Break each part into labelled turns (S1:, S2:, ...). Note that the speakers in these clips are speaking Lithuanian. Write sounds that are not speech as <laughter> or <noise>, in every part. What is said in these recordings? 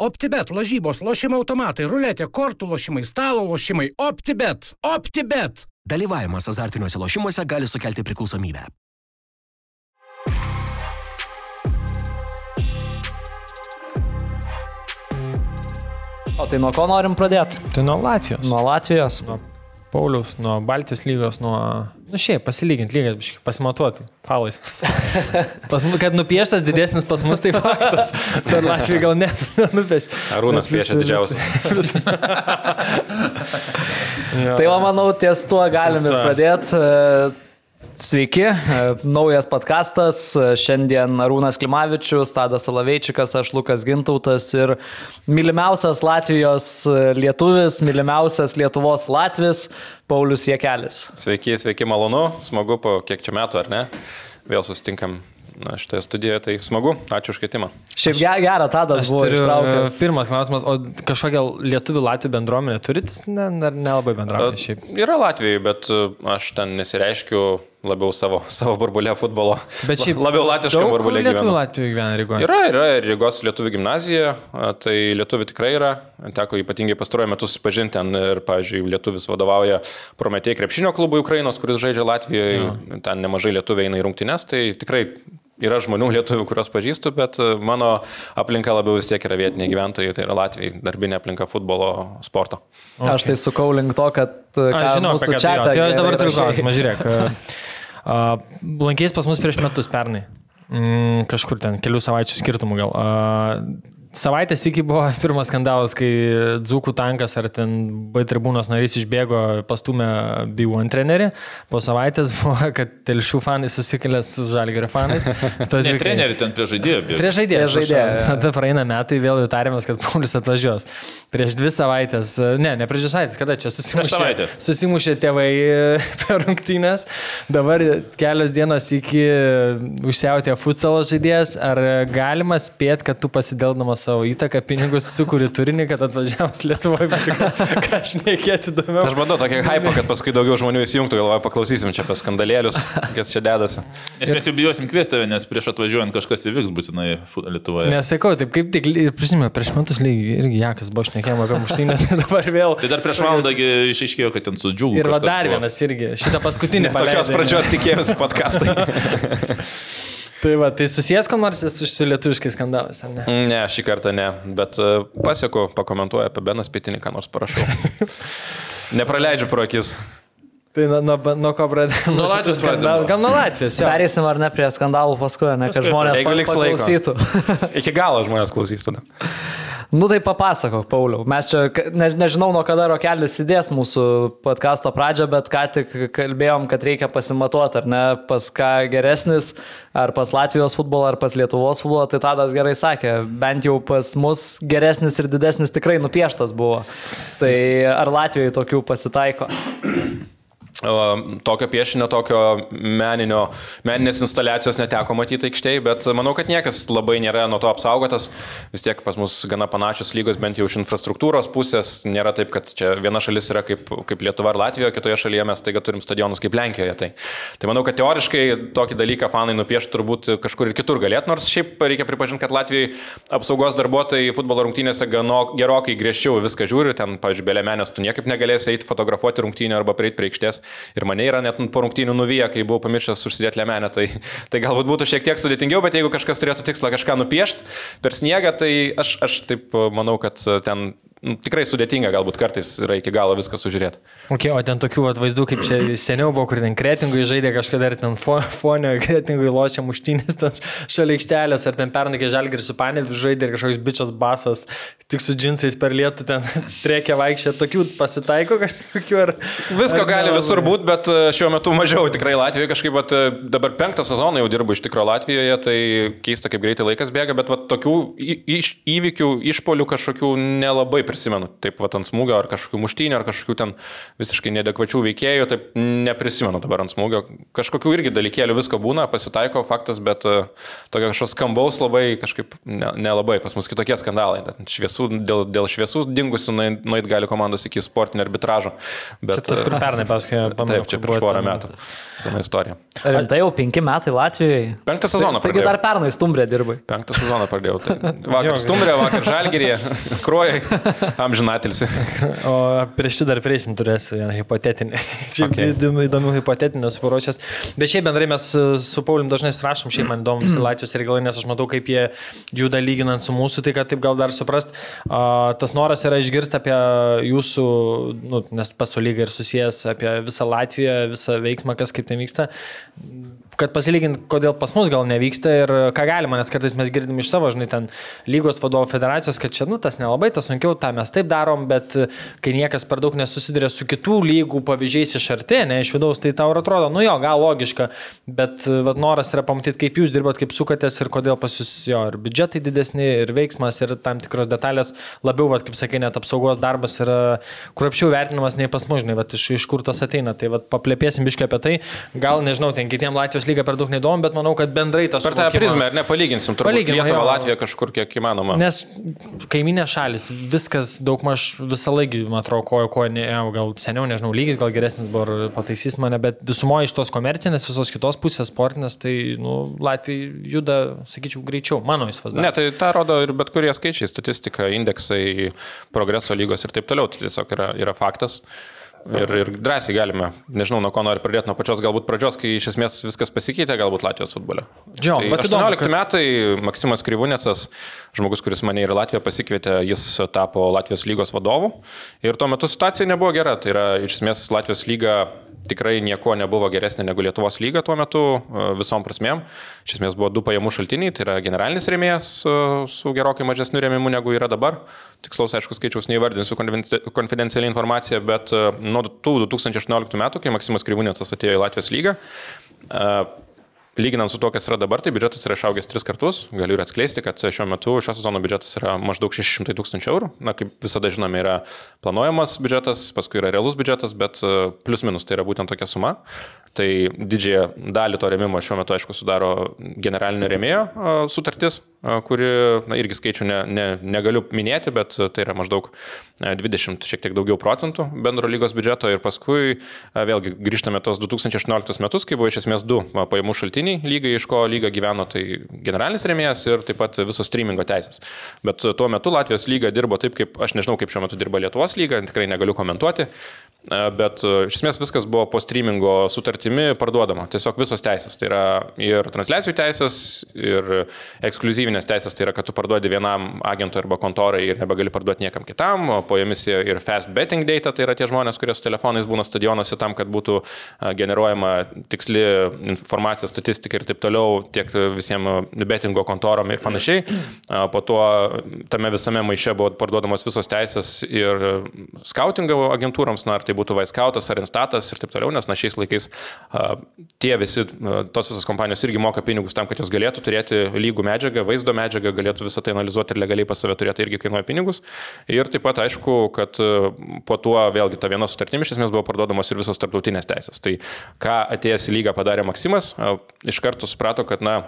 S1: OptiBet, lažybos, lošimo automatai, ruletė, kortų lošimai, stalo lošimai. OptiBet. OptiBet.
S2: Dalyvavimas azartiniuose lošimuose gali sukelti priklausomybę.
S3: O tai nuo ko norim pradėti?
S4: Tai nuo Latvijos.
S3: Nuo Latvijos.
S4: Nuo Paulius, nuo Baltijos lygos, nuo... Nu šiaip, pasilyginti lygiai, biškai, pasimatuoti, falais. <laughs> Pas kad nupieštas didesnis pas mus, tai faktas. Bet Latvija gal ne, nupieš.
S5: Arūnas piešia didžiausias. <laughs>
S3: Tai va, manau, ties tuo galim ir pradėti. Sveiki, e, naujas podkastas. Šiandien Arūnas Klimavičius, Tadas Salaveičikas, aš Lukas Gintautas ir mylimiausias Latvijos lietuvis, mylimiausias Lietuvos Latvis, Paulius Jekelis.
S5: Sveiki, sveiki, malonu, smagu po kiek čia metų, ar ne? Vėl susitinkam na, šitoje studijoje, tai smagu, ačiū už kvietimą.
S3: Šiaip ge- gerą Tadas buvo
S4: turiu e,
S3: ištraukęs.
S4: pirmas klausimas, o kažkokią lietuvių Latvijų bendruomenę turit? Ne, ne, nelabai bendrauja šiaip.
S5: Yra Latvijai, bet e, aš ten nesireiškiu labiau savo, <laughs> savo burbulę futbolo.
S4: Bet šiaip
S5: labiau latviškam burbulė
S4: lietuvių
S5: gyvenu.
S4: Latvijų gyvena Rygoje.
S5: Yra, yra ir Rygos lietuvių gimnazija, tai lietuvių tikrai yra. Teko ypatingai pastaruoju metu susipažinti ten ir, pavyzdžiui, lietuvis vadovauja Prometėjai krepšinio klubui Ukrainos, kuris žaidžia Latvijoje, ja. ten nemažai lietuvių eina į rungtynes, tai tikrai yra žmonių lietuvių, kuriuos pažįstu, bet e, mano aplinka labiau vis tiek yra vietiniai gyventojai, tai yra Latvijai, darbinė aplinka futbolo sporto.
S3: Okay. Aš tai sukau link to, kad ką
S4: Aš žinau,
S3: mūsų
S4: tai
S3: čia
S4: jo. Tai aš dabar turiu klausimą, žiūrėk. Uh, lankys pas mus prieš metus pernai. Mm, kažkur ten, kelių savaičių skirtumų gal. Savaitės iki buvo <laughs> pirmas skandalas, kai Dzūkų tankas ar ten B tribūnos narys išbėgo, pastumė B1 trenerį. Po savaitės <laughs> buvo, kad telšių fanai susikėlė su žalgerio fanais. <laughs>
S6: Ne trenerių, ten prie.
S4: Prieš žaidėją.
S3: Prieš žaidėją,
S4: žaidėją. Tada praeina metai, vėl jau tarėmės, kad Paulius atvažiuos. Prieš dvi savaitės, ne, ne prieš dvi savaitės, kada čia susimušė, susimušė tėvai e, per rungtynės. Dabar kelios dienos iki užsiautė futsalo žaidėjas. Ar galima spėti, kad tu pasidėldamas savo įtaką, pinigus sukūri turinį, kad atvažiavęs Lietuvoje, bet tik <laughs> ką aš nekėti įdomiau.
S5: Aš bandau tokį hypą, kad paskui daugiau žmonių įsijungtų, galvoju, paklausysim čia apie skandalėlius, <laughs> kas čia dedasi.
S6: Nes mes jau bijosim kviesti tave, nes prieš atvažiuojant kažkas įvyks būtinai Lietuvoje.
S4: Nesakau, taip kaip tik, prisimenu, prieš metus lygiai irgi Jakas buvo šnekėjama apie muštynę, <laughs> dabar vėl.
S6: Tai dar prieš valandą gi išaiškėjo, kad ten su džiugu.
S4: Ir dar
S6: buvo.
S4: vienas irgi, šitą paskutinį
S5: Tokios pradžios tikėjausi podcastai.
S4: Tai va, tai susijęs ko nors su su lietuviškais skandalais, ar ne?
S5: Ne, šį kartą ne, bet e, pasieku, pakomentuoju apie Beną Spėtinį, ką nors parašau. <laughs> Nepraleidžiu pro akis.
S4: Tai nuo, nuo, nuo ko pradėjome?
S6: Nuo Latvijos pradedam.
S4: Gal nuo Latvijos, jo.
S3: Pereisim ar ne prie skandalų paskui, ne, kad žmonės
S5: laiko.
S3: paklausytų.
S5: Iki galo žmonės klausys tada. <laughs>
S3: Nu tai papasakok, Pauliau. Mes čia, ne, nežinau, nuo kada rokelis įdės mūsų podkasto pradžią, bet ką tik kalbėjom, kad reikia pasimatuoti, ar ne, pas ką geresnis, ar pas Latvijos futbolą, ar pas Lietuvos futbolą, tai Tadas gerai sakė, bent jau pas mus geresnis ir didesnis tikrai nupieštas buvo. Tai ar Latvijoje tokių pasitaiko?
S5: Tokio piešinio, tokio meninio, meninės instaliacijos neteko matyti aikštėje, bet manau, kad niekas labai nėra nuo to apsaugotas. Vis tiek pas mus gana panašios lygos, bent jau iš infrastruktūros pusės. Nėra taip, kad čia viena šalis yra kaip, kaip Lietuva ar Latvija, kitoje šalyje mes taiga turim stadionus kaip Lenkijoje. Tai, tai manau, kad teoriškai tokį dalyką fanai nupiešti turbūt kažkur ir kitur galėtų, nors šiaip reikia pripažinti, kad Latvijai apsaugos darbuotojai futbolo rungtynėse gano, gerokai griežčiau viską žiūri. Ten, pavyzdžiui, belėmenės tu niekaip negalėsi eiti fotografuoti rungtynę arba prieiti prie aikštės. Ir mane yra net po rungtynių nuvyję, kai buvau pamiršęs užsidėti lemenę. Tai, tai galbūt būtų šiek tiek sudėtingiau, bet jeigu kažkas turėtų tikslą kažką nupiešti per sniegą, tai aš, aš taip manau, kad ten nu, tikrai sudėtinga galbūt kartais yra iki galo viską sužiūrėti.
S4: Okay, o ten tokių vat, vaizdų, kaip čia seniau buvo, kur ten kretingui žaidė kažkada ir ten fo, fone kretingui lošia muštynės šalia aikštelės, ar ten pernakė žalgirį su panėviu žaidė ir kažkoks bičias basas, tik su džinsais per lietų ten <laughs> trekia vaikščia, tokių pasitaiko kažkokių ar...
S5: Visko
S4: ar
S5: gali
S4: nelabai?
S5: visur būti, bet e, šiuo metu mažiau tikrai Latvijoje. Kažkaip vat, e, dabar penktą sezoną jau dirbu iš tikrųjų Latvijoje, tai keista, kaip greitai laikas bėga, bet vat, tokių iš, įvykių, išpolių kažkokių nelabai neprisimenu. Taip, va, ant smūgio ar kažkokių muštynių, ar kažkokių ten visiškai nedekvačių veikėjų, taip neprisimenu dabar ant smūgio. Kažkokių irgi dalykėlių visko būna, pasitaiko faktas, bet uh, tokio kažkoks skambaus labai kažkaip nelabai, ne pas mus kitokie skandalai. Šviesų, dėl, dėl šviesų dingusių nueit gali komandos iki sportinio arbitražo.
S4: Bet, čia tas, kur pernai pasakojo,
S5: pamenu. Taip, čia prieš porą metų. Sena istorija.
S3: Rimtai jau penki metai Latvijoje.
S5: Penktą sezoną
S3: pradėjau. Taigi dar pernai stumbrė dirbai.
S5: Penktą sezoną pradėjau. Tai <laughs> vakar stumbrė, vakar žalgerėje, <laughs> kruojai, <laughs> amžinatilsi. <laughs>
S4: O prieš tai dar prieisim turės vieną hipotetinį. <laughs> Čia okay. įdomių, hipotetinių suparuošęs. Bet šiaip bendrai mes su Pauliu dažnai rašom, šiaip man įdomu visi <clears throat> Latvijos reikalai, nes aš matau, kaip jie juda lyginant su mūsų, tai kad taip gal dar suprast, tas noras yra išgirsti apie jūsų, nu, nes pasu lyga ir susijęs apie visą Latviją, visą veiksmą, kas kaip ten vyksta kad pasilygint, kodėl pas mus gal nevyksta ir ką galima, nes kartais mes girdim iš savo, žinai, ten lygos vadovo federacijos, kad čia, nu, tas nelabai, tas sunkiau, tą mes taip darom, bet kai niekas per daug nesusiduria su kitų lygų pavyzdžiais iš arti, ne iš vidaus, tai tau atrodo, nu jo, gal logiška, bet vat, noras yra pamatyti, kaip jūs dirbat, kaip sukatės ir kodėl pas jūs jo ir biudžetai didesni, ir veiksmas, ir tam tikros detalės labiau, vat, kaip sakai, net apsaugos darbas yra kruopščiau vertinamas nei pas mus, žinai, vat, iš, iš kur tas ateina. Tai vat, paplėpėsim biškai apie tai, gal nežinau, ten kitiem Latvijos lyga per daug neįdomu, bet manau, kad bendrai tas...
S5: Per tą prizmę, ar nepalyginsim, turbūt Palyginimą, Lietuvą, Latviją kažkur kiek įmanoma.
S4: Nes kaiminė šalis, viskas daugmaž visą laikį, man atrodo, kojo, kojo, ne, gal seniau, nežinau, lygis gal geresnis buvo, pataisys mane, bet visumoje iš tos komercinės, visos kitos pusės sportinės, tai nu, Latvija juda, sakyčiau, greičiau, mano įsivaizdavimu.
S5: Ne, tai tą rodo ir bet kurie skaičiai, statistika, indeksai, progreso lygos ir taip toliau, tai tiesiog yra, yra faktas. Ir, ir drąsiai galime, nežinau, nuo ko noriu pradėti, nuo pačios galbūt pradžios, kai iš esmės viskas pasikeitė, galbūt Latvijos futbole.
S4: Džio,
S5: tai 18 įdomu, kas... metai Maksimas Kryvūnėcas, žmogus, kuris mane ir Latviją pasikvietė, jis tapo Latvijos lygos vadovu. Ir tuo metu situacija nebuvo gera. Tai yra, iš esmės, Latvijos lyga tikrai nieko nebuvo geresnė negu Lietuvos lyga tuo metu e, visom prasmėm. Iš esmės buvo du pajamų šaltiniai, tai yra generalinis rėmėjas e, su gerokai mažesniu rėmimu negu yra dabar. Tikslaus, aišku, skaičiaus neįvardinsiu konfidencialią informaciją, bet e, nuo tų 2018 metų, kai Maksimas Kryvūnėtas atėjo į Latvijos lygą, Lyginant su to, kas yra dabar, tai biudžetas yra išaugęs tris kartus. Galiu ir atskleisti, kad šiuo metu šio sezono biudžetas yra maždaug 600 tūkstančių eurų. Na, kaip visada žinome, yra planuojamas biudžetas, paskui yra realus biudžetas, bet e, plus minus tai yra būtent tokia suma. Tai didžiąją dalį to remimo šiuo metu, aišku, sudaro generalinio remėjo sutartis, kuri, na, irgi skaičių ne, ne, negaliu minėti, bet tai yra maždaug 20, šiek tiek daugiau procentų bendro lygos biudžeto. Ir paskui vėlgi grįžtame tos 2018 metus, kai buvo iš esmės du pajamų šaltiniai lygai, iš ko lyga gyveno, tai generalinis remėjas ir taip pat visos streamingo teisės. Bet tuo metu Latvijos lyga dirbo taip, kaip aš nežinau, kaip šiuo metu dirba Lietuvos lyga, tikrai negaliu komentuoti. Bet iš esmės viskas buvo po streamingo sutartimi parduodama. Tiesiog visos teisės. Tai yra ir transliacijų teisės, ir ekskluzyvinės teisės. Tai yra, kad tu parduodi vienam agentui arba kontorai ir nebegali parduoti niekam kitam. Po jomis ir fast betting data, tai yra tie žmonės, kurie su telefonais būna stadionuose tam, kad būtų generuojama tiksli informacija, statistika ir taip toliau, tiek visiems bettingo kontorom ir panašiai. Po to tame visame maiše buvo parduodamos visos teisės ir skautingo agentūroms, na, ar tai būtų Vaiskautas ar Instatas ir taip toliau, nes na šiais laikais tie visi, tos visos kompanijos irgi moka pinigus tam, kad jos galėtų turėti lygų medžiagą, vaizdo medžiagą, galėtų visą tai analizuoti ir legaliai pas save turėti, irgi kainuoja pinigus. Ir taip pat aišku, kad po tuo vėlgi ta viena sutartimi iš esmės buvo parduodamos ir visos tarptautinės teisės. Tai ką atėjęs į lygą padarė Maksimas, iš karto suprato, kad na,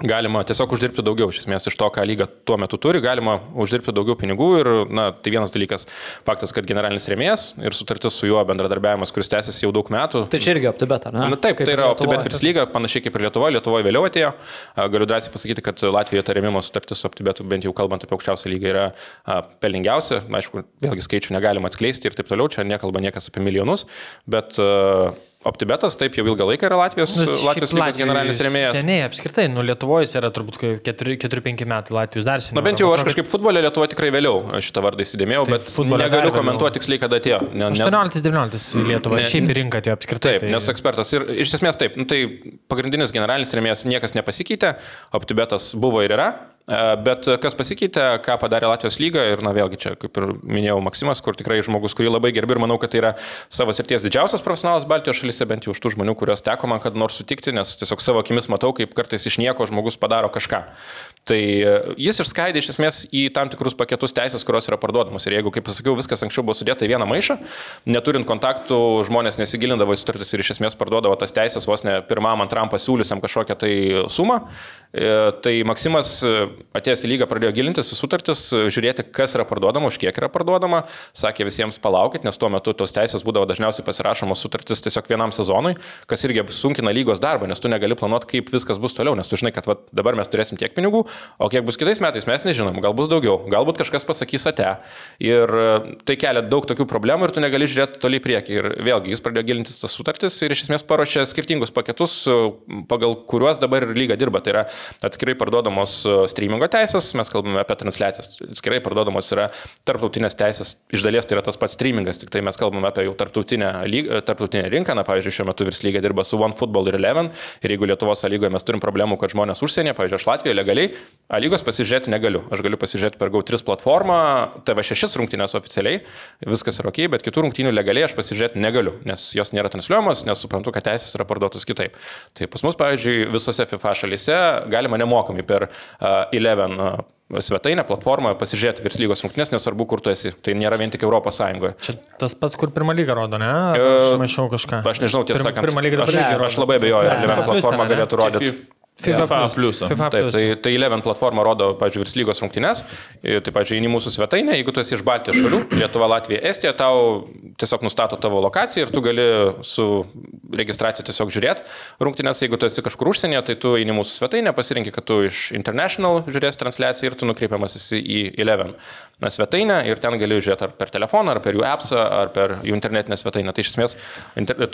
S5: galima tiesiog uždirbti daugiau, iš esmės iš to, ką lyga tuo metu turi, galima uždirbti daugiau pinigų ir, na, tai vienas dalykas, faktas, kad generalinis rėmėjas ir sutartis su juo bendradarbiavimas, kuris tęsiasi jau daug metų.
S3: Tai čia irgi OptiBet, ar ne?
S5: Na, taip, kaip tai yra OptiBet virs lyga, panašiai kaip ir Lietuvoje, Lietuvoje vėliau atėjo. Galiu drąsiai pasakyti, kad Latvijoje ta rėmimo sutartis su OptiBetu, bent jau kalbant apie aukščiausią lygą, yra pelningiausia. Aišku, vėlgi skaičių negalima atskleisti ir taip toliau, čia nekalba niekas apie milijonus, bet uh, OptiBetas taip jau ilgą laiką yra Latvijos, nu, Latvijos lygos generalinis rėmėjas.
S4: Seniai, apskritai, nu Lietuvoje yra turbūt 4-5 metai, Latvijos dar seniau.
S5: Na bent jau aš kažkaip futbolė Lietuvoje tikrai vėliau šitą vardą įsidėmėjau, tai bet negaliu komentuoti tiksliai, kada atėjo.
S4: Ne, nes... 18-19 Lietuvoje, šiaip į rinką atėjo apskritai.
S5: Taip, tai... nes ekspertas ir iš esmės taip, nu, tai pagrindinis generalinis rėmėjas niekas nepasikeitė, OptiBetas buvo ir yra, E, bet kas pasikeitė, ką padarė Latvijos lyga ir, na vėlgi čia, kaip ir minėjau, Maksimas, kur tikrai žmogus, kurį labai gerbiu ir manau, kad tai yra savo srities didžiausias profesionalas Baltijos šalyse, bent jau už tų žmonių, kuriuos teko man kad nors sutikti, nes tiesiog savo akimis matau, kaip kartais iš nieko žmogus padaro kažką. Tai e, jis išskaidė iš esmės į tam tikrus paketus teisės, kurios yra parduodamos. Ir jeigu, kaip pasakiau, viskas anksčiau buvo sudėta į vieną maišą, neturint kontaktų, žmonės nesigilindavo į sutartis ir iš esmės parduodavo tas teisės vos ne pirmam, antram pasiūlysiam kažkokią tai sumą. E, Tai Maksimas e, atėjęs į lygą pradėjo gilintis į sutartis, žiūrėti, kas yra parduodama, už kiek yra parduodama, sakė visiems palaukit, nes tuo metu tos teisės būdavo dažniausiai pasirašomos sutartis tiesiog vienam sezonui, kas irgi sunkina lygos darbą, nes tu negali planuoti, kaip viskas bus toliau, nes tu žinai, kad va, dabar mes turėsim tiek pinigų, o kiek bus kitais metais mes nežinom, gal bus daugiau, galbūt kažkas pasakys ate. Ir e, tai kelia daug tokių problemų ir tu negali žiūrėti toliai į priekį. Ir vėlgi jis pradėjo gilintis tas sutartis ir iš esmės paruošė skirtingus paketus, e, pagal kuriuos dabar ir lyga dirba. Tai yra atskirai parduodamos e, streamingo teisės, mes kalbame apie transliacijas, atskirai parduodamos yra tarptautinės teisės, iš dalies tai yra tas pats streamingas, tik tai mes kalbame apie jau tarptautinę, lyg, tarptautinę rinką, na pavyzdžiui, šiuo metu virs lyga dirba su OneFootball ir Eleven ir jeigu Lietuvos lygoje mes turim problemų, kad žmonės užsienyje, pavyzdžiui, aš Latvijoje legaliai, A lygos pasižiūrėti negaliu. Aš galiu pasižiūrėti per GAU3 platformą, TV6 rungtynės oficialiai, viskas yra ok, bet kitų rungtynių legaliai aš pasižiūrėti negaliu, nes jos nėra transliuojamos, nes suprantu, kad teisės yra parduotos kitaip. Tai pas mus, pavyzdžiui, visose FIFA šalyse galima nemokamai per uh, Eleven uh, svetainę, platformą pasižiūrėti virs lygos rungtynės, nesvarbu, kur tu esi. Tai nėra vien tik Europos Sąjungoje.
S4: Čia tas pats, kur pirmą lygą rodo, ne?
S5: E,
S4: Aš maišau kažką.
S5: Aš nežinau, tiesą sakant.
S4: pirmą lygą dabar
S5: aš, aš labai abejoju, ar
S4: Plus
S5: platforma galėtų rodyti.
S6: FIFA
S4: Plus.
S6: pliusą.
S4: FIFA
S5: Taip,
S4: Plus.
S5: tai, tai Eleven platforma rodo, pažiūrėjau, virs lygos rungtynes. Tai, pažiūrėjau, į mūsų svetainę, jeigu tu esi iš Baltijos šalių, <clears throat> Lietuva, Latvija, Estija, tau tiesiog nustato tavo lokaciją ir tu gali su registracija tiesiog žiūrėti rungtynes. Jeigu tu esi kažkur užsienyje, tai tu į mūsų svetainę, pasirinki, kad tu iš International žiūrės transliaciją ir tu nukreipiamas esi į Eleven na, svetainę ir ten gali žiūrėti ar per telefoną, ar per jų appsą, ar per jų internetinę svetainę. Tai iš esmės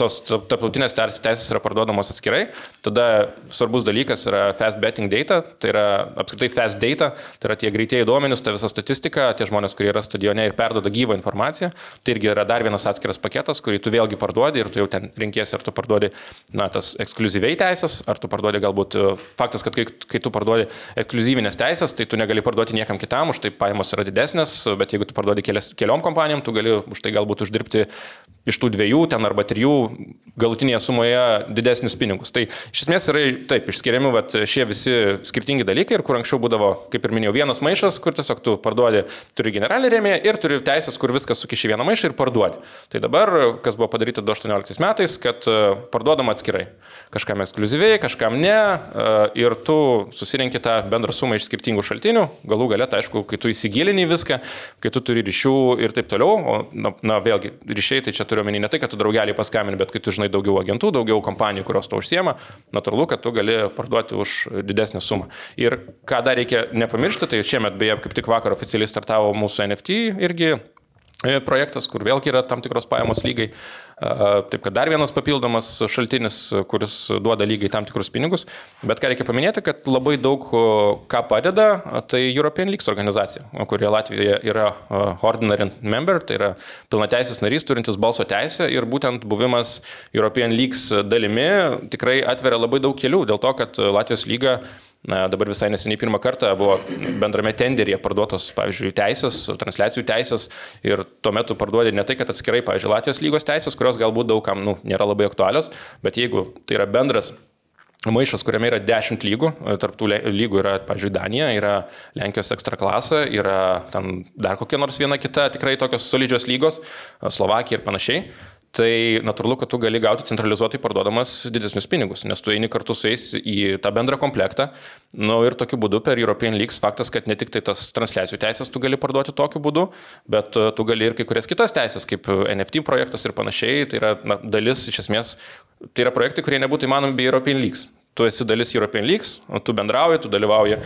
S5: tos tarptautinės teis- teisės yra parduodamos atskirai. Tada svarbus dalykas yra fast betting data, tai yra apskritai fast data, tai yra tie greitieji duomenys, ta visa statistika, tie žmonės, kurie yra stadione ir perdoda gyvą informaciją. Tai irgi yra dar vienas atskiras paketas, kurį tu vėlgi parduodi ir tu jau ten renkėsi, ar tu parduodi, na, tas ekskluziviai teisės, ar tu parduodi galbūt e, faktas, kad kai, kai tu parduodi ekskluzyvinės teisės, tai tu negali parduoti niekam kitam, už tai pajamos yra didesnės, bet jeigu tu parduodi kelias, keliom kompanijom, tu gali už tai galbūt uždirbti iš tų dviejų ten arba trijų galutinėje sumoje didesnius pinigus. Tai iš esmės yra taip išskiriami vat, šie visi skirtingi dalykai ir kur anksčiau būdavo, kaip ir minėjau, vienas maišas, kur tiesiog tu parduodi, turi generalinį rėmėją ir turi teisės, kur viskas sukiši vieną maišą ir parduodi. Tai dabar, kas buvo padaryta 2018 metais, kad e, parduodama atskirai. Kažkam ekskluziviai, kažkam ne e, ir tu susirinkti tą bendrą sumą iš skirtingų šaltinių, galų galę, tai aišku, kai tu įsigilini viską, kai tu turi ryšių ir taip toliau, o na, na vėlgi, ryšiai tai čia turiu omeny ne tai, kad tu draugelį paskambini, bet kai tu žinai daugiau agentų, daugiau kompanijų, kurios to užsiema, natūralu, kad tu gali parduoti už didesnę sumą. Ir ką dar reikia nepamiršti, tai šiemet beje, kaip tik vakar oficialiai startavo mūsų NFT irgi e, projektas, kur vėlgi yra tam tikros pajamos lygai. A, Taip kad dar vienas papildomas šaltinis, kuris duoda lygiai tam tikrus pinigus. Bet ką reikia paminėti, kad labai daug ką padeda, tai European Leagues organizacija, kurie Latvijoje yra Ordinary Member, tai yra pilnateisės narys turintis balso teisę ir būtent buvimas European Leagues dalimi tikrai atveria labai daug kelių dėl to, kad Latvijos lyga Na, dabar visai neseniai pirmą kartą buvo bendrame tenderyje parduotos, pavyzdžiui, teisės, transliacijų teisės ir tuo metu parduodė ne tai, kad atskirai, pavyzdžiui, Latvijos lygos teisės, kurios galbūt daugam nu, nėra labai aktualios, bet jeigu tai yra bendras maišas, kuriame yra 10 lygų, tarptų lygų yra, pavyzdžiui, Danija, yra Lenkijos ekstra klasė, yra ten dar kokia nors viena kita tikrai tokios solidžios lygos, Slovakija ir panašiai. Tai natūralu, kad tu gali gauti centralizuotai parduodamas didesnius pinigus, nes tu eini kartu su jais į tą bendrą komplektą. Na nu, ir tokiu būdu per European Leagues faktas, kad ne tik tai tas transliacijų teisės tu gali parduoti tokiu būdu, bet e, tu gali ir kai kurias kitas teisės, kaip NFT projektas ir panašiai. Tai yra na, dalis iš esmės, tai yra projektai, kurie nebūtų įmanomi be European Leagues. Tu esi dalis European Leagues, tu bendrauji, tu dalyvauji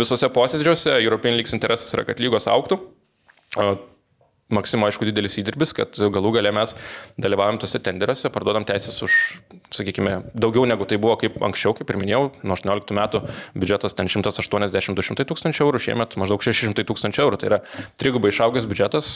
S5: visose posėdžiuose. European Leagues interesas yra, kad lygos auktų. Maksimo, aišku, didelis įdirbis, kad galų gale mes dalyvaujam tose tenderiuose, parduodam teisės už, sakykime, daugiau negu tai buvo kaip anksčiau, kaip ir minėjau, nuo 18 metų biudžetas ten 180-200 tūkstančių eurų, šiemet maždaug 600 tūkstančių eurų, tai yra trigubai išaugęs biudžetas.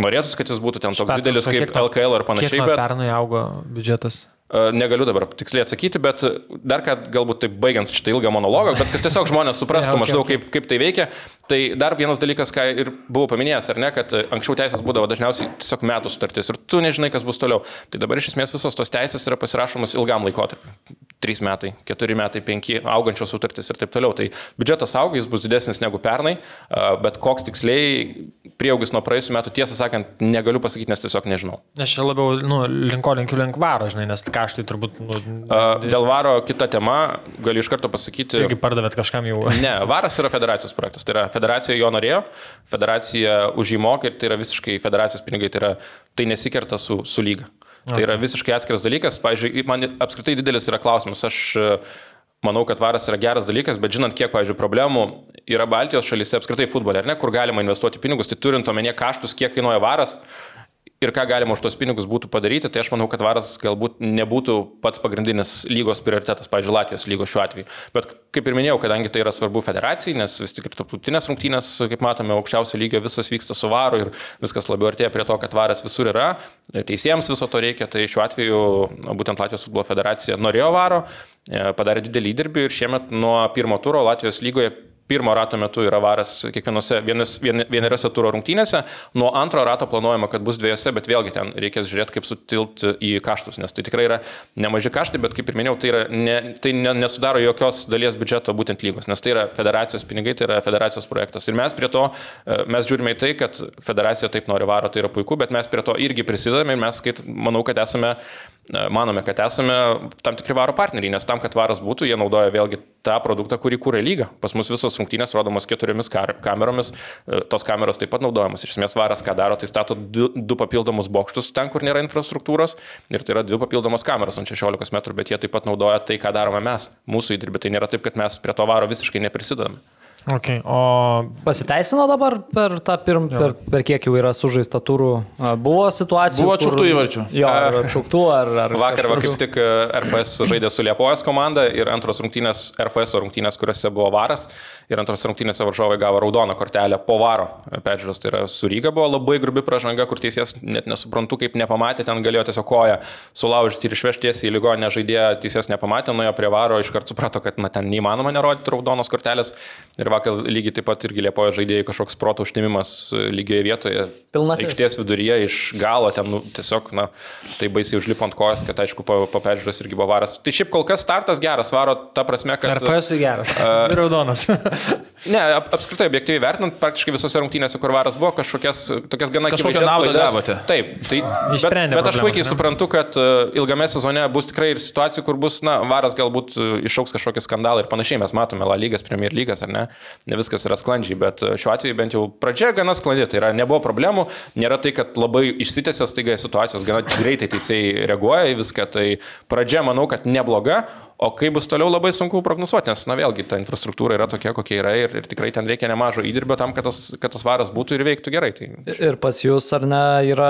S5: Norėtųsi, kad jis būtų ten toks
S4: Pertrauka,
S5: didelis kaip
S4: kiek
S5: LKL ar
S4: Kiek
S5: panašiai,
S4: nuo
S5: bet
S4: pernai augo biudžetas?
S5: E, Negaliu dabar tiksliai atsakyti, bet dar ką galbūt taip baigiant šitą ilgą monologą, bet kad tiesiog žmonės suprastų <laughs>
S4: Ne, okay,
S5: maždaug
S4: okay.
S5: kaip, kaip tai veikia. Tai dar vienas dalykas, ką ir buvau paminėjęs, ar ne, kad anksčiau teisės būdavo dažniausiai tiesiog metų sutartis ir tu nežinai, kas bus toliau. Tai dabar iš esmės visos tos teisės yra pasirašomos ilgam laikotarpiu. 3 metai, 4 metai, 5 augančios sutartys ir taip toliau. Tai biudžetas auga, jis bus didesnis negu pernai, bet koks tiksliai prieaugis nuo praėjusių metų, tiesą sakant, negaliu pasakyti, nes tiesiog nežinau.
S4: Aš čia labiau, nu, linko linkiu link varo, žinai, nes kaštai turbūt... Nu,
S5: Dėl varo kita tema, galiu iš karto pasakyti.
S4: Irgi pardavėt kažkam jau.
S5: Ne, varas yra federacijos projektas. Tai yra federacija jo norėjo, federacija už jį mokė ir tai yra visiškai federacijos pinigai, tai, yra, tai nesikerta su, su lyga. Tai yra visiškai atskiras dalykas. Pavyzdžiui, man apskritai didelis yra klausimas. Aš e, manau, kad varas yra geras dalykas, bet žinant, kiek, pavyzdžiui, problemų yra Baltijos šalyse apskritai futbole, ar ne, kur galima investuoti pinigus, tai turint omenyje kaštus, kiek kainuoja varas, ir ką galima už tos pinigus būtų padaryti, tai aš manau, kad varas galbūt nebūtų pats pagrindinis lygos prioritetas, pavyzdžiui, Latvijos lygos šiuo atveju. Bet kaip ir minėjau, kadangi tai yra svarbu federacijai, nes vis tik ir tarptautinės rungtynės, kaip matome, aukščiausio lygio visas vyksta su varu ir viskas labiau artėja prie to, kad varas visur yra, teisėjams viso to reikia, tai šiuo atveju būtent Latvijos futbolo federacija norėjo varo, e, padarė didelį įdirbį ir šiemet nuo pirmo turo Latvijos lygoje pirmo rato metu yra varas kiekvienose vienos, vien, vieneriose turo rungtynėse, nuo antro rato planuojama, kad bus dviejose, bet vėlgi ten reikės žiūrėti, kaip sutilpti į kaštus, nes tai tikrai yra nemaži kaštai, bet kaip ir minėjau, tai, ne, tai ne, nesudaro jokios dalies biudžeto būtent lygos, nes tai yra federacijos pinigai, tai yra federacijos projektas. Ir mes prie to, e, mes žiūrime į tai, kad federacija taip nori varo, tai yra puiku, bet mes prie to irgi prisidedame ir mes, skait, manau, kad esame manome, kad esame tam tikri varo partneriai, nes tam, kad varas būtų, jie naudoja vėlgi tą produktą, kurį kūrė lyga. Pas mus visos rungtynės rodomos keturiomis kameromis, e, tos kameros taip pat naudojamos. Iš esmės varas ką daro, tai stato du, du papildomus bokštus ten, kur nėra infrastruktūros ir tai yra dvi papildomos kameros ant 16 metrų, bet jie taip pat naudoja tai, ką darome mes, mūsų įdirbį. Tai nėra taip, kad mes prie to varo visiškai neprisidedame.
S4: Okay, o
S3: pasiteisino dabar per tą pirm, per, per kiek jau yra sužaista turų? Buvo situacijų?
S6: Buvo atšauktų įvarčių.
S3: Jo, ar atšauktų, ar... ar
S5: Vakar va, kaip tik RFS žaidė su Liepojos komanda ir antros rungtynės, RFS rungtynės, kuriuose buvo varas ir antros rungtynėse varžovai gavo raudoną kortelę po varo peržiūros. Tai yra su Ryga buvo labai grubi pražanga, kur teisės net nesuprantu, kaip nepamatė, ten galėjo tiesiog koją sulaužyti ir išvežti tiesiai į ligoninę žaidėją, teisės nepamatė, nuėjo prie varo, iškart suprato, kad na, ten neįmanoma nerodyti raudonos kortelės. Ir vakar lygiai taip pat irgi liepojo žaidėjai kažkoks proto užtimimas e, lygioje vietoje.
S3: Pilnatis.
S5: Aikštės viduryje iš galo ten nu, tiesiog, na, tai baisiai užlipo ant kojos, kad aišku, po, po peržiūros irgi buvo varas. Tai šiaip kol kas startas geras, varo ta prasme, kad...
S4: RFS geras. <laughs> Uh, raudonas. <laughs>
S5: ne, ap, apskritai, objektyviai vertinant, praktiškai visose rungtynėse, kur varas buvo, kažkokias tokias gana
S6: kažkokią naudą gavote.
S5: Taip, tai, bet, bet aš puikiai ne? suprantu, kad uh, ilgame sezone bus tikrai ir situacijų, kur bus, na, varas galbūt išauks kažkokį skandalą ir panašiai. Mes matome La lygas, Premier lygas, ar ne? Ne viskas yra sklandžiai, bet e, šiuo atveju bent jau pradžia gana sklandžiai. Tai yra, nebuvo problemų, nėra tai, kad labai išsitęsė staiga situacijos, gana greitai teisėjai reaguoja į viską. Tai pradžia, manau, kad nebloga, O kaip bus toliau labai sunku prognozuoti, nes, na vėlgi, ta infrastruktūra yra tokia, kokia yra ir, ir tikrai ten reikia nemažo įdirbio tam, kad tas, kad tas varas būtų ir veiktų gerai. Tai...
S3: Ir pas jūs, ar ne, yra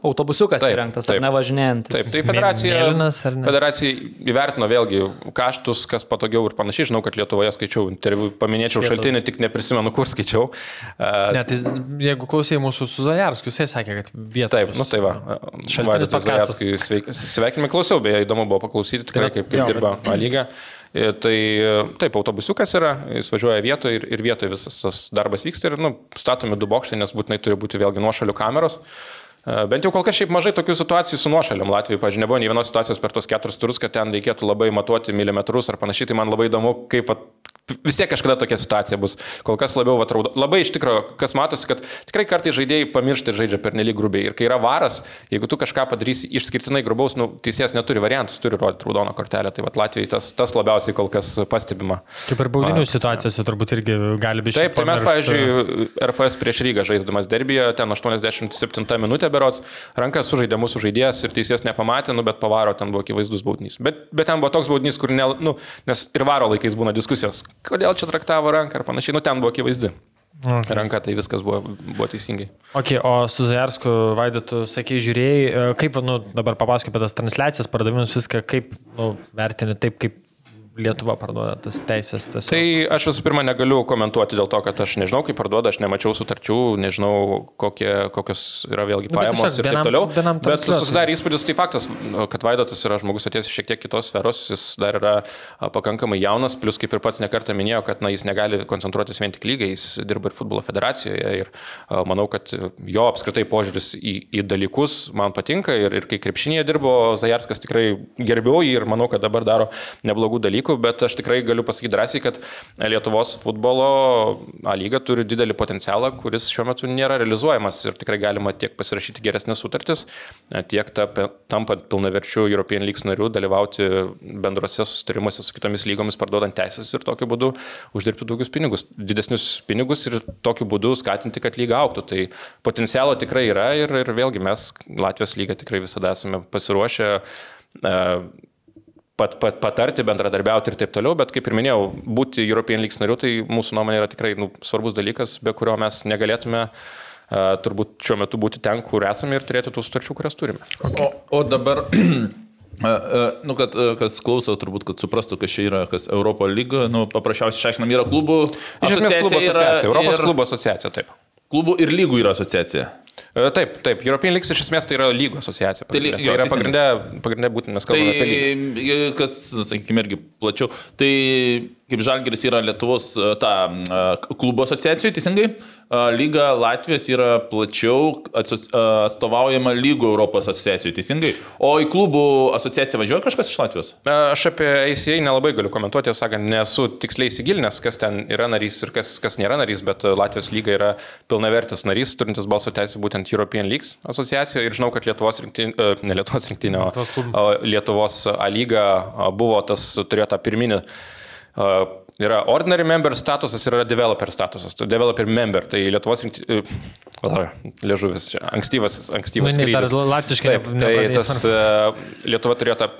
S3: autobusiukas taip, įrengtas, taip, ar ne važinėjantis?
S5: Taip, tai federacija, Mėlynas, federacija įvertino vėlgi kaštus, kas patogiau ir panašiai. Žinau, kad Lietuvoje skaičiau interviu, paminėčiau Šietos. šaltinį, tik neprisimenu, kur skaičiau.
S4: Uh, ne, tai jeigu klausai mūsų su Zajarsku, jisai sakė, kad vieta.
S5: Taip, nu tai va. Šaltinis Zajarskai sveikinimai klausiau, beje, įdomu buvo paklausyti tikrai, kaip, kaip dirba. Bet lygą. E, tai taip, autobusiukas yra, jis važiuoja vietoje ir, ir vietoje visas tas darbas vyksta ir nu, statomi du bokštai, nes būtinai turi būti vėlgi nuošalių kameros. E, bent jau kol kas šiaip mažai tokių situacijų su nuošaliam Latvijoje, pažiūrėjau, nebuvo nei vienos situacijos per tos keturis turus, kad ten reikėtų labai matuoti milimetrus ar panašiai, tai man labai įdomu, kaip vis tiek kažkada tokia situacija bus. Kol kas labiau, raudo, labai iš tikrųjų, kas matosi, kad tikrai kartai žaidėjai pamiršta ir žaidžia per nelik grubiai. Ir kai yra varas, jeigu tu kažką padarysi išskirtinai grubaus, nu, teisėjas neturi variantus, turi rodyti raudoną kortelę. Tai va, Latvijai tas, tas labiausiai kol kas pastebima.
S4: Kaip ir baudinių situacijose turbūt irgi gali būti.
S5: Taip, tai mes, pavyzdžiui, RFS prieš Rygą žaisdamas derbiją, ten 87 minutė berots, rankas sužaidė mūsų žaidėjas ir teisėjas nepamatė, nu, bet pavaro ten buvo akivaizdus baudinys. Bet, bet ten buvo toks baudinys, kur, ne, nu, nes ir varo laikais būna diskusijos, kodėl čia traktavo ranką ar panašiai, nu ten buvo akivaizdi. Okay. Ranka tai viskas buvo, buvo teisingai.
S4: Ok, o su Zajarsku Vaidotu, sakė, žiūrėjai, e, kaip, nu, dabar papasakok apie tas transliacijas, pardavimus, viską, kaip, nu, vertini taip, kaip Lietuva parduoda tas teisės. Tiesiog.
S5: Tai aš visų pirma negaliu komentuoti dėl to, kad aš nežinau, kaip parduoda, aš nemačiau sutarčių, nežinau, kokie, kokios yra vėlgi
S4: Nu,
S5: pajamos
S4: tiesiog
S5: ir
S4: vienam-
S5: taip toliau.
S4: vienam
S5: Bet susidarė įspūdis, tai faktas, kad Vaidotas yra žmogus atėjęs iš šiek tiek kitos sferos, jis dar yra pakankamai jaunas, plus kaip ir pats nekartą minėjo, kad na, jis negali koncentruotis vien tik lygiai, jis dirba ir futbolo federacijoje ir manau, kad jo apskritai požiūris į, į dalykus man patinka ir, ir kai krepšinėje dirbo Zajarskas tikrai gerbiau jį ir manau, kad dabar daro neblogų dalykų, bet aš tikrai galiu pasakyti drąsiai, kad Lietuvos futbolo A lyga turi didelį potencialą, kuris šiuo metu nėra realizuojamas ir tikrai galima tiek pasirašyti geresnės sutartis, tiek tampant pilnaverčių European League narių, dalyvauti bendrose susitarimuose su kitomis lygomis, parduodant teisės ir tokiu būdu uždirbti daugius pinigus, didesnius pinigus ir tokiu būdu skatinti, kad lyga auktų. Tai potencialo tikrai yra ir, ir vėlgi mes Latvijos lygą tikrai visada esame pasiruošę. Pat, pat, patarti, bendradarbiauti ir taip toliau, bet kaip ir minėjau, būti European League nariu, tai mūsų nuomonė yra tikrai nu, svarbus dalykas, be kurio mes negalėtume uh, turbūt šiuo metu būti ten, kur esame ir turėti tų sutarčių, kurias turime.
S6: O, o dabar, <clears throat> nu, kad kas klauso, turbūt, kad suprastų, kas čia yra, kas Europo lyga, nu, paprasčiausiai išaiškinam, yra klubų.
S5: Iš esmės klubo asociacija, Europos
S6: ir,
S5: klubo asociacija, taip.
S6: Klubų ir lygų yra asociacija.
S5: E, Taip, taip, European League iš esmės tai yra lygų asociacija.
S6: Tai ly-
S5: pagrinde.
S6: jo,
S5: Tai yra
S6: teisingai.
S5: pagrindė, pagrindė būtent mes kalbame apie lygius.
S6: Tai, kas, sakykime, irgi plačiau, tai kaip Žalgiris yra Lietuvos a, ta a, klubo asociacijų, teisingai, lyga Latvijos yra plačiau atstovaujama lygų Europos asociacijų, teisingai. O į klubų asociaciją važiuoja kažkas iš Latvijos?
S5: Aš apie ACA nelabai galiu komentuoti, tiesą sakant, nesu tiksliai įsigilinęs, kas ten yra narys ir kas, kas nėra narys, bet Latvijos lyga yra pilnavertis narys, turintis balso teisę būtent European Leagues asociacijoje ir žinau, kad Lietuvos rinktinė, ne Lietuvos rinktinė, o o Lietuvos A lyga buvo tas, turėjo tą pirminį. Yra ordinary member statusas ir yra developer statusas. Tai Developer member, tai Lietuvos rinktinė. Liežuvis čia, ankstyvas, ankstyvas.
S4: Nu, ne, dar latviškai
S5: Taip, tai tas e, Lietuva turėjo tą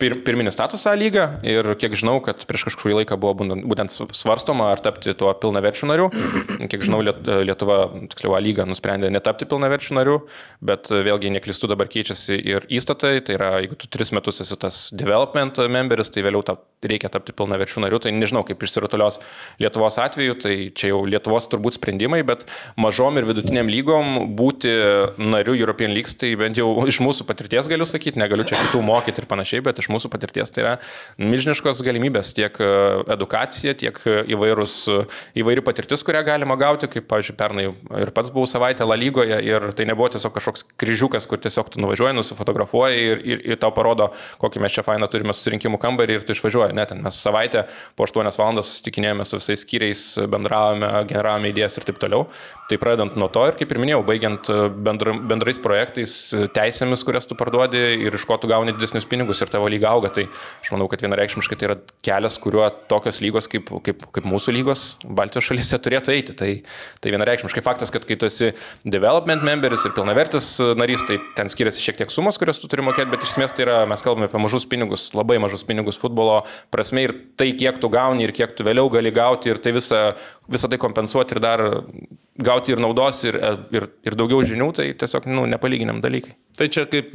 S5: pir, pirminį statusą lygą ir kiek žinau, kad prieš kažkurį laiką buvo būtent- svarstoma, ar tapti tuo pilnaverčiu nariu. Kiek žinau, Liet- Lietuva, tiksliau, A lyga nusprendė netapti pilnaverčiu nariu, bet e, vėlgi neklistų dabar keičiasi ir įstatai. Tai yra, jeigu tu tris metus esi tas development memberis, tai vėliau tap, reikia tapti pilnaverčiu nariu. Tai nežinau, kaip išsirutulios Lietuvos atveju, tai čia jau Lietuvos turbūt sprendimai, bet mažom ir vidutiniam lygom būti nariu European League, tai bent jau iš mūsų patirties galiu sakyti, negaliu čia kitų mokyti ir panašiai, bet iš mūsų patirties tai yra milžiniškos galimybės tiek e, edukacija, tiek e, įvairūs, e, įvairi patirtis, kurią galima gauti, kaip, pavyzdžiui, pernai ir pats buvau savaitę La lygoje ir tai nebuvo tiesiog kažkoks kryžiukas, kur tiesiog tu nuvažiuoji, nusifotografuoji ir, ir, ir tau parodo, kokį mes čia fainą turime susirinkimų kambarį ir tu išvažiuoji. Net mes savaitę po 8 valandas susitikinėjome su visais skyriais, bendravome, generavome idėjas ir taip toliau. Tai pradedant nuo to ir, kaip ir minėjau, baigiant bendra, bendrais projektais, teisėmis, kurias tu parduodi ir iš ko tu gauni didesnius pinigus ir tavo lyga auga. Tai aš manau, kad vienareikšmiškai tai yra kelias, kuriuo tokios lygos kaip, kaip, kaip mūsų lygos Baltijos šalyse turėtų eiti. Tai, tai vienareikšmiškai faktas, kad kai tu esi development memberis ir pilnavertis narys, tai ten skiriasi šiek tiek sumos, kurias tu turi mokėti, bet iš esmės tai yra, mes kalbame apie mažus pinigus, labai mažus pinigus futbolo prasme ir tai, kiek tu gauni ir kiek tu vėliau gali gauti ir tai visą, visą tai kompensuoti ir dar gauti ir naudos ir, ir, ir daugiau žinių, tai tiesiog nu, nepalyginam dalykai.
S6: Tai čia kaip,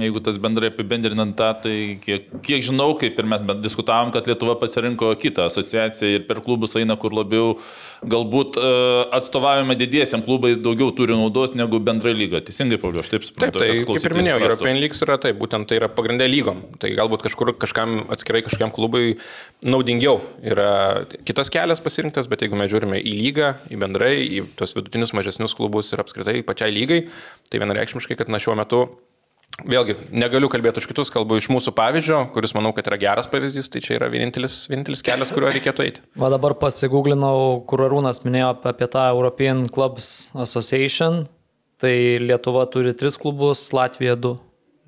S6: jeigu tas bendrai apibendrinant tą, tai kiek, kiek žinau, kaip ir mes diskutavom, kad Lietuva pasirinko kitą asociaciją ir per klubus eina, kur labiau galbūt e, atstovavime didiesiam klubai daugiau turi naudos negu bendrai lyga. Teisingai, Pauliu, aš taip
S5: Taip,
S6: suprantu.
S5: tai
S6: kad
S5: kaip ir minėjau,
S6: suprastų.
S5: European League yra taip, būtent tai yra pagrindė lygom. Tai galbūt kažkur kažkam atskirai kažkokiam klubui naudingiau yra kitas kelias pasirinktas, bet jeigu mes žiūrime į lygą, į bendrai, į tos vidutinius mažesnius klubus ir apskritai pačiai lygai, tai vienareikšmiškai, kad na šiuo metu Vėlgi, negaliu kalbėti už kitus, kalbu iš mūsų pavyzdžio, kuris manau, kad yra geras pavyzdys, tai čia yra vienintelis, vienintelis kelias, kuriuo reikėtų eiti. <laughs>
S3: Va dabar pasigūglinau, kur Arūnas minėjo apie tą European Clubs Association. Tai Lietuva turi tris klubus, Latvija du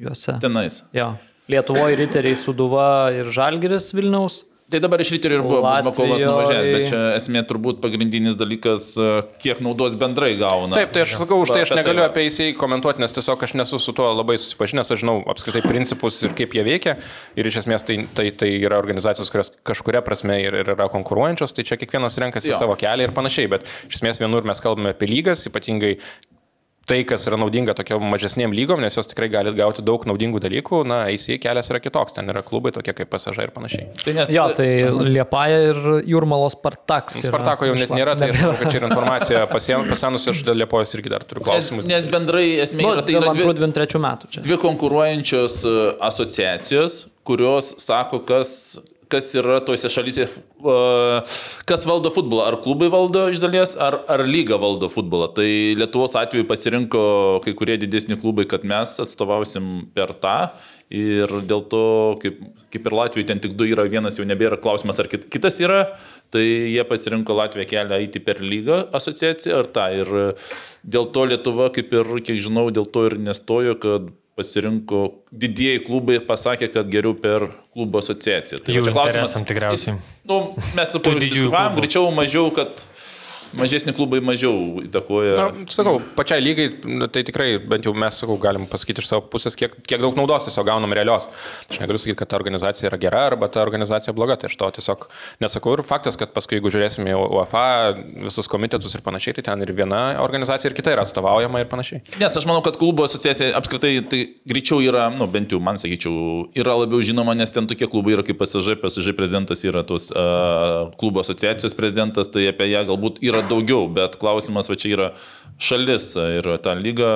S3: juose.
S6: Tenais.
S3: Jo. Lietuvoje riteriai Suduva ir Žalgiris Vilniaus.
S6: Tai dabar iš ryto ir buvo Buzmakovas nuvažiavęs, bet čia esmė turbūt pagrindinis dalykas, e, kiek naudos bendrai gauna.
S5: Taip, tai aš sakau, už tai aš
S6: apie
S5: negaliu apie įsėjį komentuoti, nes tiesiog aš nesu su tuo labai susipažinęs, aš žinau apskritai principus ir kaip jie veikia. Ir iš esmės tai, tai, tai yra organizacijos, kurios kažkuria prasme ir, ir yra konkuruojančios, tai čia kiekvienas renkasi
S6: Jo.
S5: savo kelią ir panašiai. Bet iš esmės vienur mes kalbame apie lygas, ypatingai tai, kas yra naudinga tokiam mažesniem lygom, nes jos tikrai gali gauti daug naudingų dalykų, na, ACA kelias yra kitoks, ten yra klubai tokie kaip pasažai ir panašiai.
S6: Tai nes,
S3: Jo, tai Liepaja ir Jūrmalos Spartaks.
S5: Spartako jau net nėra, tai aš manau, kad čia yra informacija pasenusi, aš dėl Liepojos irgi dar turiu
S6: nes,
S5: klausimų.
S6: nes bendrai esmė
S3: Nu,
S6: yra, tai yra dvi,
S3: 23 metų čia.
S6: dvi konkuruojančios e, asociacijos, kurios sako, kas, kas yra tose šalyse, kas valdo futbolą. Ar klubai valdo iš dalies, ar, ar lyga valdo futbolą. Tai Lietuvos atveju pasirinko kai kurie didesni klubai, kad mes atstovausim per tą. Ir dėl to, kaip, kaip ir Latvijai, ten tik du yra, vienas jau nebėra klausimas, ar kit, kitas yra, tai jie pasirinko Latviją kelią eiti per lygą asociaciją ar tą. Ir dėl to Lietuva, kaip ir, kiek žinau, dėl to ir nestojo, kad pasirinko didieji klubai, pasakė, kad geriau per klubo asociaciją. Tai va čia
S4: interesam tikriausiai.
S6: Nu, mes su
S4: klubų.
S6: greičiau mažiau, kad mažesni klubai mažiau įtakoja.
S5: Na, sakau, pačiai lygai, tai tikrai, bent jau mes, sakau, galim pasakyti iš savo pusės, kiek, kiek daug naudos tiesiog gaunam realios. Aš negaliu sakyti, kad ta organizacija yra gera arba ta organizacija bloga, tai aš to tiesiog nesakau. Ir faktas, kad paskui, jeigu žiūrėsime į UEFA, visus komitetus ir panašiai, tai ten ir viena organizacija, ir kita yra atstovaujama ir panašiai.
S6: Nes aš manau, kad klubo asociacija apskritai tai greičiau yra, nu, bent jau man sakyčiau, yra labiau žinoma, nes ten tokie klubai yra kaip PSG, PSG prezidentas yra tos uh, klubo asociacijos prezidentas, tai apie ją galbūt yra daugiau, bet klausimas va čia yra šalis ir ta lyga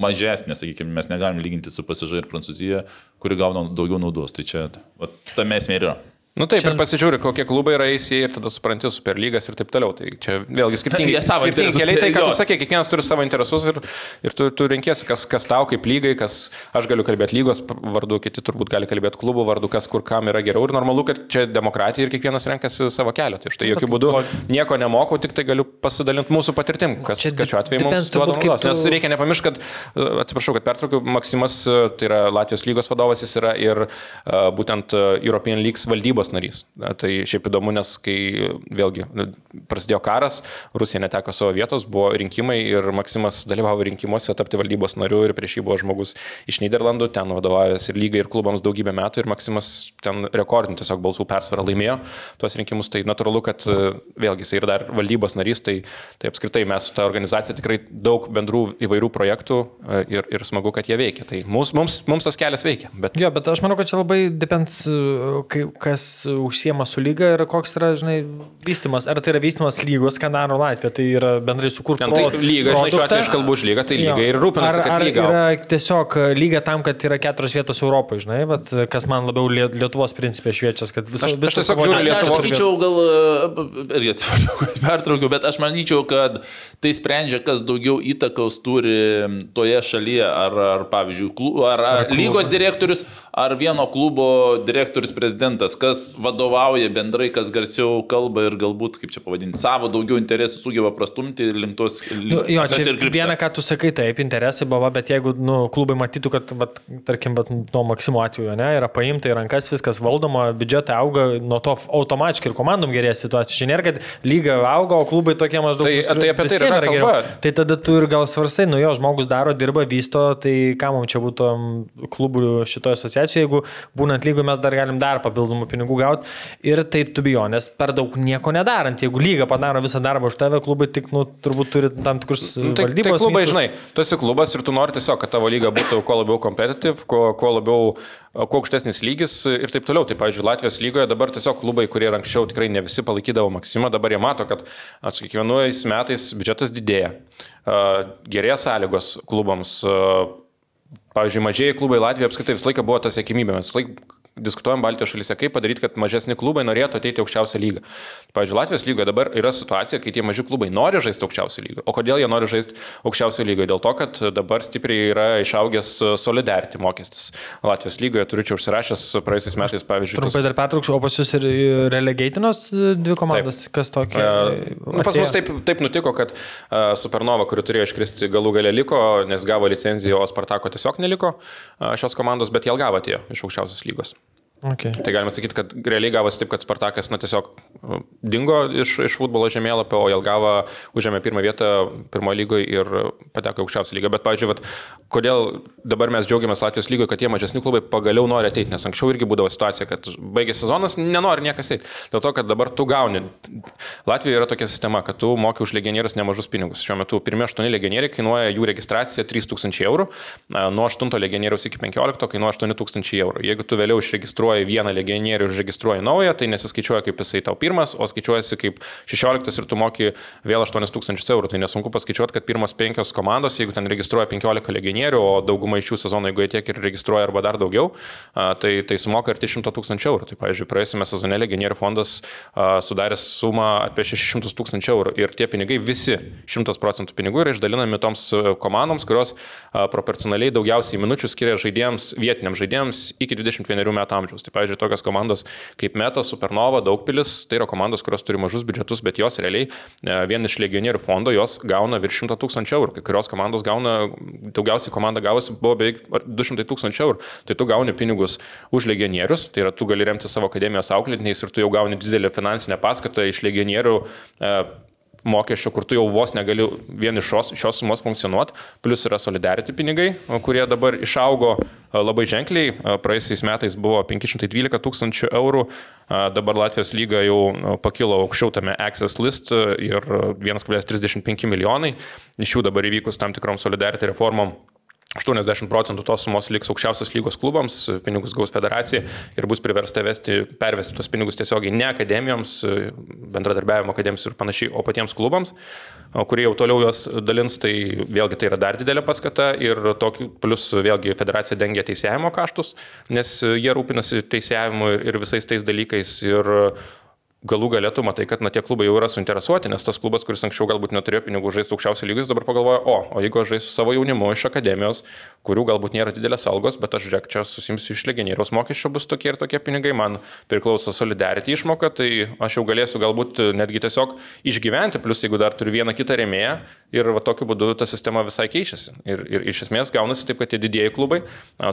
S6: mažesnė, sakykime, mes negalim lyginti su PSG ir Prancūzija, kuri gauna daugiau naudos. Tai čia va, tame esmė yra.
S5: Nu, taip, ir pasižiūri, kokie klubai yra eisiai ir tada supranti superlygas ir taip toliau. Tai čia vėlgi skirtingi,
S6: Jie savo
S5: skirtingi keliai, tai ką tu sakė, kiekvienas turi savo interesus ir, ir tu, tu renkėsi, kas, kas tau kaip lygai, kas aš galiu kalbėti lygos vardu, kiti turbūt gali kalbėti klubų vardu, kas kur kam yra geriau. Ir normalu, kad čia demokratija ir kiekvienas renkasi savo kelią. Tai štai jokių būdų nieko nemokau, tik tai galiu pasidalinti mūsų patirtim, kas,
S7: Čia
S5: šiuo atveju mums duoda naudos. Nes
S7: tu-
S5: reikia nepamiršti, kad, e, atsiprašau, kad pertraukiu, Maksimas, e, tai yra Latvijos lygos vadovas, jis yra ir e, būtent European Leagues valdybos narys. E, Tai šiaip įdomu, nes kai e, vėlgi e, prasidėjo karas, Rusija neteko savo vietos, buvo rinkimai ir Maksimas dalyvavo rinkimuose tapti valdybos nariu ir prieš jį buvo žmogus iš Niderlandų, ten vadovavęs ir lygai, ir klubams daugybę metų ir Maksimas ten rekordinį tiesiog balsų persvarą laimėjo tuos rinkimus. Tai natūralu, kad e, vėlgi jis yra dar valdybos narys, tai, tai apskritai mes su ta organizacija tikrai daug bendrų įvairių projektų e, ir, ir smagu, kad jie veikia. Tai mums, mums, mums tas kelias veikia. Bet...
S4: Jo, bet aš manau, kad čia labai depends, kai- kas užsiema su lyga ir koks yra, žinai, vystimas. Ar tai yra vystimas lygos, ką daro Latvija, tai yra bendrai sukurti.
S5: Ten tai lyga, žinai, šiuo atveju aš kalbu už lygą, tai lyga ir rūpinasi,
S4: ar,
S5: kad
S4: ar
S5: lyga.
S4: yra tiesiog lyga tam, kad yra keturios vietos Europoje, žinai, bet kas man labiau Lie- Lietuvos principė šviečias, kad viso,
S5: Aš- aš
S4: visos
S5: tiesiog žiūriu
S6: Na, aš
S5: Lietuvos-
S6: sakyčiau, gal, <laughs> irgi atsiprašau, kad pertraukiau, bet aš manyčiau, kad tai sprendžia, kas daugiau įtakos turi toje šalyje, ar, ar pavyzdžiui, klu, ar, ar lygos direktorius, ar vieno klubo direktorius prezidentas, kas vadovauja bendrai, kas garsiau kalba ir galbūt, kaip čia pavadinti, savo daugiau interesų sugeba prastumti link tos...
S4: Nu, jo,
S6: tas
S4: čia
S6: ir krypsta.
S4: viena, ką tu sakai, taip, interesai buvo, bet jeigu nu, klubai matytų, kad, vat, tarkim, vat, nuo Maksimo atveju ne, yra paimta į rankas, viskas valdoma, biudžetai auga, nuo to automatiškai ir komandom gerės situacija. Čia nėra, kad lyga auga, o klubai tokie maždaug...
S5: Tai- tai apie tai yra kalba.
S4: geriau. Tai tada tu ir gal svarstai, nu jo, žmogus daro, dirba, vysto, tai ką mums čia būtų mm, klubų šitoje asociacijoje, jeigu būnant lygų mes dar galim dar papildomų pinigų gauti. Ir taip tu bijo, nes per daug nieko nedarant. Jeigu lyga padaro visą darbą už tave, klubai tik, nu, turbūt turi tam tikrus
S5: Nu, tai, tai klubai,
S4: mitus.
S5: žinai, tu esi klubas ir tu nori tiesiog, kad tavo lyga būtų kuo labiau competitive, kuo, kuo labiau, kuo aukštesnis lygis ir taip toliau. Tai, pavyzdžiui, Latvijos lygoje dabar tiesiog klubai, kurie anksčiau tikrai ne visi palaikydavo Maksimą, dabar jie mato, kad su kiekvienais metais biudžetas didėja, gerėja sąlygos klubams. Pavyzdžiui, mažieji klubai Latvijoje apskritai visą laiką buvo ta sėkmybė. Mes visą laiką diskutuojam Baltijos šalyse, kaip padaryti, kad mažesni klubai norėtų ateiti į aukščiausią lygą. Pavyzdžiui, Latvijos lygoje dabar yra situacija, kai tie maži klubai nori žaisti aukščiausią lygą. O kodėl jie nori žaisti aukščiausią lygą? Dėl to, kad dabar stipriai yra išaugęs solidarity mokestis. Latvijos lygoje turiu čia užsirašęs praėjusiais metais, pavyzdžiui,
S4: Trumpai dar pertrauksiu, o pas jūs ir relegaitinos dvi komandos, taip. kas tokia?
S5: E, Nu, pas mus taip, taip nutiko, kad uh, Supernova, kuri turėjo iškristi galų galę liko, nes gavo licenciją, o Spartako tiesiog neliko uh, šios komandos, bet jie atgavo atėjo iš aukščiausios lygos.
S4: Okay.
S5: Tai galima sakyti, kad realiai gavosi taip, kad Spartakas na, tiesiog uh, dingo iš, iš futbolo žemėlapio, o Jelgava užėmė pirmą vietą pirmojo lygoje ir pateko aukščiausią lygą. Bet, pavyzdžiui, vat, kodėl dabar mes džiaugiamės Latvijos lygoje, kad tie mažesni klubai pagaliau nori ateiti, nes anksčiau irgi būdavo situacija, kad baigė sezonas, nenori niekas eiti. Dėl to, kad dabar tu gauni. Latvijoje yra tokia sistema, kad tu moki už legionierius nemažus pinigus. Šiuo metu pirmie 8 legionieriai kainuoja jų registracija 3000 eurų, nuo 8 legionieriaus iki 15 kainuoja 8000 eurų. Jeigu tu vėliau išregistruoji registruoji vieną legionierių ir registruoji naują, tai nesiskaičiuoja kaip jisai tau pirmas, o skaičiuojasi kaip 16 ir tu moki vėl 8000 eurų. Tai nesunku paskaičiuoti, kad pirmas penkios komandos, jeigu ten registruoja 15 legionierių, o dauguma iš šių sezono, jeigu jie tiek ir registruoja arba dar daugiau, tai, tai sumoka arti 100 tūkstančių eurų. Tai, pavyzdžiui, praėjusiame sezone legionierių fondas sudarė sumą apie 600 tūkstančių eurų ir tie pinigai visi 100 procentų pinigų yra išdalinami toms komandoms, kurios proporcionaliai daugiausiai minučių skiria žaidėjams, vietiniams žaidėjams iki 21 metų amžiaus amžiaus. Tai, pavyzdžiui, tokios komandos kaip Meta, Supernova, Daugpilis, tai yra komandos, kurios turi mažus biudžetus, bet jos realiai e, vien iš legionierių fondo jos gauna virš 100 tūkstančių eurų. Kai kurios komandos gauna, daugiausiai komanda gavosi buvo beveik 200 tūkstančių eurų. Tai tu gauni pinigus už legionierius, tai yra tu gali remti savo akademijos auklėtiniais ir tu jau gauni didelę finansinę paskatą iš legionierių e, mokesčio, kur tu jau vos negali vien iš šios, šios sumos funkcionuoti, plus yra solidarity pinigai, kurie dabar išaugo labai ženkliai, praeisiais metais buvo 512 tūkstančių eurų, dabar Latvijos lyga jau pakilo aukščiau tame access list ir 1,35 milijonai, iš jų dabar įvykus tam tikrom solidarity reformom 80 procentų tos sumos liks aukščiausios lygos klubams, pinigus gaus federacija ir bus priversta vesti, pervesti tos pinigus tiesiogiai ne akademijoms, bendradarbiavimo akademijoms ir panašiai, o patiems klubams, kurie jau toliau juos dalins, tai vėlgi tai yra dar didelė paskata ir tokiu, plus vėlgi federacija dengia teisėjimo kaštus, nes jie rūpinasi teisėjimu ir visais tais dalykais ir galų galėtų matai, kad na, tie klubai jau yra suinteresuoti, nes tas klubas, kuris anksčiau galbūt neturėjo pinigų žaisti aukščiausio lygis, dabar pagalvoja, o, o jeigu aš žaisiu savo jaunimu iš akademijos, kurių galbūt nėra didelės algos, bet aš žiūrėk, čia susimsiu iš legionieriaus mokesčio, bus tokie ir tokie pinigai, man priklauso solidarity išmoka, tai aš jau galėsiu galbūt netgi tiesiog išgyventi, plus jeigu dar turiu vieną kitą remėją ir va, tokiu būdu ta sistema visai keičiasi. Ir, ir iš esmės gaunasi taip, kad tie didieji klubai,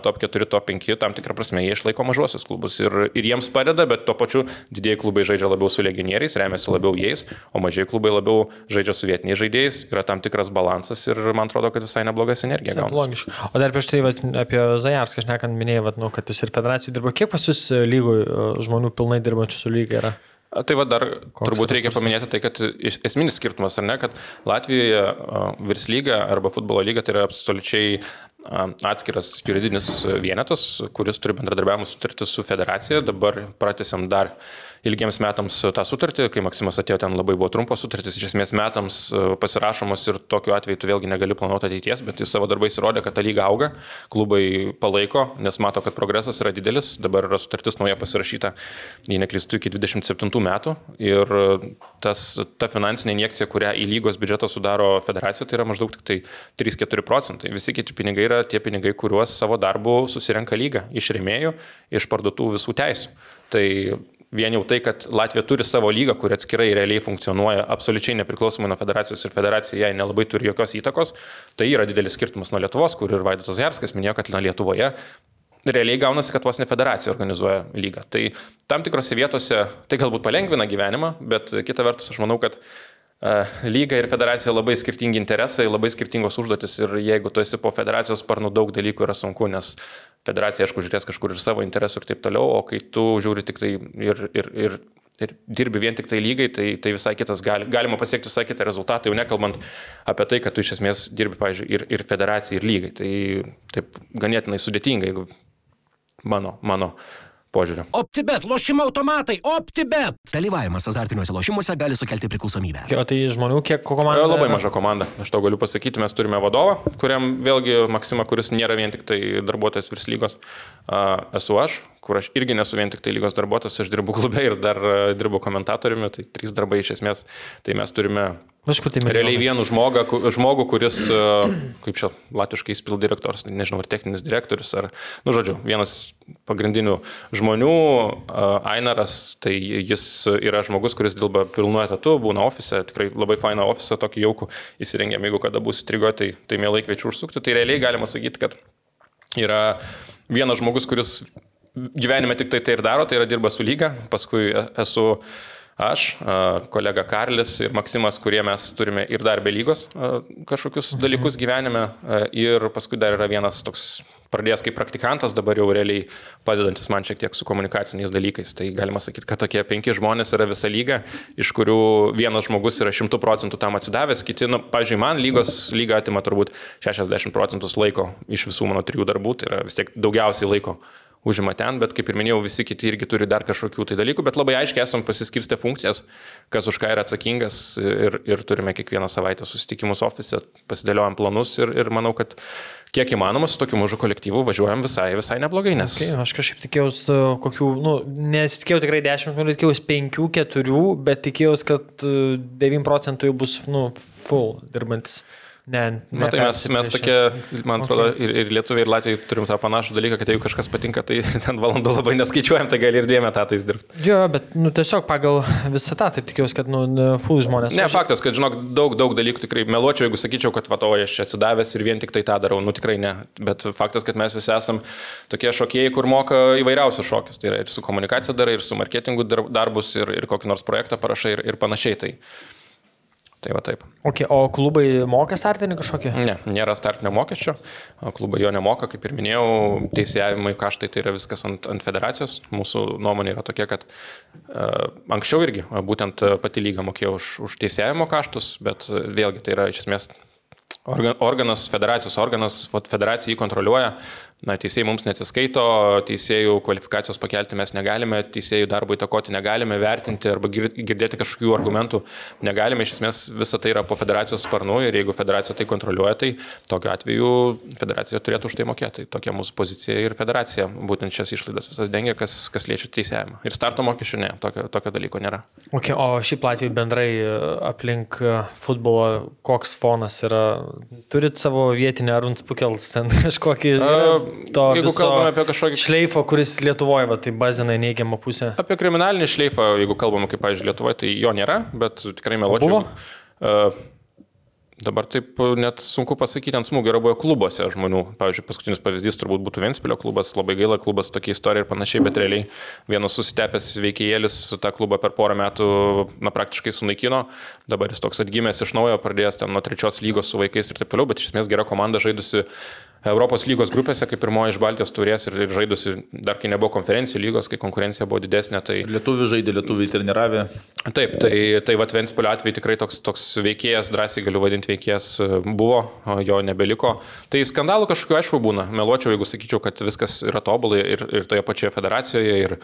S5: top 4, top 5, tam tikrą prasme jie išlaiko mažuosius klubus ir, ir jiems padeda, bet tuo pačiu didieji klubai žaidžia labiau su legionieriais, remiasi labiau jais, o mažiai klubai labiau žaidžia su vietiniais žaidėjais, yra tam tikras balansas ir man atrodo, kad visai nebloga sinergija gaunasi.
S4: Logiška. O dar prieš tai vat, apie Zajarską, aš nekant minėjau, vat, nu, kad jis ir federacijai dirba. Kiek pas jūs lygų žmonių pilnai dirbančių su lygiai yra?
S5: Tai va dar Koks turbūt reikia paminėti tai, kad esminis skirtumas, ar ne, kad Latvijoje virs lyga arba futbolo lyga tai yra absoliučiai atskiras juridinis vienetas, kuris turi bendradarbiavimo sutartį su federacija. Dabar pratęsiam dar ilgiems metams tą sutartį, kai Maksimas atėjo ten labai buvo trumpos sutartys, iš esmės metams e, pasirašomos ir tokiu atveju tu vėlgi negali planuoti ateities, bet jis savo darbais įrodė, kad ta lyga auga, klubai palaiko, nes mato, kad progresas yra didelis, dabar yra sutartis nauja pasirašyta, jei neklystu, iki 27 metų ir tas, ta finansinė injekcija, kurią į lygos biudžetą sudaro federacija, tai yra maždaug tik tai 3-4 procentai. Visi kiti pinigai yra tie pinigai, kuriuos savo darbu susirenka lyga iš remėjų, iš parduotų visų teisų. Tai vien jau tai, kad Latvija turi savo lygą, kuri atskirai realiai funkcionuoja absoliučiai nepriklausomai nuo federacijos ir federacija jai nelabai turi jokios įtakos, tai yra didelis skirtumas nuo Lietuvos, kur ir Vaidotas Jarskas minėjo, kad na, Lietuvoje realiai gaunasi, kad vos ne federacija organizuoja lygą. Tai tam tikrose vietose tai galbūt palengvina gyvenimą, bet kita vertus aš manau, kad lyga ir federacija labai skirtingi interesai, labai skirtingos užduotis ir jeigu tu esi po federacijos sparnų, daug dalykų yra sunku, nes federacija, aišku, žiūrės kažkur ir savo interesų ir taip toliau, o kai tu žiūri tik tai ir, ir, ir, ir dirbi vien tik tai lygai, tai, tai visai kitas, gali, galima pasiekti visai kitą rezultatą, jau nekalbant apie tai, kad tu iš esmės dirbi, pavyzdžiui, ir, ir federacija, ir lygai. Tai taip ganėtinai sudėtinga, jeigu mano, mano požiūriu.
S1: OptiBet, lošimo automatai, OptiBet.
S2: Dalyvavimas azartiniuose lošimuose gali sukelti priklausomybę.
S4: O tai žmonių kiek komanda?
S5: Labai maža komanda. Aš to galiu pasakyti, mes turime vadovą, kuriam vėlgi Maksima, kuris nėra vien tik tai darbuotojas virs lygos, esu aš, kur aš irgi nesu vien tik tai lygos darbuotojas, aš dirbu klube ir dar dirbu komentatoriumi, tai trys darbai iš esmės. Tai mes turime
S4: Aišku, tai
S5: realiai vieną žmogą, žmogų, kuris, kaip čia, latiškai įspil direktorius, nežinau, ar techninis direktorius, ar, nu, žodžiu, vienas pagrindinių žmonių, Ainaras, tai jis yra žmogus, kuris dirba pilnu etatu, būna ofise, tikrai labai faina ofise, tokį jaukų įsirengėm, jeigu kada bus įtrigo, tai, tai mielai kviečiu užsukti. Tai realiai galima sakyti, kad yra vienas žmogus, kuris gyvenime tik tai tai ir daro, tai yra dirba su lyga, paskui esu aš, kolega Karlis ir Maksimas, kurie mes turime ir dar be lygos kažkokius dalykus gyvenime. Ir paskui dar yra vienas toks pradėjęs kaip praktikantas, dabar jau realiai padedantis man šiek tiek su komunikaciniais dalykais. Tai galima sakyti, kad tokie penki žmonės yra visa lyga, iš kurių vienas žmogus yra šimtų procentų tam atsidavęs, kiti, nu, pažiūrėjau, man lygos lyga atima turbūt 60 procentus laiko iš visų mano trijų darbų, tai yra vis tiek daugiausiai laiko užima ten, bet kaip ir minėjau, visi kiti irgi turi dar kažkokių tai dalykų, bet labai aiškiai esam pasiskirstę funkcijas, kas už ką yra atsakingas ir, ir turime kiekvieną savaitę susitikimus ofise, pasidėliojam planus ir, ir manau, kad kiek įmanoma su tokiu mažu kolektyvu važiuojam visai, visai neblogai, nes...
S4: Okay, aš kažkaip tikėjausi uh, kokių, nu, nesitikėjau tikrai 10, tikėjausi 5, 4, bet tikėjausi, kad 9 uh, procentų jau bus, nu, full dirbantis. Ne,
S5: ne. Tai mes, mes tokie, man atrodo, okay. ir, ir lietuviai, ir latviai turim tą panašų dalyką, kad jeigu kažkas patinka, tai <laughs> ten valandų labai neskaičiuojam, tai gali ir dviem etatais dirbti.
S4: Jo, bet, nu, tiesiog pagal visą tą, taip tikiuosi, kad, nu, full žmonės.
S5: Ne, faktas, kad, žinok, daug, daug dalykų tikrai meluočiau, jeigu sakyčiau, kad, va, o aš čia atsidavęs ir vien tik tai tą darau, nu, tikrai ne. Bet faktas, kad mes visi esam tokie šokėjai, kur moka įvairiausius šokius. Tai yra ir su komunikacija darai, ir su marketingu darbus, ir, ir kokį nors projektą parašai, ir, ir panašiai. Tai, Tai va taip.
S4: Okay, o klubai moka startinį kažkokį?
S5: Ne, nėra startinio mokesčio. Klubai jo nemoka, kaip ir minėjau, teisėjimai kaštai tai yra viskas ant, ant federacijos. Mūsų nuomonė yra tokia, kad uh, anksčiau irgi būtent pati lyga mokėjo už, už teisėjimo kaštus, bet vėlgi tai yra iš esmės organas, federacijos organas, federacija jį kontroliuoja, Na, teisėjai mums neatsiskaito, teisėjų kvalifikacijos pakelti mes negalime, teisėjų darbo įtakoti negalime, vertinti arba girdėti kažkokių argumentų negalime. Iš esmės visą tai yra po federacijos sparnu ir jeigu federacija tai kontroliuoja, tai tokiu atveju federacija turėtų už tai mokėti. Tokia mūsų pozicija ir federacija būtent šias išlaidas visas dengia, kas, kas liečia teisėjimą. Ir starto mokesčių ne, tokio, tokio dalyko nėra.
S4: Okay, o šiaip Latvijai bendrai e, aplink e, futbolo koks fonas yra? Turit savo vietinį Arunspukels ten <laughs> kažkokį? Uh, to
S5: kalbame apie kažkokį
S4: šleifą, kuris Lietuvoje, va, tai bazina neigiamą pusę.
S5: Apie kriminalinį šleifą, jeigu kalbame, kaip, pavyzdžiui, Lietuvoje, tai jo nėra, bet tikrai meluočiau. Uh, Dabar taip net sunku pasakyti ant smūgio, yra buvę klubuose žmonių. Pavyzdžiui, paskutinis pavyzdys turbūt būtų Ventspilio klubas, labai gaila klubas, tokia istorija ir panašiai, bet realiai vienas susitepęs veikėjėlis tą klubą per porą metų na, praktiškai sunaikino, dabar jis toks atgimęs iš naujo, pradėjęs ten nuo trečios lygos su vaikais ir taip toliau, bet iš esmės gera komanda žaidusi Europos lygos grupėse, kaip pirmoji iš Baltijos turės ir, žaidusi dar kai nebuvo konferencijų lygos, kai konkurencija buvo didesnė. Tai...
S6: Lietuvių žaidė, lietuvių treniravė.
S5: Taip, tai, tai Vat Ventspilio atveju tikrai toks, toks veikėjas, drąsiai galiu vadinti veikėjas, buvo, jo nebeliko. Tai skandalų kažkokiu aišku būna. Meluočiau, jeigu sakyčiau, kad viskas yra tobulai ir, ir toje pačioje federacijoje. Ir,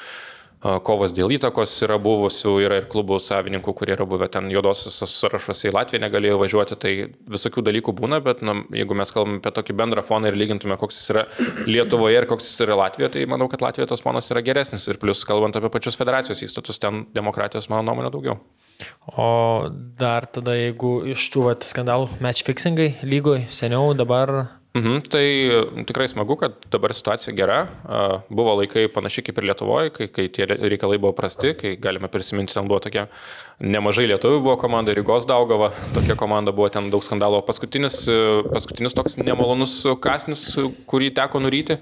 S5: kovos dėl įtakos yra buvusių, yra ir klubų savininkų, kurie yra buvę ten juodosios sąrašuose į Latviją negalėjo važiuoti, tai visokių dalykų būna, bet na, jeigu mes kalbame apie tokį bendrą foną ir lygintume, koks jis yra Lietuvoje ir koks jis yra Latvijoje, tai manau, kad Latvijoje tas fonas yra geresnis ir plus kalbant apie pačius federacijos įstatus, ten demokratijos, mano nuomonė, daugiau.
S4: O dar tada, jeigu iš tų skandalų match fixingai lygoje seniau, dabar
S5: Mhm, tai tikrai smagu, kad dabar situacija gera. Buvo laikai panašiai kaip ir Lietuvoje, kai, kai tie reikalai buvo prasti, kai galime prisiminti, ten buvo tokia nemažai lietuvių buvo komanda, Rygos Daugava, tokia komanda buvo ten daug skandalo. Paskutinis, paskutinis toks nemalonus kasnis, kurį teko nuryti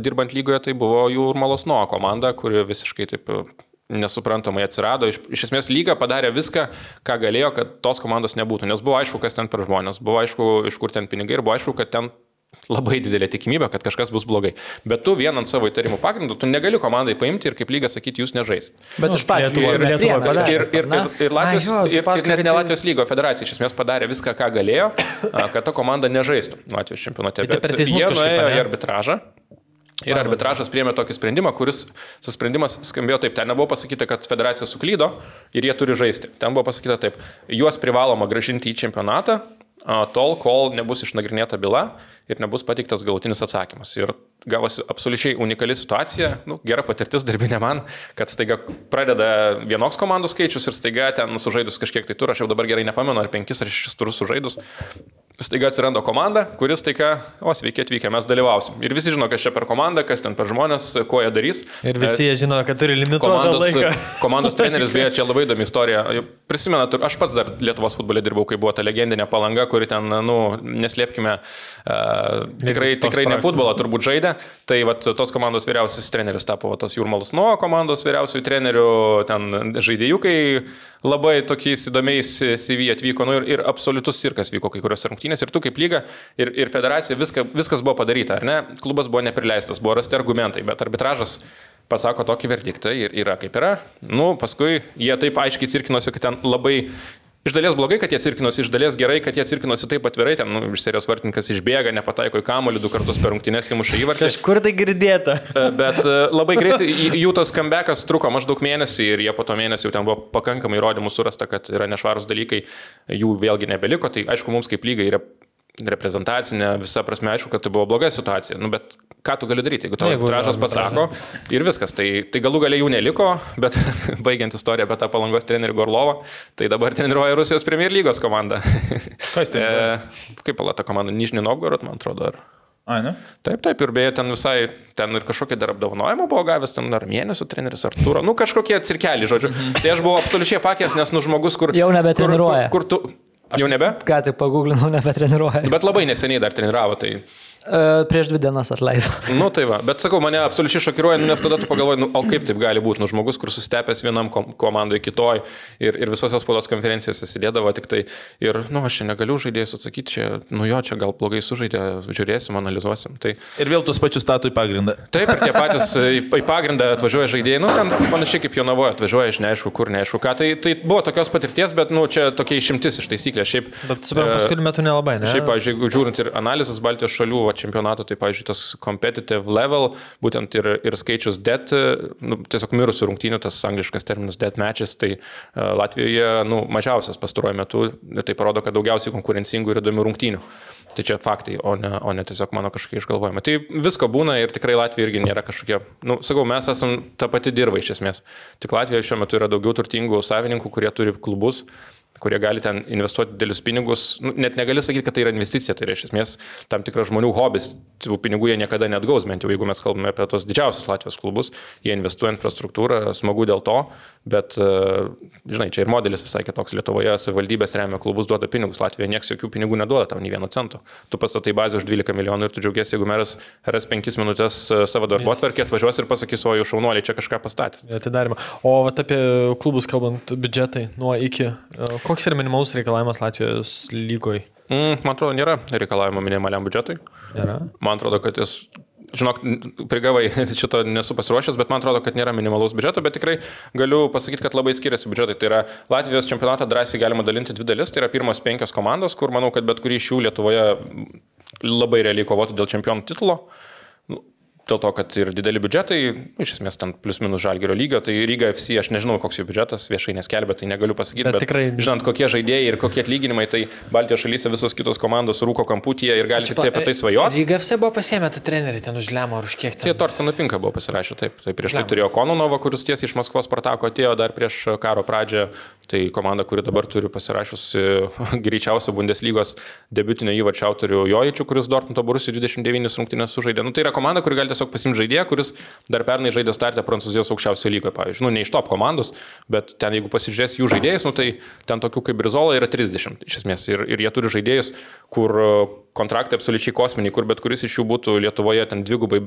S5: dirbant lygoje, tai buvo jų Urmalos Nuo komanda, kuri visiškai taip nesuprantamai atsirado. Iš, iš esmės lyga padarė viską, ką galėjo, kad tos komandos nebūtų, nes buvo aišku, kas ten per žmonės, buvo aišku, iš kur ten pinigai ir buvo aišku, kad ten labai didelė tikimybė, kad kažkas bus blogai. Bet tu vien ant savo įtarimų pagrindų, tu negali komandai paimti ir kaip lyga sakyti, jūs nežais.
S3: Bet nu, iš pačių
S5: ir, ir, ir, ir, ir Latvijos, ir, ir net ne Latvijos lygo federacija iš esmės padarė viską, ką galėjo, kad ta komanda nežaistų Latvijos čempionate. Bet, bet jie nuėjo į arbitražą Ir arbitražas priėmė tokį sprendimą, kuris, tas sprendimas skambėjo taip, ten nebuvo pasakyta, kad federacija suklydo ir jie turi žaisti. Ten buvo pasakyta taip, juos privaloma gražinti į čempionatą, tol, kol nebus išnagrinėta byla ir nebus pateiktas galutinis atsakymas. Ir gavosi absoliučiai unikali situacija, nu, gera patirtis darbinė man, kad staiga pradeda vienoks komandų skaičius ir staiga ten sužaidus kažkiek tai turų, aš jau dabar gerai nepamenu, ar penkis ar šešis turus sužaidus, staiga atsiranda komanda, kuris taika, o sveiki atvykę, mes dalyvausim. Ir visi žino, kas čia per komandą, kas ten per žmonės, ko jie darys.
S4: Ir visi jie žino, kad turi limituotą
S5: Komandos,
S4: laiką.
S5: komandos treneris, <laughs> beje, čia labai įdomi istorija. Prisimenat, aš pats dar Lietuvos futbole dirbau, kai buvo ta legendinė palanga, kuri ten, nu, neslėpkime, uh, tikrai, tikrai ne futbolą turbūt žaidė. Tai vat, tos komandos vyriausias treneris tapo va, tos Jurmalas Nuo komandos vyriausiųjų trenerių, ten žaidėjukai labai tokiais įdomiais CV atvyko, nu, ir, ir absoliutus cirkas vyko kai kuriuose rungtynėse, ir tu kaip lyga, ir, ir federacija, viska, viskas buvo padaryta, ar ne? Klubas buvo neprileistas, buvo rasti argumentai, bet arbitražas pasako tokį verdiktą ir yra kaip yra. Nu, paskui jie taip aiškiai cirkinosi, kad ten labai Iš dalies blogai, kad jie cirkinosi, iš dalies gerai, kad jie cirkinosi taip atvirai, ten nu, iš serijos vartininkas išbėga, nepataiko į kamolį, du kartus per rungtynės įmuša įvartį.
S4: Kažkur tai girdėta. <laughs>
S5: E, Bet e, labai greitai jų tas comebackas truko maždaug mėnesį ir jie po to mėnesį jau ten buvo pakankamai įrodymų surasta, kad yra nešvarūs dalykai, jų vėlgi nebeliko. Tai aišku, mums kaip lygai yra reprezentacinė, visa prasme, aišku, kad tai buvo bloga situacija. Nu, bet ką tu gali daryti, jeigu tavo
S4: Jeigu
S5: tražas pasako ir viskas. Tai, tai galų galiai jų neliko, bet <laughs> baigiant istoriją apie tą palangos trenerių Gorlovą, tai dabar treniruoja Rusijos Premier lygos komanda. <laughs>
S6: Kas tai?
S5: E, Kaip pala ta komanda? Nižni Novgorod, man atrodo. Ar...
S6: A, ne?
S5: Taip, taip, ir beje, ten visai, ten ir kažkokie dar apdovanojimą buvo gavęs, ten ar mėnesio treneris Artūro, nu kažkokie cirkeliai, žodžiu. Tai aš buvau absoliučiai pakęs, nes nu žmogus, kur...
S3: Jau nebetreniruoja.
S5: Kur, kur, kur tu... Jau nebe?
S3: Ką tik paguglinau, <laughs> nebetreniruoju.
S5: Bet labai neseniai dar treniravo, tai...
S3: E, prieš dvi dienas atleido. <laughs>
S5: Nu tai va, bet sakau, mane absoliučiai šokiruoja, nu, nes tada tu pagalvoji, nu, o kaip taip gali būti, nu žmogus, kur susitepęs vienam kom komandai, kitoj ir, ir visose spaudos konferencijose sėdėdavo tik tai ir, nu, aš čia negaliu žaidėjus atsakyti, čia, nu jo, čia gal blogai sužaidė, žiūrėsim, analizuosim. Tai
S6: Ir vėl tuos pačius statų į pagrindą.
S5: Taip, ir tie patys į, į pagrindą atvažiuoja žaidėjai, nu, ten panašiai kaip Jonavoje atvažiuoja iš neaišku kur, neaišku ką. Tai, tai buvo tokios patirties, bet, nu, čia tokia išimtis iš taisyklės. Šiaip,
S4: Bet suprantu,
S5: e,
S4: paskutiniu metu nelabai, ne?
S5: Šiaip, jeigu žiūrint ir analizės Baltijos šalių va, čempionato, tai, pavyzdžiui, tas competitive level, būtent ir, ir skaičius death, nu, tiesiog mirusių rungtynių, tas angliškas terminas death matches, tai uh, Latvijoje, nu, mažiausias pastaruoju metu, tai parodo, kad daugiausiai konkurencingų ir įdomių rungtynių. Tai čia faktai, o ne, o ne tiesiog mano kažkokie išgalvojimai. Tai visko būna ir tikrai Latvija irgi nėra kažkokia, nu, sakau, mes esame ta pati dirba iš esmės. Tik Latvijoje šiuo metu yra daugiau turtingų savininkų, kurie turi klubus kurie gali ten investuoti didelius pinigus, nu, net negali sakyti, kad tai yra investicija, tai yra iš esmės tam tikras žmonių hobis, tų pinigų jie niekada net gaus, bent jau jeigu mes kalbame apie tos didžiausius Latvijos klubus, jie investuoja infrastruktūrą, smagu dėl to, bet, e, žinai, čia ir modelis visai kitoks, Lietuvoje savivaldybės remia klubus, duoda pinigus, Latvijoje niekas jokių pinigų neduoda, tau nei vieno cento. Tu pastatai bazę už 12 milijonų ir tu džiaugiesi, jeigu meras ras 5 minutės e, savo darbo atvarkį, atvažiuos ir pasakys, o jau šaunuoliai čia kažką pastatė.
S4: Atidarymą. O vat apie klubus kalbant, biudžetai nuo iki. e, Koks yra minimalus reikalavimas Latvijos lygoj?
S5: Mm, man atrodo, nėra reikalavimo minimaliam biudžetui.
S4: Nėra.
S5: Man atrodo, kad jis, žinok, prigavai <laughs> šito nesu pasiruošęs, bet man atrodo, kad nėra minimalaus biudžeto, bet tikrai galiu pasakyti, kad labai skiriasi biudžetai. Tai yra Latvijos čempionatą drąsiai galima dalinti dvi dalis, tai yra pirmos penkios komandos, kur manau, kad bet kuri iš jų Lietuvoje labai realiai kovotų dėl čempionų titulo. Nu, Dėl to, kad ir dideli biudžetai, iš esmės ten plus minus žalgerio lygio, tai Ryga FC, aš nežinau, koks jų biudžetas, viešai neskelbė, tai negaliu pasakyti,
S4: Bet
S5: bet,
S4: tikrai-
S5: žinant, kokie žaidėjai ir kokie atlyginimai, tai Baltijos šalyse visos kitos komandos rūko kamputyje ir gali tik tai apie tai svajoti.
S4: Ryga FC buvo pasiemę tą trenerį ten už lemą ar už kiek
S5: Tai
S4: ten.
S5: Torsteno Finka buvo pasirašę taip. Tai prieš tai turėjo Kononovą, kuris tiesiai iš Maskvos Spartako atėjo dar prieš karo pradžią. Tai komanda, kuri dabar turi pasirašiusi <laughs> greičiausią Bundeslygos debutinio įvarčio autorių Jojičių, kuris Dortmundo Borusių 29 rungtynės sužaidė. Nu, tai yra komanda, kuri gali tiesiog pasimti žaidėją, kuris dar pernai žaidė startę Prancūzijos aukščiausioje lygoje, pavyzdžiui. Nu, ne iš top komandos, bet ten jeigu pasižiūrės jų žaidėjus, nu, tai ten tokių kaip Brizola yra 30 iš esmės. Ir, ir jie turi žaidėjus, kur e, kontraktai absoliučiai kosminiai, kur bet kuris iš jų būtų Lietuvoje ten dvigubai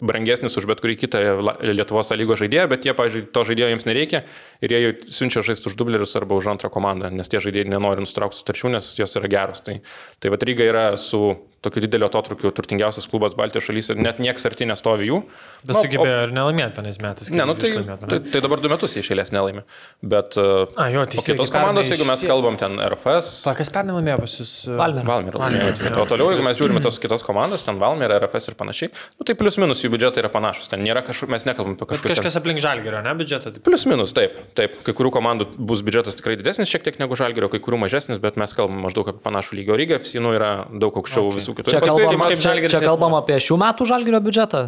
S5: brangesnis už bet kurį kitą Lietuvos lygos žaidėją, bet jie, pavyzdžiui, to žaidėjo jiems nereikia ir jie siunčia žaisti už dublerius arba už antrą komandą, nes tie žaidėjai nenori nustraukti sutarčių, nes jos yra geros. Tai, tai va Ryga yra su tokiu dideliu atotrukiu turtingiausias klubas Baltijos šalyse, net nieks arti nestovi jų.
S4: Bet
S5: Nu, o-
S4: sugebėjo ir nelaimėti tenais metais.
S5: Ne, nu tai,
S4: jūs laimėjot,
S5: tai,
S4: ne?
S5: tai dabar du metus jie išėlės nelaimė. Bet uh,
S4: A, jo, teisingai,
S5: kitos komandos, jeigu mes kalbam ten RFS,
S4: Pa, kas pernai laimėjo pas jūs? e,
S3: Valmera.
S5: Valmėra laimėjo. O toliau, jeigu mes žiūrime tos kitos komandas, ten Valmėra, RFS ir panašiai, nu, tai plius minus jų biudžetai yra panašus. Ten nėra kažkokių, mes nekalbam apie
S4: Bet
S5: kažkokius. ten-
S4: kažkas aplink žalgerio, ne biudžetą. taip.
S5: Plius minus, taip, taip. Kai kurių komandų bus biudžetas tikrai didesnis šiek tiek negu žalgerio, kai kurių mažesnis, bet mes kalbam maždaug apie panašų lygio. Ryga FC nu, yra daug aukščiau okay. visų kitų.
S3: Čia
S5: paskui,
S3: kalbam,
S4: kaip Žalgiris
S3: čia kalbam apie šių metų žalgerio biudžetą.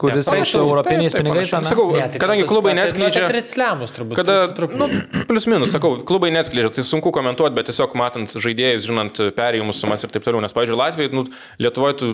S3: kuris
S4: Ne,
S3: su europiniais
S5: Taip, taip,
S3: pinigais.
S5: panašiai. Sakau,
S4: Ne, tai
S5: kadangi klubai neskleidžia...
S4: Apie tris lemus turbūt.
S5: Kada, nu, plius minus, sakau, klubai neatskleidžia, tai sunku komentuoti, bet tiesiog matant žaidėjus, žinant perėjimus sumas ir taip toliau, nes, pavyzdžiui, Latvijai, nu, Lietuvoje tu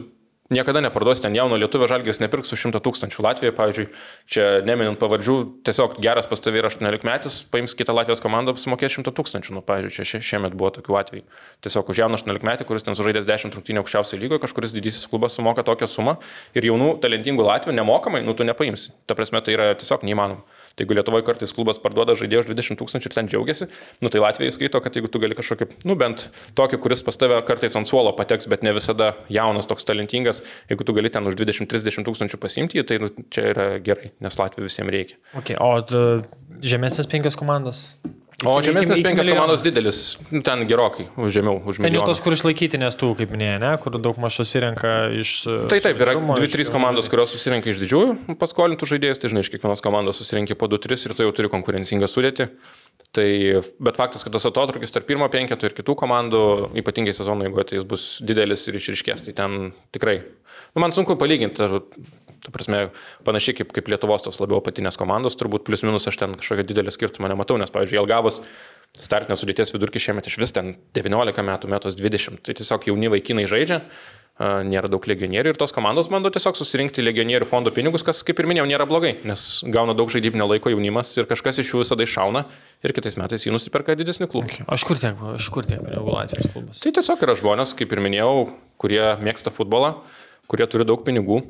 S5: niekada neparduosi ten jauno lietuvio žalgės nepirks už 100 tūkstančių. Latvijoje, pavyzdžiui, čia neminint pavardžių, tiesiog geras pas tavai yra 18 metais, paims kitą Latvijos komandą, sumokės 100 tūkstančių. Nu, pavyzdžiui, čia šie, šiemet buvo tokių atvejų. Tiesiog už jauną 18 metį, kuris ten sužaidęs 10 rungtynių aukščiausioje lygoje, kažkuris didysis klubas sumoka tokią sumą ir jaunų talentingų Latvių nemokamai, nu, tu nepaimsi. Ta prasme, tai yra tiesiog neįmanoma. Tai jeigu Lietuvoje kartais klubas parduoda žaidėjų už 20 tūkstančių ir ten džiaugiasi, nu tai Latvijai skaito, kad jeigu tu gali kažkokį, nu bent tokį, kuris pas tave kartais ant suolo pateks, bet ne visada jaunas, toks talentingas, jeigu tu gali ten už 20-30 tūkstančių pasimti, tai nu, čia yra gerai, nes Latvijai visiems reikia.
S4: Okay, o žemesnės penkios komandos?
S5: O penkios
S4: milijono.
S5: komandos didelis, nu, ten gerokai, žemiau, už
S4: Ten jau
S5: milijoną.
S4: tos, kur išlaikyti, nes tų, kaip minėjai, ne, kur daug mažų susirenka iš...
S5: Tai taip, yra
S4: solidarumo,
S5: 2-3
S4: iš-
S5: komandos, kurios susirinka iš didžiųjų paskolintų žaidėjus, tai žinai, iš kiekvienos komandos susirinkia po 2-3 ir tu jau turi konkurencingą sudėtį. Tai, bet faktas, kad tas atotrukis tarp pirmo penketo ir kitų komandų, ypatingai sezono eigoje, tai jis bus didelis ir išriškės. Tai ten tikrai, nu, man sunku palyginti, ar, tu prasme, panašiai kaip, kaip Lietuvos tos labiau patinės komandos, turbūt plus minus aš ten kažkokio didelio skirtumo nematau, nes, pavyzdžiui, Jelgavos startinės sudėties vidurkis šiemet iš vis ten 19 metų, metus 20. Tai tiesiog jauni vaikinai žaidžia, nėra daug legionierių ir tos komandos bando tiesiog susirinkti legionierių fondo pinigus, kas, kaip ir minėjau, nėra blogai, nes gauna daug žaidybinio laiko jaunimas ir kažkas iš jų visada iššauna ir kitais metais jį nusiperka didesnį klubą.
S4: Aš kur tiek, aš kur tiek, pinigų Latvijos klubas.
S5: Tai tiesiog yra žmonės, kaip ir minėjau, kurie mėgsta futbolą, kurie turi daug pinigų.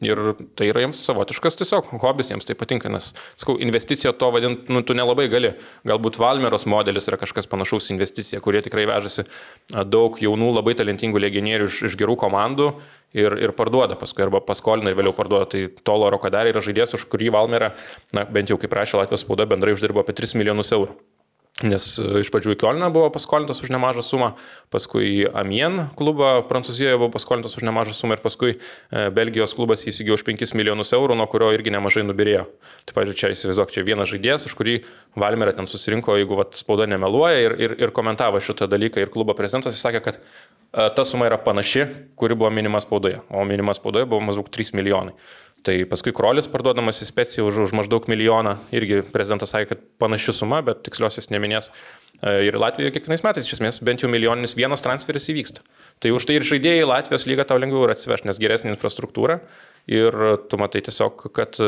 S5: Ir tai yra jiems savotiškas tiesiog hobis, jiems tai patinka, nes, sakau, investicija to vadinti, nu, tu nelabai gali. Galbūt Valmeros modelis yra kažkas panašaus investicija, kurie tikrai vežasi daug jaunų, labai talentingų legionierių iš, iš gerų komandų ir, ir parduoda paskui, arba paskolina ir vėliau parduoda. Tai Tolo Rokadarė yra žaidėjas, už kurį Valmerą, na, bent jau kaip rašė Latvijos spauda, bendrai uždirbo apie 3 milijonus eurų. Nes e, iš pradžių į Kielną buvo paskolintas už nemažą sumą, paskui į Amien klubą Prancūzijoje buvo paskolintas už nemažą sumą ir paskui e, Belgijos klubas įsigijo už 5 milijonus eurų, nuo kurio irgi nemažai nubirėjo. Tai, pavyzdžiui, čia įsivaizduok, čia vienas žaidėjas, už kurį Valmerė ten susirinko, jeigu vat, spauda nemeluoja ir, ir, ir komentavo šitą dalyką ir klubo prezidentas sakė, kad e, ta suma yra panaši, kuri buvo minima spaudoje, o minima spaudoje buvo maždaug 3 milijonai. Tai paskui Krolis parduodamas į speciją už, už maždaug milijoną, irgi prezidentas sakė, kad panaši suma, bet tiksliosios neminės. E, Ir Latvijoje kiekvienais metais iš esmės bent jau milijoninis vienas transferis įvyksta. Tai už tai ir žaidėjai Latvijos lygą tau lengviau yra atsiveš, nes geresnė infrastruktūra ir tu matai tiesiog, kad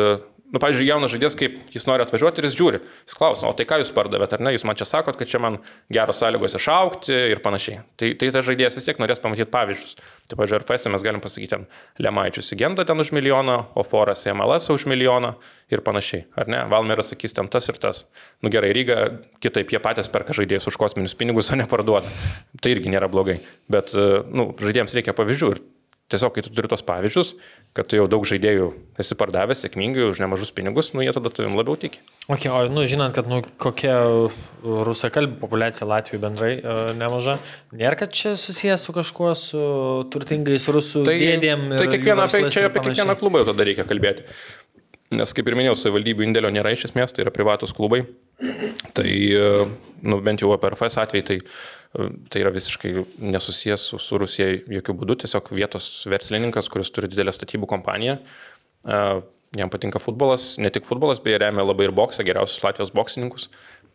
S5: Nu, pavyzdžiui, jaunas žaidėjas, kaip jis nori atvažiuoti ir jis žiūri. Jis klausia, o tai ką jūs pardavėt, ar ne? Jūs man čia sakot, kad čia man geros sąlygos išaukti ir panašiai. Tai, tai tas žaidėjas vis tiek norės pamatyti pavyzdžius. Tai, pavyzdžiui, RFS mes galim pasakyti, ten Lemaičius įgenda ten už milijoną, o Foras MLS už milijoną ir panašiai. Ar ne? Valmeras sakys ten tas ir tas. Nu gerai, Ryga kitaip, jie patys perka žaidėjus už kosminius pinigus, o ne parduoda. Tai irgi nėra blogai. Bet, nu, žaidėjams reikia pavyzdžių. Ir tiesiog, kai tu turi tos pavyzdžius, kad tu jau daug žaidėjų esi pardavęs sėkmingai už nemažus pinigus, nu jie tada tavim labiau tiki.
S4: Okay, o, nu, žinant, kad nu, kokia rusakalbė populiacija Latvijoje bendrai uh, nemaža, nėra, kad čia susijęs su kažkuo, su turtingais rusų
S5: Tai,
S4: dėdėm.
S5: tai kiekvieną, apie, čia apie kiekvieną klubą jau tada reikia kalbėti. Nes kaip ir minėjau, savivaldybių indėlio nėra iš esmės, tai yra privatus klubai. Tai, nu, bent jau apie RFS atveju, tai tai yra visiškai nesusijęs su, su Rusija jokių būdų, tiesiog vietos verslininkas, kuris turi didelę statybų kompaniją. Jam patinka futbolas, ne tik futbolas, beje, remia labai ir boksą, geriausius Latvijos boksininkus.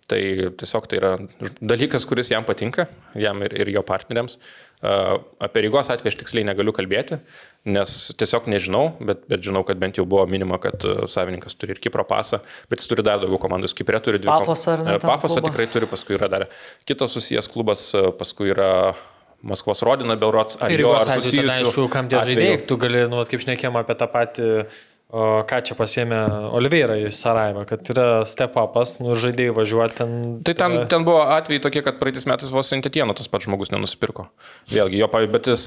S5: Tai tiesiog tai yra dalykas, kuris jam patinka, jam ir, ir jo partneriams. Apie Rygos atveju aš tiksliai negaliu kalbėti, nes tiesiog nežinau, bet, bet žinau, kad bent jau buvo minima, kad savininkas turi ir Kipro pasą, bet jis turi dar daugiau komandų. Kiprė turi dvi
S3: Pafosą ar ne?
S5: Pafosą tikrai turi, paskui yra dar kitas susijęs klubas, paskui yra Maskvos Rodina, Belrots, ar
S4: Ir
S5: jo, ar susijusių.
S4: aišku, kam tie žaidėjai, tu gali, nu, vat kaip šnekėjom apie tą patį, o, ką čia pasėmė Oliveira iš Sarajevą, kad yra step-upas, nu, žaidėjai važiuoti ten.
S5: Tai ten, ten buvo atvejai tokie, kad praeitais metais vos Sintetieno tas pats žmogus nenusipirko. Vėlgi, jo pavyzdžiui, bet jis,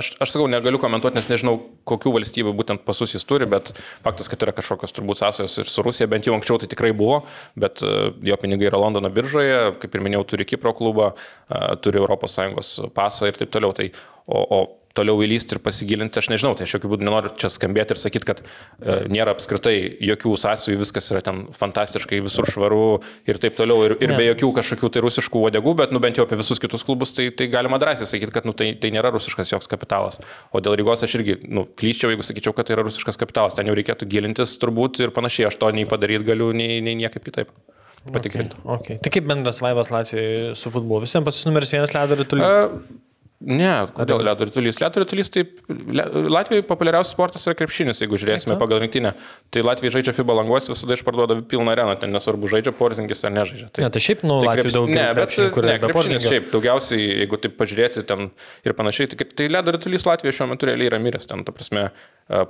S5: aš, aš sakau, negaliu komentuoti, nes nežinau, kokių valstybių būtent pasus jis turi, bet faktas, kad yra kažkokios turbūt sąsajos ir su Rusija, bent jau anksčiau tai tikrai buvo, bet e, jo pinigai yra Londono biržoje, kaip ir minėjau, turi Kipro klubą, e, turi ES pasą ir taip toliau. Tai, o, o toliau įlysti ir pasigilinti, aš nežinau, tai aš jokių būdų nenoriu čia skambėti ir sakyti, kad e, nėra apskritai jokių sąsajų, viskas yra ten fantastiškai, visur švaru ir taip toliau, ir, ir be jokių kažkokių tai rusiškų uodegų, bet nu bent jau apie visus kitus klubus, tai, tai galima drąsiai sakyti, kad nu, tai, tai nėra rusiškas joks kapitalas. O dėl Rygos aš irgi, nu, klyščiau, jeigu sakyčiau, kad tai yra rusiškas kapitalas, ten jau reikėtų gilintis turbūt ir panašiai, aš to nei padaryti galiu, nei, nei niekaip kitaip patikrinti.
S4: Okay. Okay. Tai kaip bendras vaivas Latvijoje su futbolu? Visiems pats numeris vienas ledo rytulys.
S5: Uh, Ne, kodėl ledo ritulys? Ledo ritulys, taip, Latvijoje populiariausias sportas yra krepšinis, jeigu žiūrėsime Eita. pagal rinktinę. Tai Latvija žaidžia FIBA languos, visada išparduoda pilną areną, ten nesvarbu, žaidžia porzingis ar nežaidžia.
S4: Tai, ne, tai šiaip, nu, tai Latvija daug
S5: ne, kur yra krepšinis. Šiaip, daugiausiai, jeigu taip pažiūrėti ten ir panašiai, tai, tai ledo ritulys Latvija šiuo metu realiai yra miręs, ten, ta prasme,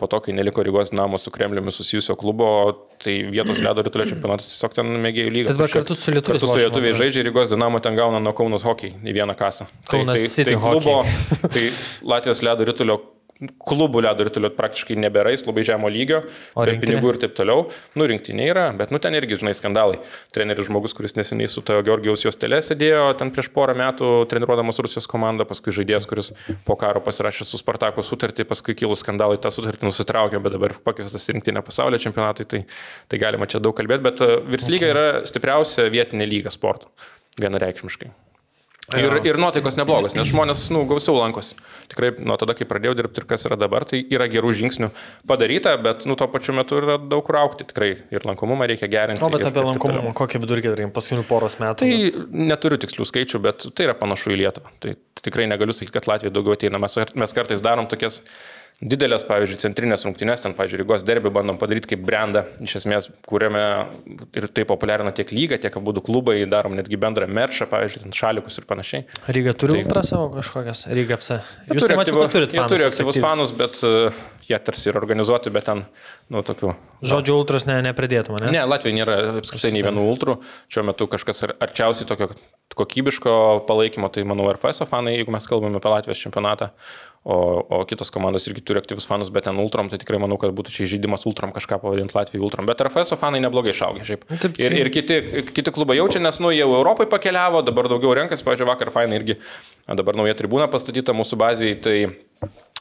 S5: po to, kai neliko Rygos namo su Kremliumi susijusio klubo, tai vietos ledo ritulio čempionatas tiesiog ten mėgėjų lygas.
S4: Bet kartu su lietuviais.
S5: Kartu su lietuviais žaidžia Rygos dinamo ten gauna nuo Kaunas hockey į vieną kasą.
S4: Kaunas
S5: tai, tai,
S4: City
S5: tai klubo, <laughs> tai Latvijos ledo ritulio klubų ledo ritulio praktiškai nebėra, jis labai žemo lygio, be pinigų ir taip toliau. Nu, rinktinė yra, bet nu ten irgi, žinai, skandalai. Treneris žmogus, kuris neseniai su tojo Georgijaus Jostelė sėdėjo ten prieš porą metų treniruodamas Rusijos komandą, paskui žaidėjas, kuris po karo pasirašė su Spartako sutartį, paskui kilus skandalai tą sutartį nusitraukė, bet dabar pakviestas rinktinė pasaulio čempionatai, tai, tai galima čia daug kalbėti, bet e, Virslyga okay. yra stipriausia vietinė lyga sporto. Vienareikšmiškai. Ir, ir nuotaikos neblogos, nes žmonės, nu, gausiau lankosi. Tikrai nuo tada, kai pradėjau dirbti ir kas yra dabar, tai yra gerų žingsnių padaryta, bet, nu, tuo pačiu metu yra daug kur aukti tikrai. Ir lankomumą reikia gerinti.
S4: O, bet
S5: ir,
S4: apie lankomumą, kokį vidurkį darėm paskutinių poros metų?
S5: Tai bet... neturiu tikslių skaičių, bet tai yra panašu į Lietuvą. Tai, tai tikrai negaliu sakyti, kad Latvija daugiau ateina. Mes, mes kartais darom tokias didelės, pavyzdžiui, centrinės rungtynės, ten, pavyzdžiui, Rygos derbį bandom padaryti kaip brandą, iš esmės, kuriame ir tai populiarina tiek lygą, tiek abu klubai, darom netgi bendrą meršą, pavyzdžiui, ten šalikus ir panašiai.
S4: Ryga turi tai, ultra savo kažkokias, Ryga FC.
S5: Jūs turi, tai mačiau, kad turite fanus. Turi aktyvus fanus, bet uh, jie tarsi ir organizuoti, bet ten, nu, tokių.
S4: Žodžiu, ultras ne, nepridėtum, ne?
S5: Ne, Latvija nėra apskritai nei vienų ultrų, šiuo metu kažkas arčiausiai tokio kokybiško palaikymo, tai manau, RFS fanai, jeigu mes kalbame apie Latvijos čempionatą, o, o kitos komandos irgi turi aktyvus fanus, bet ten ultram, tai tikrai manau, kad būtų čia žaidimas ultram kažką pavadinti Latvijai ultram. Bet RFS fanai neblogai išaugė šiaip.
S4: Taip,
S5: ir, ir kiti, kiti klubai jaučia, nes nu jau Europai pakeliavo, dabar daugiau renkas, pavyzdžiui, vakar fanai irgi, dabar nauja tribūna pastatyta mūsų bazėje, tai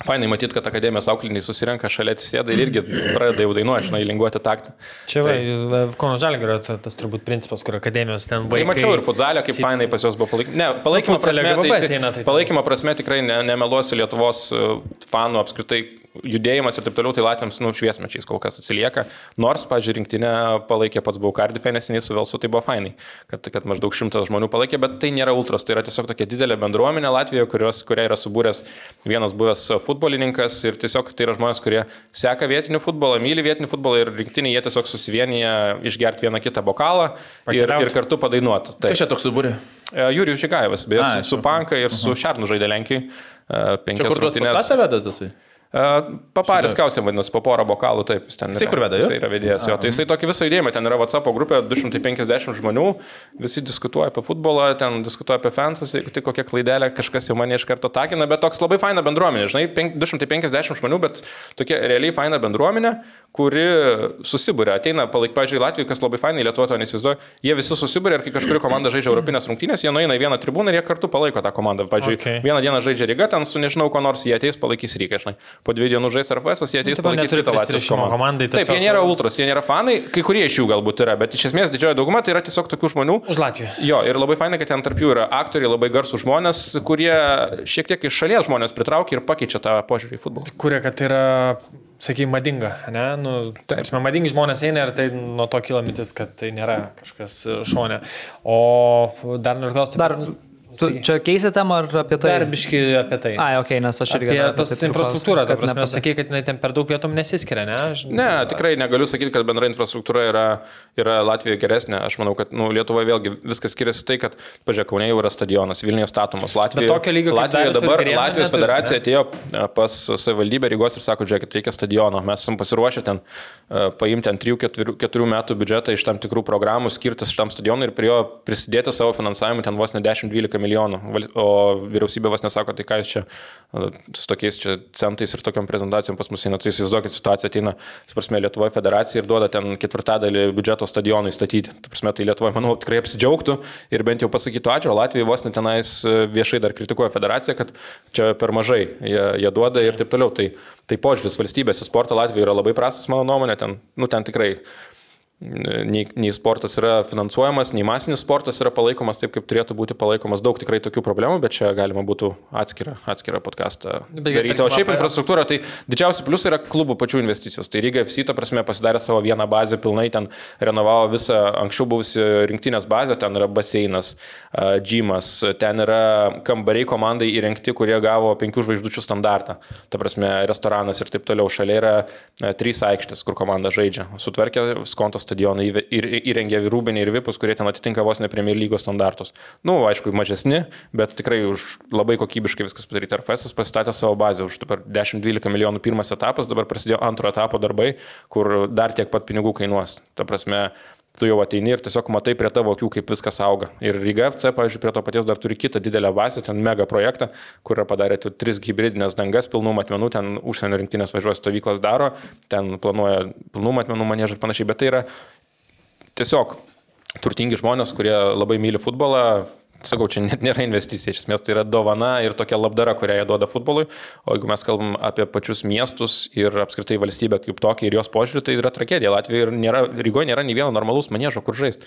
S5: Fainai matyti, kad akademijos aukliniai susirenka šalia atsisėda ir irgi pradeda jau dainuoti, žinai, linguoti taktą.
S4: Čia tai, va, Kono Žalgirio tas turbūt principas, kur akademijos ten
S5: buvo. Tai mačiau ir futzalio, kaip fainai pas juos buvo palaikymo. Ne, palaikymo prasme, tai, tai, tai, palaikymo prasme tikrai ne, nemeluosiu Lietuvos e, fanų apskritai judėjimas ir taip toliau, tai Latviams, nu, šviesmečiais kol kas atsilieka. Nors, pažiūrėjau, rinktinę palaikė pats buvau Kardifė neseniai su Velsu, tai buvo fainai, kad, kad maždaug šimtas žmonių palaikė, bet tai nėra ultras, tai yra tiesiog tokia didelė bendruomenė Latvijoje, kurios, kuria yra subūręs vienas buvęs futbolininkas ir tiesiog tai yra žmonės, kurie seka vietinį futbolą, myli vietinį futbolą ir rinktinį jie tiesiog susivienyje išgerti vieną kitą bokalą ir, ir kartu padainuoti.
S6: Tai čia toks subūrė?
S5: Jurijus Žigajevas, beje, su, Panka ir su Šarnu žaidė Lenkijai. Penkias rungtynės.
S6: Kas tave vedasi?
S5: Paparis Kausim vadinasi, po porą bokalų, taip, jis ten
S6: jisai kur veda?
S5: Jisai yra vedėjas, jo. Tai jisai tokį visą judėjimą, ten yra WhatsApp grupė, 250 žmonių, visi diskutuoja apie futbolą, ten diskutuoja apie fantasy, tik kokia klaidelė, kažkas jau mane iš karto takina, bet toks labai faina bendruomenė, žinai, 250 žmonių, bet tokia realiai faina bendruomenė, kuri susibūrė, ateina, palaik, pažiūrėjau, Latvijai, kas labai fainai, Lietuva to nesizduoja, jie visi susibūrė ir kai kažkuri komanda žaidžia Europinės rungtynės, jie nueina į vieną tribūną ir jie kartu palaiko tą komandą. Pavyzdžiui, okay. vieną dieną žaidžia Ryga, ten su nežinau, ko nors jie ateis, palaikys Ryga, žinai po dviejų dienų žais RFS, jie ateis nu, palaikyti kitą Latvijos
S4: komandą.
S5: Taip, jie nėra ultras, jie nėra fanai, kai kurie iš jų galbūt yra, bet iš esmės didžioji dauguma tai yra tiesiog tokių žmonių.
S4: Už Latviją.
S5: Jo, ir labai fainai, kad ten tarp jų yra aktoriai, labai garsų žmonės, kurie šiek tiek iš šalies žmonės pritraukia ir pakeičia tą požiūrį į futbolą.
S4: Kurie, kad yra sakykime, madinga, ne? Nu, taip, madingi žmonės eina ir tai nuo to kyla mintis, kad tai nėra kažkas šonė. O dar noriu klausti.
S3: Dar, Tu čia keisi temą ar apie tai?
S4: Darbiški apie tai.
S3: Ai, ok, nes aš irgi.
S4: Apie, tas tai infrastruktūrą, ta prasme, sakai, kad jinai ten per daug vietom nesiskiria, ne? Aš,
S5: ne, tikrai negaliu sakyti, kad bendra infrastruktūra yra, yra Latvijoje geresnė. Aš manau, kad nu, Lietuvoje vėlgi viskas skiriasi tai, kad, pažiūrėk, Kaunė jau yra stadionas, Vilniuje statomas, Latvijoje.
S4: Tokio lygio
S5: Latvijoje dabar Grėmė Latvijos federacija ne? atėjo pas savivaldybę Rygos ir sako, žiūrėkit, reikia stadiono. Mes esame pasiruošę ten paimti ant 3-4 metų biudžetą iš tam tikrų programų skirtas šitam stadionui ir prie jo prisidėti savo finansavimu ten vos ne 10-12 milijonų o vyriausybė vas nesako, tai ką jūs čia su tokiais čia centais ir tokiam prezentacijom pas mus eina, tai įsivaizduokit situaciją ateina, prasme, Lietuvoje federacija ir duoda ten ketvirtadalį biudžeto stadionui statyti. Tu prasme, tai Lietuvoje, manau, tikrai apsidžiaugtų ir bent jau pasakytų ačiū, o Latvijai vos net tenais e, viešai dar kritikuoja federaciją, kad čia per mažai jie, jie duoda ir taip toliau. Tai, tai požiūris valstybės į sportą Latvijoje yra labai prastas, mano nuomonė, ten, nu, ten tikrai nei, nei sportas yra finansuojamas, nei masinis sportas yra palaikomas taip, kaip turėtų būti palaikomas. Daug tikrai tokių problemų, bet čia galima būtų atskirą, atskirą podcastą daryti. O šiaip infrastruktūra, tai didžiausi pliusai yra klubų pačių investicijos. Tai Ryga FC, ta prasme, pasidarė savo vieną bazę, pilnai ten renovavo visą anksčiau buvusi rinktinės bazę, ten yra baseinas, a, džimas, ten yra kambariai komandai įrengti, kurie gavo penkių žvaigždučių standartą. Ta prasme, restoranas ir taip toliau. Šalia yra trys aikštės, kur komanda žaidžia. Sutvarkė skonto stadioną ir įrengė rūbinį ir vipus, kurie ten atitinka vos ne Premier lygos standartus. Nu, aišku, mažesni, bet tikrai už labai kokybiškai viskas padaryta. RFS pasistatė savo bazę už dabar 10-12 milijonų pirmas etapas, dabar prasidėjo antro etapo darbai, kur dar tiek pat pinigų kainuos. Ta prasme, tu jau ateini ir tiesiog matai prie tavo akių, kaip viskas auga. Ir Ryga FC, pavyzdžiui, prie to paties dar turi kitą didelę bazę, ten mega projektą, kur yra padarę tris hybridinės dangas, pilnų matmenų, ten užsienio rinktinės važiuoja stovyklas daro, ten planuoja pilnų matmenų manėžą ir panašiai, bet tai yra tiesiog turtingi žmonės, kurie labai myli futbolą. Sakau, čia net nėra investicija, iš esmės tai yra dovana ir tokia labdara, kurią jie duoda futbolui. O jeigu mes kalbam apie pačius miestus ir apskritai valstybę kaip tokią ir jos požiūrį, tai yra tragedija. Latvijoje nėra, Rygoje nėra nei vieno normalaus manėžo, kur žaisti.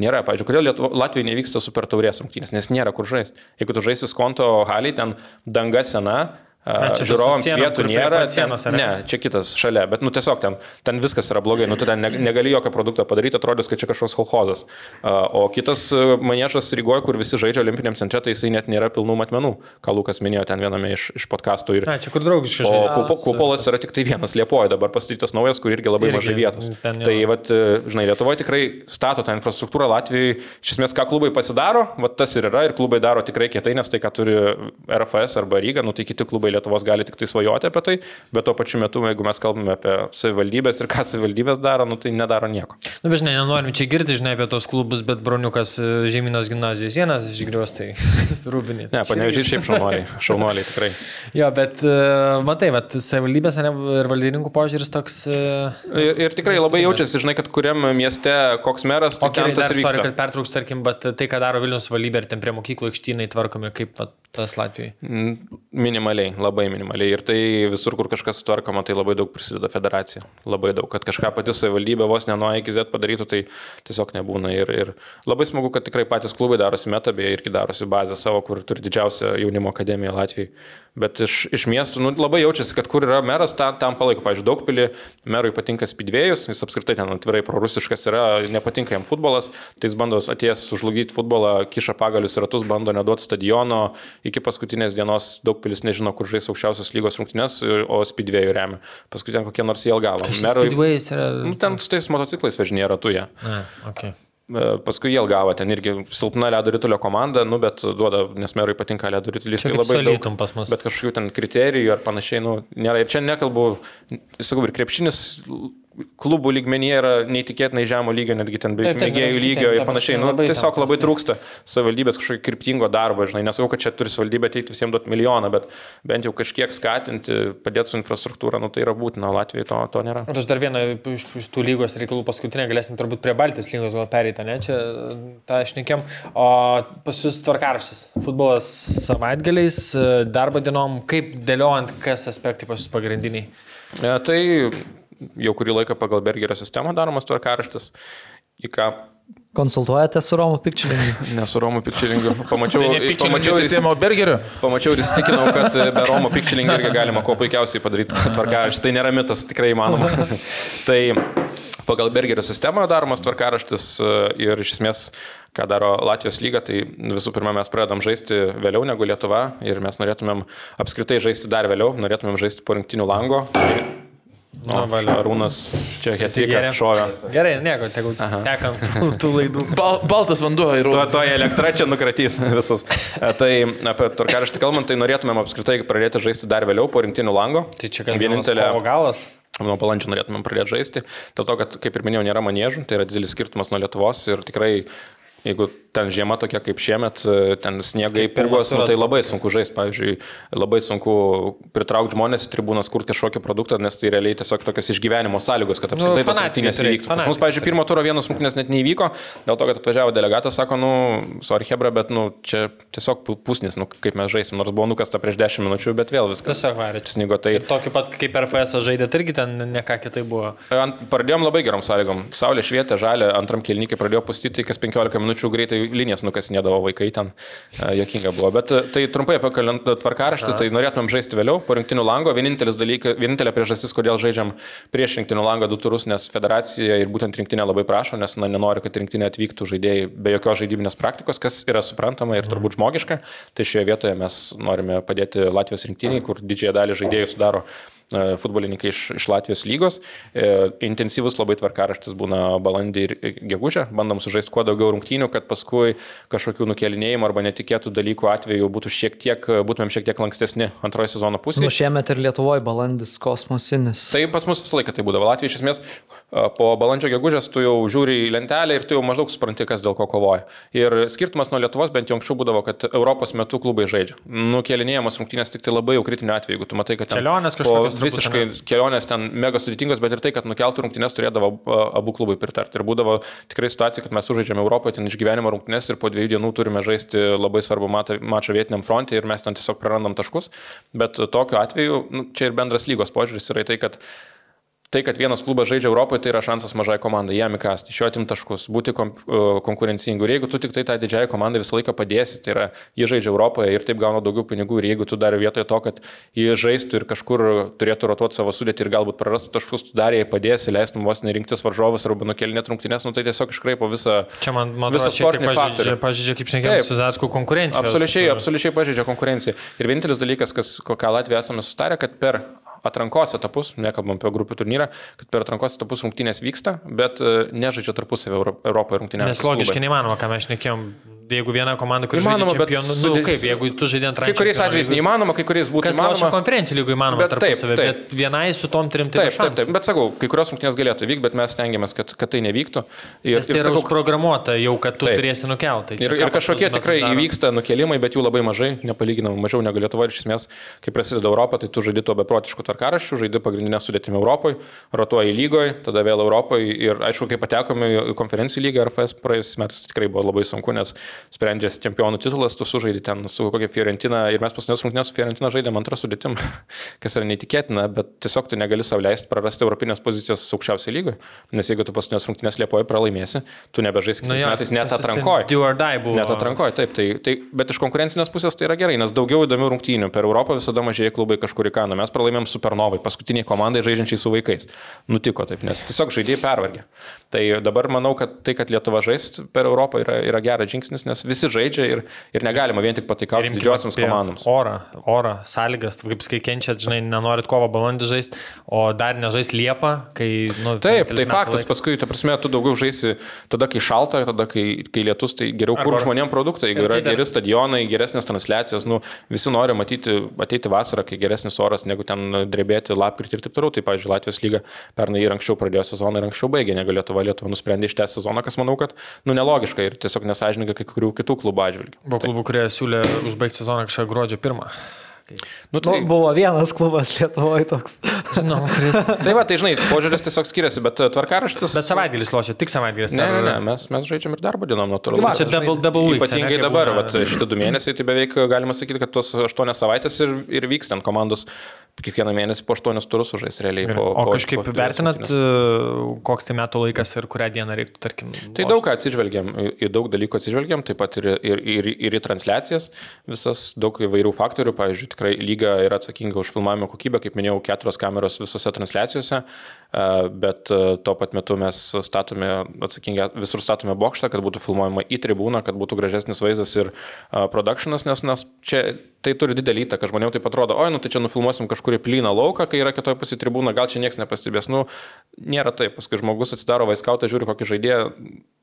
S5: Nėra, pavyzdžiui, kodėl Lietuvo, Latvijoje nevyksta super taurės rungtynės, nes nėra kur žaisti. Jeigu tu žaisi skonto haliai, ten danga sena, žiūrovams vietų nėra.
S4: sienos,
S5: ten,
S4: ne?
S5: ne, čia kitas šalia, bet nu tiesiog ten, ten viskas yra blogai, nu tu ten ne- negali jokio produkto padaryti, atrodys, kad čia kažkoks kolhozas. A, O kitas e, manėžas Rygoje, kur visi žaidžia olimpiniam centre, tai jisai net nėra pilnų matmenų, ką Lukas minėjo ten viename iš, iš podkastų. Ir,
S4: Na, čia kur draugiškai
S5: O
S4: žaidžia.
S5: kupo, kupolas yra tik tai vienas, Liepoje dabar pastatytas naujas, kur irgi labai
S4: Irgi,
S5: mažai vietos. Tai, vat, e, žinai, Lietuvoje tikrai stato tą infrastruktūrą, Latvijoje, iš esmės, ką klubai pasidaro, vat, tas ir yra, ir klubai daro tikrai kietai, nes tai, ką turi RFS arba Ryga, nu tai kiti klubai Lietuvos gali tik tai svajoti apie tai, bet tuo pačiu metu, jeigu mes kalbame apie savivaldybės ir ką savivaldybės daro, nu tai nedaro nieko.
S4: Nu, bet žinai, nenorim čia girti, žinai, apie tos klubus, bet broniukas e, Žemynos gimnazijos sienas išgrios, tai <laughs> rūbinė.
S5: Ne, panevežiai šiaip šaunuoliai, šaunuoliai tikrai.
S4: Jo, bet uh, matai, vat, savivaldybės ane, ir valdininkų požiūris toks... Uh,
S5: Ir, ir tikrai labai jaučiasi, žinai, kad kuriam mieste koks meras, tai
S4: O gerai,
S5: ten tas ir
S4: sorry,
S5: vyksta.
S4: kad pertrauks, tarkim, bet tai, ką daro Vilnius valybė ir ten prie mokyklų aikštynai tvarkomi, kaip vat, tas Latvijai.
S5: Minimaliai, labai minimaliai. Ir tai visur, kur kažkas sutvarkoma, tai labai daug prisideda federacija. Labai daug. Kad kažką pati savivaldybė vos ne nuo A iki Z padarytų, tai tiesiog nebūna. Ir, ir labai smagu, kad tikrai patys klubai darosi metabė irgi darosi bazę savo, kur turi didžiausią jaunimo akademiją Latvijai. Bet iš, iš miestų nu, labai jaučiasi, kad kur yra meras, tam, tam palaiko. Pavyzdžiui, daug pilį merui patinka spidvėjus, jis apskritai ten atvirai prorusiškas yra, nepatinka jam futbolas, tai jis bando atėjęs sužlugdyti futbolą, kiša pagalius į ratus, bando neduoti stadiono, iki paskutinės dienos daug pilis nežino, kur žais aukščiausios lygos rungtynės, o spidvėjų remia. Paskui ten kokie nors jie gavo. Merui,
S4: Speedways yra...
S5: nu, ten su tais motociklais važinėja ratuje.
S4: Na, okay.
S5: E, Paskui jie gavo ten irgi silpna ledo rytulio komanda, nu, bet duoda, nes merui patinka ledo rytulis.
S4: Čia
S5: Tai labai daug,
S4: pas mus.
S5: bet kažkokių ten kriterijų ar panašiai, nu, nėra. Ir čia nekalbu, sakau, ir krepšinis klubų lygmenyje yra neįtikėtinai žemo lygio, netgi ten beveik mėgėjų lygio ir panašiai. Nu,
S4: labai
S5: tiesiog labai trūksta savivaldybės kažkokio kryptingo darbo, žinai, nesakau, kad čia turi savivaldybė ateiti visiems duoti milijoną, bet bent jau kažkiek skatinti, padėti su infrastruktūra, nu, tai yra būtina, o Latvijai to, to nėra.
S4: Ir aš dar vieną iš, iš tų lygos reikalų paskutinę galėsim turbūt prie Baltijos lygos gal pereiti, ne? Čia tą išnekėm. O pas jūs tvarkaraštis. Futbolas savaitgaliais, darbo dienom, kaip dėliojant, kas aspektai pas jūs pagrindiniai.
S5: E, tai jau kurį laiką pagal Bergerio sistemą daromas tvarkaraštis, į ką
S3: Konsultuojate su Romu Pikčilingu? <laughs>
S5: nesu Romu Pikčilingu. Pamačiau,
S6: Tai ne
S5: pamačiau,
S6: pamačiau
S5: ir, pamačiau ir įsitikinau, kad be Romo Pikčilingo irgi galima kuo puikiausiai padaryti tvarkaraštį. Tai nėra mitas, tikrai įmanoma. <laughs> tai pagal Bergerio sistemą daromas tvarkaraštis e, ir iš esmės ką daro Latvijos lyga, tai visų pirma mes pradedam žaisti vėliau negu Lietuva ir mes norėtumėm apskritai žaisti dar vėliau, norėtumėm žaisti po rinktinių lango. O,
S4: Na, valia.
S5: Arūnas čia hesiką šovė.
S4: Gerai, nieko, tegul tekant tų, tų laidų. <laughs>
S6: Bal, baltas vanduo ir
S5: Tuo, tuo elektra čia nukratys <laughs> visus. E, Tai apie tvarkaraštį kalbant, tai norėtumėm apskritai pradėti žaisti dar vėliau po rinktinių lango.
S4: Tai čia kas
S5: vienintelė.
S4: O galas?
S5: Nuo balandžio norėtumėm pradėti žaisti. Dėl to, kad, kaip ir minėjau, nėra manėžų, tai yra didelis skirtumas nuo Lietuvos ir tikrai jeigu ten žiema tokia kaip šiemet, e, ten sniegai,
S4: pirmas
S5: nu, tai labai sunku žaisti. Pavyzdžiui, labai sunku pritraukti žmonės į tribūnas, kurti kažkokį produktą, nes tai realiai tiesiog tokios išgyvenimo sąlygos, kad apskritai tos
S4: fanatikai
S5: rungtynės įvyktų. Pas mus, pavyzdžiui, pirmo turo vienas rungtynės net neįvyko, dėl to, kad atvažiavo delegatas, sako, nu, sorry Hebra, bet, nu, čia tiesiog pu- pusnis, nu, kaip mes žaisim, nors buvo nukasta prieš 10 minučių, bet vėl viskas.
S4: Tiesiog varė.
S5: Snygo, tai
S4: Ir tokį pat kaip RFS žaidė, tai irgi ten ne ką kitai buvo.
S5: Ant, pradėjom labai gerom sąlygom. Saulė švietė, žalė, antram kilnykai pradėjo pustyti, kas 15 minučių greitai linijas nukasinėdavo vaikai ten. E, Jokinga buvo. Bet e, tai trumpai apie tvarkaraštį, tai norėtumėm žaisti vėliau, po rinktinių lango. Vienintelis dalykas, vienintelė priežastis, kodėl žaidžiam prieš rinktinių langą du turus, nes federacija ir būtent rinktinė labai prašo, nes na, nenori, kad rinktinė atvyktų žaidėjai be jokios žaidybinės praktikos, kas yra suprantama ir turbūt žmogiška. Tai šioje vietoje mes norime padėti Latvijos rinktiniai, kur didžiąją dalį žaidėjų sudaro futbolininkai iš, iš Latvijos lygos. E, Intensyvus labai tvarkaraštis būna balandį ir gegužę. Bandom sužaisti kuo daugiau rungtynių, kad paskui kažkokių nukelinėjimų arba netikėtų dalykų atveju būtų šiek tiek, būtumėm šiek tiek lankstesni antrojo sezono pusėje.
S3: Nu, šiemet ir Lietuvoje balandis kosmosinis.
S5: Tai pas mus visą laiką tai būdavo. Latvija iš esmės a, po balandžio gegužės tu jau žiūri į lentelę ir tu jau maždaug supranti, kas dėl ko kovoja. Ir skirtumas nuo Lietuvos bent jau anksčiau būdavo, kad Europos metu klubai žaidžia. Nukelinėjamos rungtynės tik tai labai jau kritiniu atveju, jeigu tu matai, kad ten
S4: Kelionės kažkokios
S5: visiškai kelionės ten mega sudėtingos, bet ir tai, kad nukeltų rungtynės turėdavo abu klubai pritarti. Ir būdavo tikrai situacija, kad mes sužaidžiame Europoje ten išgyvenimo rungtynės ir po dviejų dienų turime žaisti labai svarbu mačą vietiniam fronte ir mes ten tiesiog prarandam taškus. Bet tokiu atveju, nu, čia ir bendras lygos požiūris yra tai, kad Tai, kad vienas klubas žaidžia Europoje, tai yra šansas mažai komandai, jam įkasti, iš jo atimti taškus, būti kom, uh, konkurencingu. Ir jeigu tu tik tai tą didžiąją komandą visą laiką padėsi, tai yra, jie žaidžia Europoje ir taip gauna daugiau pinigų. Ir jeigu tu dar vietoje to, kad jie žaistų ir kažkur turėtų rotuoti savo sudėtį ir galbūt prarastų taškus, tu dar jai padėsi, leistum vos nerinktis varžovus arba nukelinėti rungtynės, nu tai tiesiog iškraipo visą...
S4: Čia man, man
S5: visą sportinį
S4: pažydžia, pažydžia kaip
S5: Taip.
S4: su Zaskų konkurencija.
S5: Absoliučiai, absoliučiai pažeidžia konkurenciją. Ir vienintelis dalykas, kas, ką Latvija esame sustarę, kad per atrankos etapus, nekalbam apie grupių turnyrą, kad per atrankos etapus rungtynės vyksta, bet e, nežaidžia tarpusavį Euro- Europoje rungtynės.
S4: Nes logiškai neįmanoma, ką mes šnekėjom. Jeigu viena komanda, kuri žaidžia
S5: Įmanoma, bet
S4: čempionų, nu,
S5: sudė-
S4: kaip, jeigu tu žaidži antrąjį.
S5: Kai kuriais atvejais neįmanoma, kai kuriais būtų
S4: Kas
S5: įmanoma.
S4: konferencijų lygų įmanoma
S5: Bet taip,
S4: tarpusavį,
S5: taip.
S4: bet vienai su tom trim tai
S5: Taip, taip, taip, bet sakau, kai kurios rungtynės galėtų vykti, bet mes stengiamės, kad, kad tai nevyktų. Ir,
S4: Nes tai yra
S5: sakau,
S4: užprogramuota jau, kad tu
S5: Taip.
S4: turėsi nukelti.
S5: Ir, ir kažkokie tikrai įvyksta nukelimai, bet jų labai mažai, nepalyginamai mažiau negu Lietuva. Ir iš esmės, kai prasideda Europą, tai tu žaidži tuo beprotišku tvarkaraščiu, žaidži pagrindinę sudėtimį Europoje, rotuoji lygoje, tada vėl Europoje. Ir aišku, kai patekome į konferencijų lygą RFS praėjusiais metais, tai tikrai buvo labai sunku, nes sprendžiasi čempionų titulas, tu sužaidži ten su kokia Fiorentina ir mes paskutinės rungtynės su Fiorentina žaidėm antrą sudėtim, <laughs> kas yra neįtikėtina, bet tiesiog tu negali savo leisti prarasti europinės pozicijos aukščiausiai lygoje, nes jeigu tu paskutinės rungtynės Liepoje pralaimėsi, tu nebežaisi kitais metais net atrankoje. Net atrankoje, taip, tai, tai, bet iš konkurencinės pusės tai yra gerai, nes daugiau įdomių rungtynių. Per Europą visada mažėja klubai kažkur į kaną. Mes pralaimėjom Supernovai, paskutiniai komandai žaidžiančiai su vaikais. Nutiko taip, nes tiesiog žaidėjai pervargė. Tai dabar manau, kad tai, kad Lietuva žais per Europą yra, yra geras žingsnis, nes visi žaidžia ir, ir negalima vien tik patikauti didžiosiams komandoms.
S4: Orą, orą, sąlygas, kaip kai kenčiat, žinai, nenorit kovo balandį žaisti, o dar nežais Liepą, kai... Nu,
S5: Taip, tai faktas,
S4: laiko.
S5: paskui, ta prasme, tu daugiau žaisi tada, kai šalta, tada, kai, kai lietus, tai geriau kur žmonėm produktai, jeigu yra
S4: tai dar-
S5: geri stadionai, geresnės transliacijos, nu, visi nori matyti, ateiti vasarą, kai geresnis oras, negu ten drebėti lapkritį ir taip toliau. Tai, pavyzdžiui, Latvijos lyga pernai ir anksčiau pradėjo sezoną ir anksčiau baigė, negu Lietuva. Lietuva nusprendė ištęsti sezoną, kas manau, kad, nu, nelogiška ir tiesiog nesažininga kai kurių kitų klubų atžvilgių.
S4: Buvo klubų, kurie siūlė užbaigti sezoną kažką gruodžio pirmą.
S5: Nu,
S3: Nu,
S5: tai,
S3: buvo vienas klubas Lietuvoje toks.
S4: Žinau, kuris. <laughs>
S5: tai va, tai žinai, požiūris tiesiog skiriasi, bet e, tvarkaraštis.
S4: Bet savaitgalis lošia, tik savaitgalis.
S5: Ne, ne, ne, mes, mes žaidžiam ir darbo dienom, natūralu.
S4: Va, čia double, double weeks,
S5: Ypatingai dabar,
S4: būna.
S5: vat, šitie du mėnesiai, tai beveik galima sakyti, kad tos aštuonias savaitės ir, ir vyks ten komandos kiekvieną mėnesį po aštuonius turus sužais realiai. Po,
S4: O
S5: po,
S4: kažkaip
S5: po
S4: vertinat,
S5: rungtynes.
S4: e, koks tai metų laikas ir kurią dieną reiktų, tarkim.
S5: Tai daug ką atsižvelgiam, į daug dalykų atsižvelgiam, taip pat ir, ir, ir, ir į transliacijas, visas daug įvairių faktorių, pavyzdžiui, tikrai lyga yra atsakinga už filmavimo kokybę, kaip minėjau, keturios kameros visose transliacijose, bet e, tuo pat metu mes statome, atsakingi, visur statome bokštą, kad būtų filmuojama į tribūną, kad būtų gražesnis vaizdas ir uh, productionas, nes, nes čia tai turi didelį įtaką, žmonėms tai atrodo, oi, nu tai čia nufilmuosim kažkurį plyną lauką, kai yra kitoje pusėje tribūna, gal čia niekas nepastebės. Nu, nėra taip, paskui žmogus atsidaro vaiskautą, žiūri kokį žaidėją,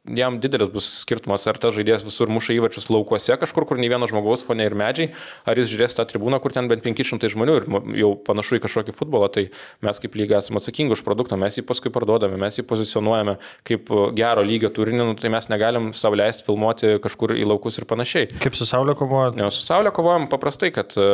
S5: jam didelis bus skirtumas, ar tas žaidėjas visur muša įvačius laukuose kažkur, kur nei vieno žmogaus fone ir medžiai, ar jis žiūrės tą tribūną, kur ten bent 500 žmonių ir jau panašu į kažkokį futbolą, tai mes kaip lyga esame atsakingi už produktą, mes jį paskui parduodame, mes jį pozicionuojame kaip gero lygio turinį, nu, tai mes negalim savo leisti filmuoti kažkur į laukus ir panašiai.
S4: Kaip su Saulė kovoja?
S5: Ne, su Saulė kovojam paprastai, kad e,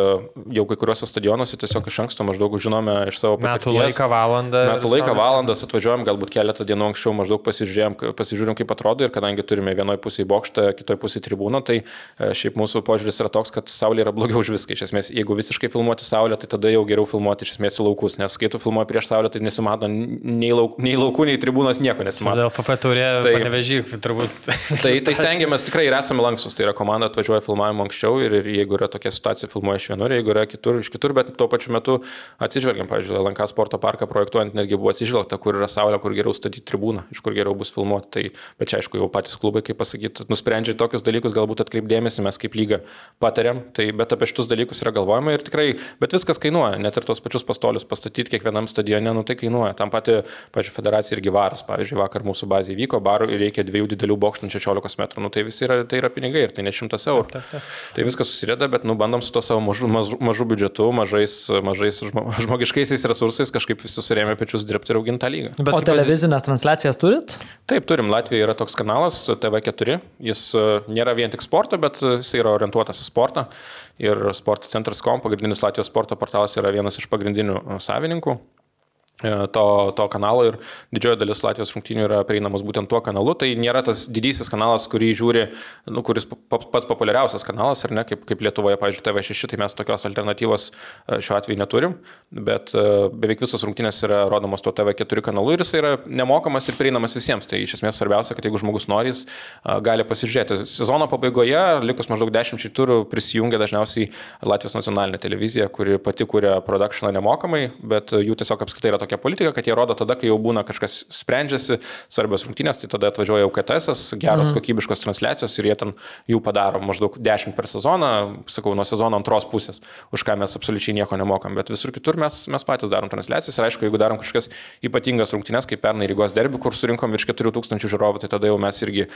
S5: jau kai kuriuose stadionuose tiesiog iš anksto maždaug žinome iš savo
S4: Metų laiką, valandą.
S5: Metų laiką valandas atvažiuojam, galbūt keletą dienų anksčiau maždaug pasižiūrėjom, pasižiūrėjom kaip atrodo ir kadangi turime vienoje pusėje bokštą, kitoje pusėje tribūną, tai e, šiaip mūsų požiūris yra toks, kad Saulė yra blogiau už viską. Iš esmės, jeigu visiškai filmuoti Saulę, tai tada jau geriau filmuoti iš esmės į laukus, nes kai tu filmuoji prieš Saulę, tai nesimato nei, lauk, nei laukų, nei tribūnos nieko nesimato.
S4: LFF turė,
S5: Tai-
S4: nevežyk, turbūt. <laughs>
S5: Tai, tai stengiamės tikrai ir esame lankstus. Tai yra komanda atvažiuoja filmavimo anksčiau ir, ir jeigu yra tokia situacija, filmuoja iš vienur, jeigu yra kitur, iš kitur, bet tuo pačiu metu atsižvelgiam, pavyzdžiui, Lanka sporto parką projektuojant netgi buvo atsižvelgta, kur yra saulė, kur geriau statyti tribūną, iš kur geriau bus filmuoti. Tai, bet čia aišku, jau patys klubai, kaip pasakyti, nusprendžia tokius dalykus, galbūt atkreipdėmėsi, mes kaip lyga patariam. Tai, bet apie šitus dalykus yra galvojama ir tikrai, bet viskas kainuoja, net ir tos pačius pastolius pastatyti kiekvienam stadione, nu tai kainuoja. Tam pati, pavyzdžiui, federacija irgi varas, pavyzdžiui, vakar mūsų bazėje vyko, barų ir reikia dviejų didelių bokštų 16 metrų, nu tai visi yra, tai yra pinigai ir tai ne 100 eurų. Tai viskas susideda, bet nu bandom su to savo mažu, mažu, mažu biudžetu, mažais, mažais žmo, žmogiškaisiais resursais kažkaip visi surėmė pečius dirbti ir auginti tą lygą.
S4: Bet
S3: O televizinės transliacijas turit?
S5: Taip, turim, Latvijoje yra toks kanalas TV4, jis e, nėra vien tik sporto, bet e, jis yra orientuotas į sportą. Ir Sporto centras.com, pagrindinis Latvijos sporto portalas, yra vienas iš pagrindinių e, savininkų to, to kanalo ir didžioji dalis Latvijos rungtynių yra prieinamos būtent tuo kanalu. Tai nėra tas didysis kanalas, kurį žiūri, nu, kuris pa- pa- pats populiariausias kanalas, ar ne, kaip, kaip Lietuvoje, pavyzdžiui, TV6, tai mes tokios alternatyvos e, šiuo atveju neturim, bet e, beveik visos rungtynės yra rodomos tuo TV4 kanalu ir jis yra nemokamas ir prieinamas visiems. Tai iš esmės svarbiausia, kad jeigu žmogus nori, jis e, gali pasižiūrėti. Sezono pabaigoje, likus maždaug 10 turų, prisijungia dažniausiai Latvijos nacionalinė televizija, kuri pati kuria produkciją nemokamai, bet jų tiesiog apskritai yra tokia politika, kad jie rodo tada, kai jau būna kažkas sprendžiasi, svarbios rungtynės, tai tada atvažiuoja jau KTS, geros mm. kokybiškos transliacijos ir jie ten jų padaro maždaug 10 per sezoną, sakau, nuo sezono antros pusės, už ką mes absoliučiai nieko nemokam, bet visur kitur mes, mes patys darom transliacijas ir aišku, jeigu darom kažkas ypatingas rungtynės, kaip pernai Rygos derbi, kur surinkom virš 4000 žiūrovų, tai tada jau mes irgi e,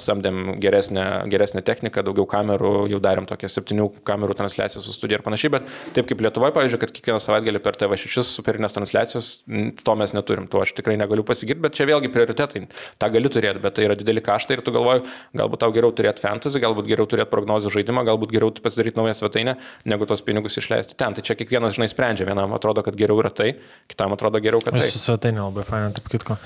S5: samdėm geresnę, geresnę techniką, daugiau kamerų, jau darėm tokią septynių kamerų transliaciją su studija ir panašiai, bet taip kaip Lietuvoje, pavyzdžiui, kad kiekvieną savaitgalį per TV6 superinės transliacijos, to mes neturim, to aš tikrai negaliu pasigirti, bet čia vėlgi prioritetai, tą gali turėti, bet tai yra dideli kaštai ir tu galvoji, galbūt tau geriau turėti fantasy, galbūt geriau turėti prognozių žaidimą, galbūt geriau pasidaryti naują svetainę, negu tos pinigus išleisti ten. Tai čia kiekvienas, žinai, sprendžia, vienam atrodo, kad geriau yra tai, kitam atrodo geriau, kad tai.
S4: Su svetainė labai fainai, taip kitko.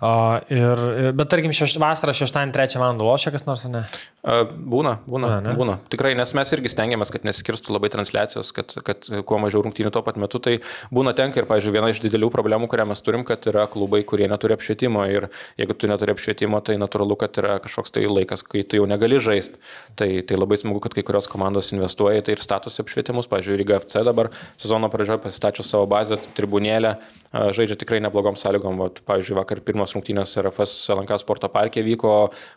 S4: O, ir, bet tarkim, šeš, vasarą 6-3 val. lošia kas nors, ne?
S5: A, Būna, būna,
S4: A, ne?
S5: būna. Tikrai, nes mes irgi stengiamės, kad nesikirstų labai transliacijos, kad, kad kuo mažiau rungtynių tuo pat metu. Tai būna tenka ir, pavyzdžiui, viena iš didelių problemų, kurią mes turim, kad yra klubai, kurie neturi apšvietimo. Ir jeigu tu neturi apšvietimo, tai natūralu, kad yra kažkoks tai laikas, kai tu jau negali žaisti. Tai, tai labai smagu, kad kai kurios komandos investuoja tai ir statosi apšvietimus. Pavyzdžiui, Riga FC dabar sezono pradžioje pasistačius savo bazę, tribunėlę, žaidžia tikrai neblogom sąlygom. Vat, pavyzdžiui, vakar pirmas rungtynės RFS LNK sporto parke vyko,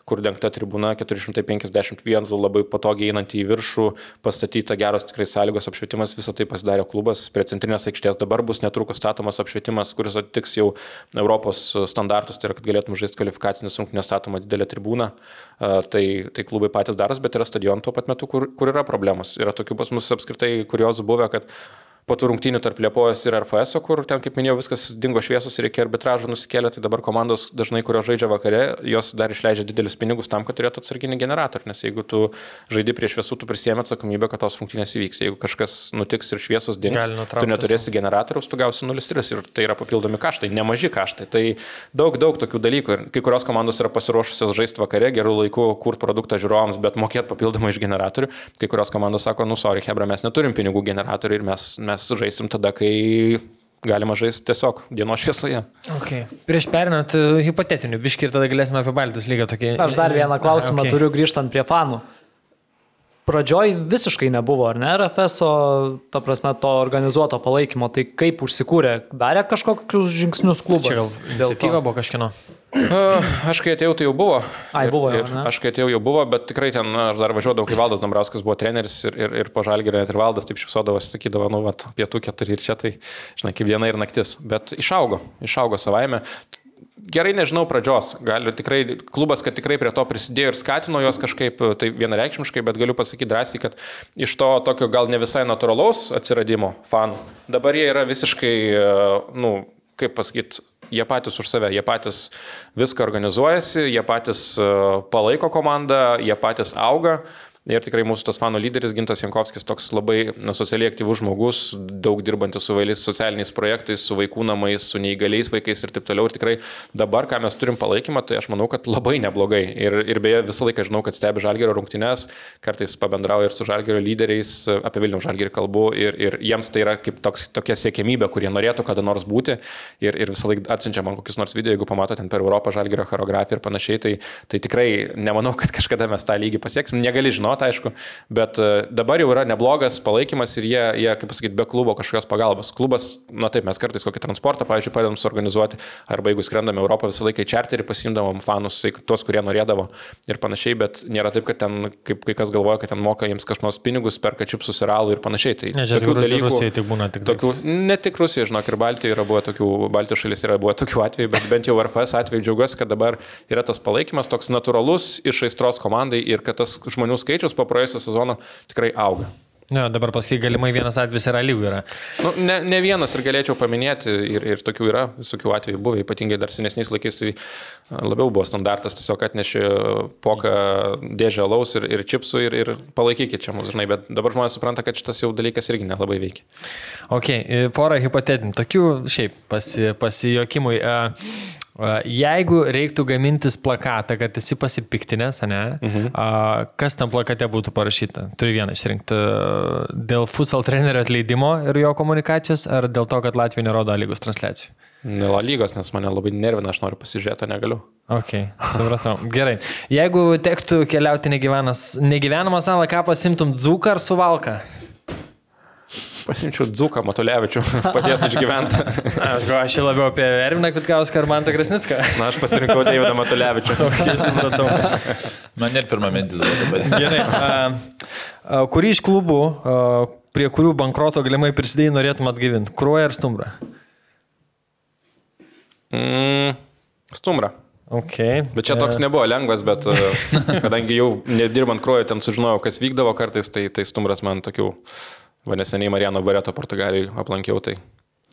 S5: kur dengta tribūna 451, labai patogiai einant į viršų, pastatyta geros tikrai sąlygos apšvietimas, visą tai pasidarė klubas. Prie centrinės aikštės dabar bus netrukus statomas apšvietimas, kuris atitiks jau Europos standartus, tai yra, kad galėtum žaisti kvalifikacinės rungtynės statoma didelė tribūna. A, Tai, tai klubai patys daros, bet yra stadionų tuo pat metu, kur, kur yra problemos. Yra tokių pas mus apskritai kuriozų buvę, kad po tų rungtynių tarp Liepojos ir RFS, kur ten, kaip minėjau, viskas dingo šviesus ir reikia arbitražo nusikėlę, tai dabar komandos dažnai, kurios žaidžia vakare, jos dar išleidžia didelius pinigus tam, kad turėtų atsarginį generatorių, nes jeigu tu žaidži prie šviesų, tu prisėmė atsakomybę, kad tos rungtynės įvyks. Jeigu kažkas nutiks ir šviesus dings, tu neturėsi generatoriaus, tu gausi 0,3 ir tai yra papildomi kaštai, nemaži kaštai. Tai daug, daug tokių dalykų. Ir kai kurios komandos yra pasiruošusios žaisti vakare, gerų laikų, kur produktą žiūrovams, bet mokėti papildomai iš generatorių. Kai kurios komandos sako, nu, sorry, Hebra, mes neturim pinigų generatorių ir mes, mes žaisim tada, kai galima žaisti tiesiog dienos šviesoje.
S4: Okay. Prieš perinant uh, hipotetinių biškį ir tada galėsime apie Baltijos lygą tokį.
S3: Aš dar vieną klausimą
S4: okay.
S3: turiu grįžtant prie fanų. Pradžioj visiškai nebuvo, ar ne, RFS, o ta prasme to organizuoto palaikymo, tai kaip užsikūrė, darė kažkokius žingsnius klubas.
S4: Čia gal iniciatyva buvo kažkieno.
S5: Aš kai atėjau, tai jau buvo.
S3: Ai,
S5: Ir-
S3: buvo
S5: ir
S3: ne?
S5: Aš kai atėjau, jau buvo, bet tikrai ten, aš dar važiuodavau, kai Valdas Dambrauskas buvo treneris ir, ir, ir po žalgirį net ir Valdas taip šipsodavo, sakydavo, nu, vat, pietų keturi ir čia tai, žinai, kaip diena ir naktis. Bet išaugo, išaugo savaime. Gerai nežinau pradžios. Gali tikrai, klubas, kad tikrai prie to prisidėjo ir skatino juos kažkaip, tai vienareikšmiškai, bet galiu pasakyti drąsiai, kad iš to tokio gal ne visai natūralaus atsiradimo fanų, dabar jie yra visiškai, nu, kaip pasakyti, jie patys už save, jie patys viską organizuojasi, jie patys palaiko komandą, jie patys auga. Ir tikrai mūsų tas fanų lyderis Gintas Jankovskis toks labai socialiai aktyvus žmogus, daug dirbantis su vailiais socialiniais projektais, su vaikų namais, su neįgaliais vaikais ir taip toliau. Ir tikrai dabar, ką mes turim palaikymą, tai aš manau, kad labai neblogai. Ir, ir beje, visą laiką žinau, kad stebi Žalgerio rungtynes, kartais pabendrauju ir su Žalgerio lyderiais, apie Vilnių Žalgerį kalbu ir, ir jiems tai yra kaip toks, tokia siekėmybė, kurie norėtų kada nors būti. Ir, ir visą laiką atsiunčia man kokius nors video, jeigu pamato ten per Europą Žalgerio choreografiją ir panašiai, tai, tai tikrai nemanau, kad kažkada mes tą lygį pasieksim. Negali žinoti žinoti, aišku, bet e, dabar jau yra neblogas palaikymas ir jie, jie kaip pasakyti, be klubo kažkokios pagalbos. Klubas, na taip, mes kartais kokį transportą, pavyzdžiui, padedam suorganizuoti, arba jeigu skrendame Europą visą laiką į čarterį, pasimdavom fanus, tuos, kurie norėdavo ir panašiai, bet nėra taip, kad ten, kaip kai kas galvoja, kad ten moka jiems kažkokios pinigus, perka čiupsus ir alų ir panašiai. Tai
S4: ne, tokių dalykų. Rusijai tik būna tik
S5: tokių. Ne tik Rusija, žinok, ir Baltijoje yra buvo tokių, Baltijos šalis yra buvo tokių atvejų, bet bent jau RFS atveju džiaugiuosi, kad dabar yra tas palaikymas toks natūralus iš aistros komandai ir kad tas žmonių skaičius po praėjusio sezono sezono tikrai auga.
S4: Ne, dabar paskui galimai vienas atvejis yra lygų yra.
S5: Nu, ne, ne vienas ir galėčiau paminėti, ir, ir tokių yra, visokių atvejų buvo, ypatingai dar senesniais laikais tai labiau buvo standartas, tiesiog atnešė poką dėžę laus ir, ir čipsų ir, ir palaikykit čia mus, žinai, bet dabar žmonės supranta, kad šitas jau dalykas irgi nelabai veikia.
S4: Ok, porą hipotetinių, tokių šiaip pasi, pasijokimui. Uh, Jeigu reiktų gamintis plakatą, kad esi pasipiktinęs, ne, mhm. kas tam plakate būtų parašyta? Turiu vieną išrinkti. Dėl futsal trenerio atleidimo ir jo komunikacijos, ar dėl to, kad Latvija nerodo lygos transliacijų?
S5: Dėl lygos, nes mane labai nervina, aš noriu pasižiūrėti, negaliu.
S4: Ok, supratau. <laughs> Gerai. Jeigu tektų keliauti negyvenamą salą, ką pasimtum dzūką ar suvalką?
S5: Pasimčiau Dzuką Matulevičių, <laughs> padėtų išgyventi. <laughs>
S4: aš galvoju, aš labiau apie Erviną Kvitkauską ar Mantą Krasnicką. <laughs>
S5: Na, aš pasirinkau Deividą Matulevičių.
S4: okay.
S6: Man net pirmą mintis buvo dabar.
S4: Gerai. A, a, kurį iš klubų, a, prie kurių bankroto galimai prisidėjai, norėtum atgyvinti? Kruoja ar Stumbrą?
S5: Mm, stumbrą.
S4: Okay.
S5: Bet čia toks nebuvo lengvas, bet kadangi jau nedirbant kruoju ten sužinojau, kas vykdavo kartais, tai, tai stumbras man tokių Va neseniai Marijano Bareto Portugalijai aplankiau tai.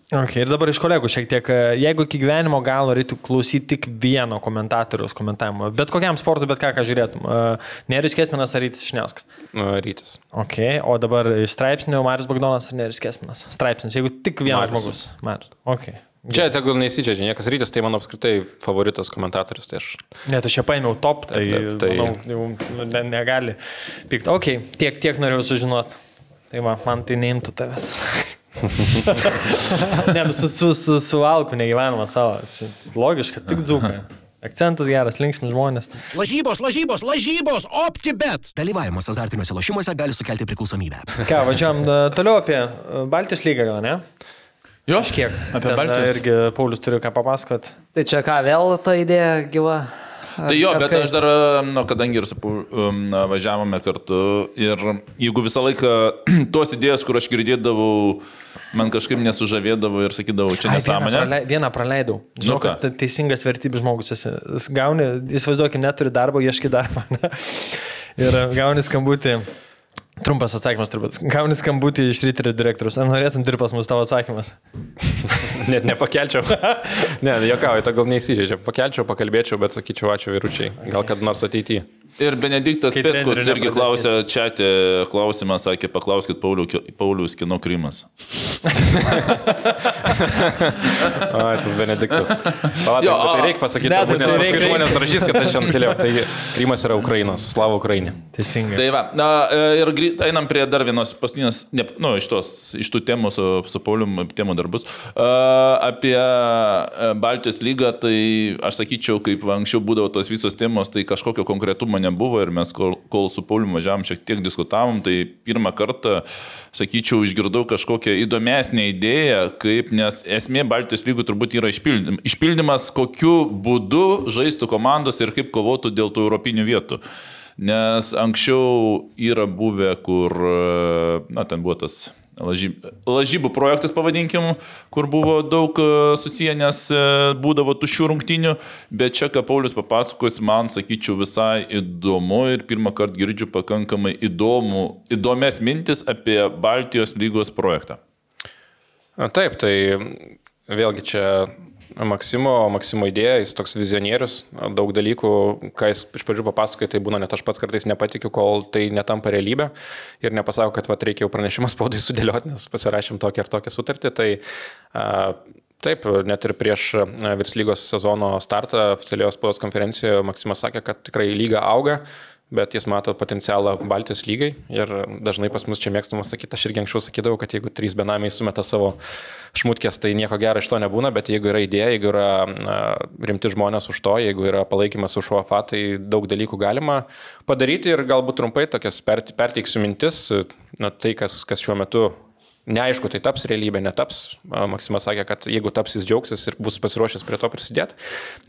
S4: Okay, ir dabar iš kolegų šiek tiek, jeigu iki gyvenimo galo reiktų klausyti tik vieno komentatoriaus komentavimo, bet kokiam sportui, bet ką, ką žiūrėtum, Neris Kesminas ar Rytis Šniauskas?
S5: Rytis.
S4: Ok, o dabar straipsnių Maris Bagdonas ar Neris Kesminas? Straipsnis, jeigu tik vienas Maris. žmogus. Maris. Okay.
S5: Čia tegul neįsičiadžia, niekas rytis, tai mano apskritai favoritas komentatorius. Tai aš...
S4: Net aš čia paėmiau top, tai, taip, taip, tai... Manau, jau ne, negali pykti. Ok, tiek, tiek norėjau sužinoti. Tai va, man tai neimtų tavęs. <laughs> ne, nu, su, su, su, su alku negyvenama savo. Čia logiška, tik dzūkai. Akcentas geras, linksmi žmonės.
S1: Lažybos, lažybos, lažybos, optibet.
S2: Dalyvavimas azartiniuose lošimuose gali sukelti priklausomybę.
S4: Ką, važiuojam e, toliau apie e, Baltijos lygą, gal ne?
S6: Jo,
S4: aš kiek.
S6: Apie e, Baltijos.
S4: Irgi Paulius turi ką papasakot.
S3: Tai čia ką, vėl ta idėja gyva?
S6: Tai jo, bet aš dar, nu, kadangi ir um, važiavome kartu ir jeigu visą laiką <clears throat> tos idėjos, kur aš girdėdavau, man kažkaip nesužavėdavo ir sakydavau, čia nesąmonė.
S4: Vieną, prale, vieną praleidau. Žinau, nu, kad teisingas vertybės žmogus esi. Gauni, įsivaizduokit, neturi darbo, ieški darbą. <laughs> Ne? Ir gauni skambutį. Trumpas atsakymas turbūt. Gauni skambutį iš ryterio direktorius. Ar norėtum dirbti pas mus tavo atsakymas? <laughs>
S5: Net nepakelčiau. <laughs> ne, jokauju, to gal neįsižeidžia. Pakelčiau, pakalbėčiau, bet sakyčiau ačiū vyručiai. Gal kad nors ateityje.
S6: Ir Benediktas Petkus irgi klausė, čia klausimą sakė, paklauskit Paulius kino Krymas.
S5: o, <laughs> tas Benediktas. Palauk, jo, tai reikia pasakyti, ne, turbūt, nes tai paskui žmonės rašys, kad aš šiandien keliau. Tai Krymas yra Ukrainos, Slavo Ukrainė.
S4: Teisingai.
S6: Tai va, na, ir einam prie dar vienos paskutinės, ne, nu, iš, tos, iš tų temų su, su Paulium, temų darbus. Uh, apie Baltijos lygą, tai aš sakyčiau, kaip anksčiau būdavo tos visos temos, tai kažkokio konkretumo nebuvo ir mes kol, kol su Pauliu važiavam šiek tiek diskutavom, tai pirmą kartą, sakyčiau, išgirdau kažkokią įdomesnę idėją, kaip, nes esmė Baltijos lygų turbūt yra išpildymas, išpildymas kokiu būdu žaistų komandos ir kaip kovotų dėl tų europinių vietų. Nes anksčiau yra buvę, kur, na, ten buvo tas lažybų projektas pavadinkim, kur buvo daug e, susiję, nes e, būdavo tušių rungtinių, bet čia, ką Paulius papasakos, man, sakyčiau, visai įdomu ir pirmą kartą girdžiu pakankamai įdomų, įdomias mintis apie Baltijos lygos projektą.
S5: Taip, tai vėlgi čia Maksimo, Maksimo idėja, jis toks vizionierius, daug dalykų, ką jis iš pradžių papasakoja, tai būna net aš pats kartais nepatikiu, kol tai netampa realybė ir nepasako, kad va, reikia jau pranešimą spaudai <laughs> sudėlioti, nes pasirašym tokią ir tokią sutartį. Tai, a, Taip, net ir prieš virslygos sezono startą oficialios spaudos konferencijoje Maksimas sakė, kad tikrai lyga auga, bet jis mato potencialą Baltijos lygai ir dažnai pas mus čia mėgstama sakyti, aš irgi anksčiau sakydavau, kad jeigu trys benamiai sumeta savo šmutkės, tai nieko gero iš to nebūna, bet jeigu yra idėja, jeigu yra rimti žmonės už to, jeigu yra palaikymas už UFA, tai daug dalykų galima padaryti ir galbūt trumpai tokias perteiksiu mintis, na, tai kas, kas šiuo metu Neaišku, tai taps realybė, netaps. Maksimas sakė, kad jeigu taps jis džiaugsis ir bus pasiruošęs prie to prisidėti.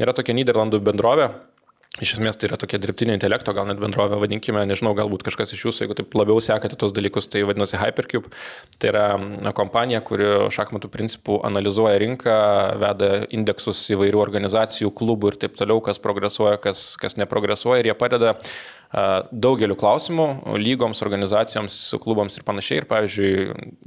S5: Yra tokia Niderlandų bendrovė, Iš esmės tai yra tokia dirbtinio intelekto, gal net bendrovė, vadinkime, nežinau, galbūt kažkas iš jūsų, jeigu taip labiau sekate tos dalykus, tai vadinasi Hypercube. Tai yra kompanija, kuri šachmatų principų analizuoja rinką, veda indeksus įvairių organizacijų, klubų ir taip toliau, kas progresuoja, kas, kas neprogresuoja ir jie padeda daugeliu klausimų lygoms, organizacijoms, klubams ir panašiai. Ir pavyzdžiui,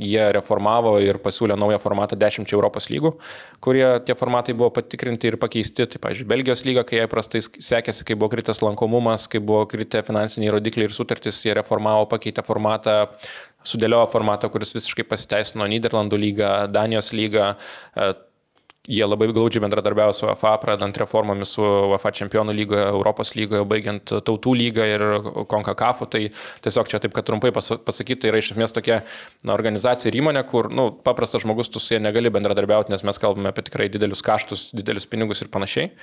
S5: jie reformavo ir pasiūlė naują formatą 10 Europos lygų, kurie tie formatai buvo patikrinti ir pakeisti. Tai, pavyzdžiui, Belgijos lyga, kai jai prastai sekėsi, kai buvo kritas lankomumas, kai buvo kritę finansiniai rodikliai ir sutartys, jie reformavo, pakeitė formatą, sudėliojo formatą, kuris visiškai pasiteisino Niderlandų lygą, Danijos lygą Jie labai glaudžiai bendradarbiavo su UEFA, pradant reformomis su UEFA čempionų lygoje, Europos lygoje, baigiant tautų lygą ir Konkakafu. Tai tiesiog čia taip, kad trumpai pasakyti, tai yra iš esmės tokia na, organizacija ir įmonė, kur nu, paprastas žmogus tu su jie negali bendradarbiauti, nes mes kalbame apie tikrai didelius kaštus, didelius pinigus ir panašiai.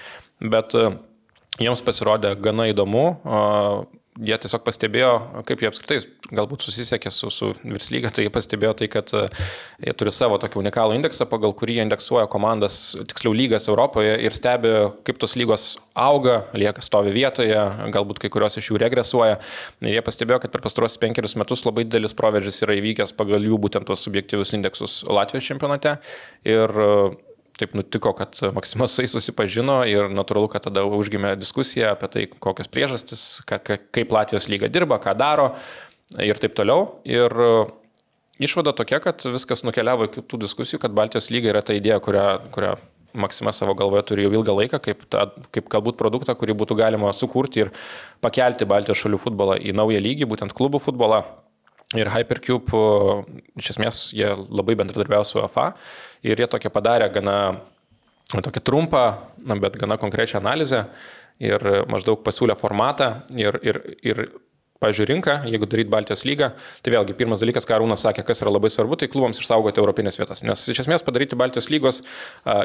S5: Bet jiems pasirodė gana įdomu jie tiesiog pastebėjo, kaip jie apskritai galbūt susisiekė su, su Virslyga, tai jie pastebėjo tai, kad e, jie turi savo tokį unikalų indeksą, pagal kurį jie indeksuoja komandas, tiksliau lygas Europoje ir stebi, kaip tos lygos auga, lieka stovi vietoje, galbūt kai kurios iš jų regresuoja. Ir jie pastebėjo, kad per pastarosius penkerius metus labai didelis proveržis yra įvykęs pagal jų būtent tos subjektyvius indeksus Latvijos čempionate. Ir taip nutiko, kad Maksimas su jais susipažino ir natūralu, kad tada užgimė diskusija apie tai, kokios priežastis, ka, ka, kaip Latvijos lyga dirba, ką daro ir taip toliau. Ir išvada tokia, kad viskas nukeliavo iki tų diskusijų, kad Baltijos lyga yra ta idėja, kurią, kurią Maksimas savo galvoje turi jau ilgą laiką, kaip, ta, kaip galbūt produktą, kurį būtų galima sukurti ir pakelti Baltijos šalių futbolą į naują lygį, būtent klubų futbolą. Ir Hypercube, iš esmės, jie labai bendradarbiavo su UEFA ir jie tokia padarė gana tokią trumpą, bet gana konkrečią analizę ir maždaug pasiūlė formatą ir, ir, ir pažiūrėjau, rinką, jeigu daryti Baltijos lygą, tai vėlgi pirmas dalykas, ką Rūnas sakė, kas yra labai svarbu, tai klubams išsaugoti europinės vietas. Nes iš esmės padaryti Baltijos lygos,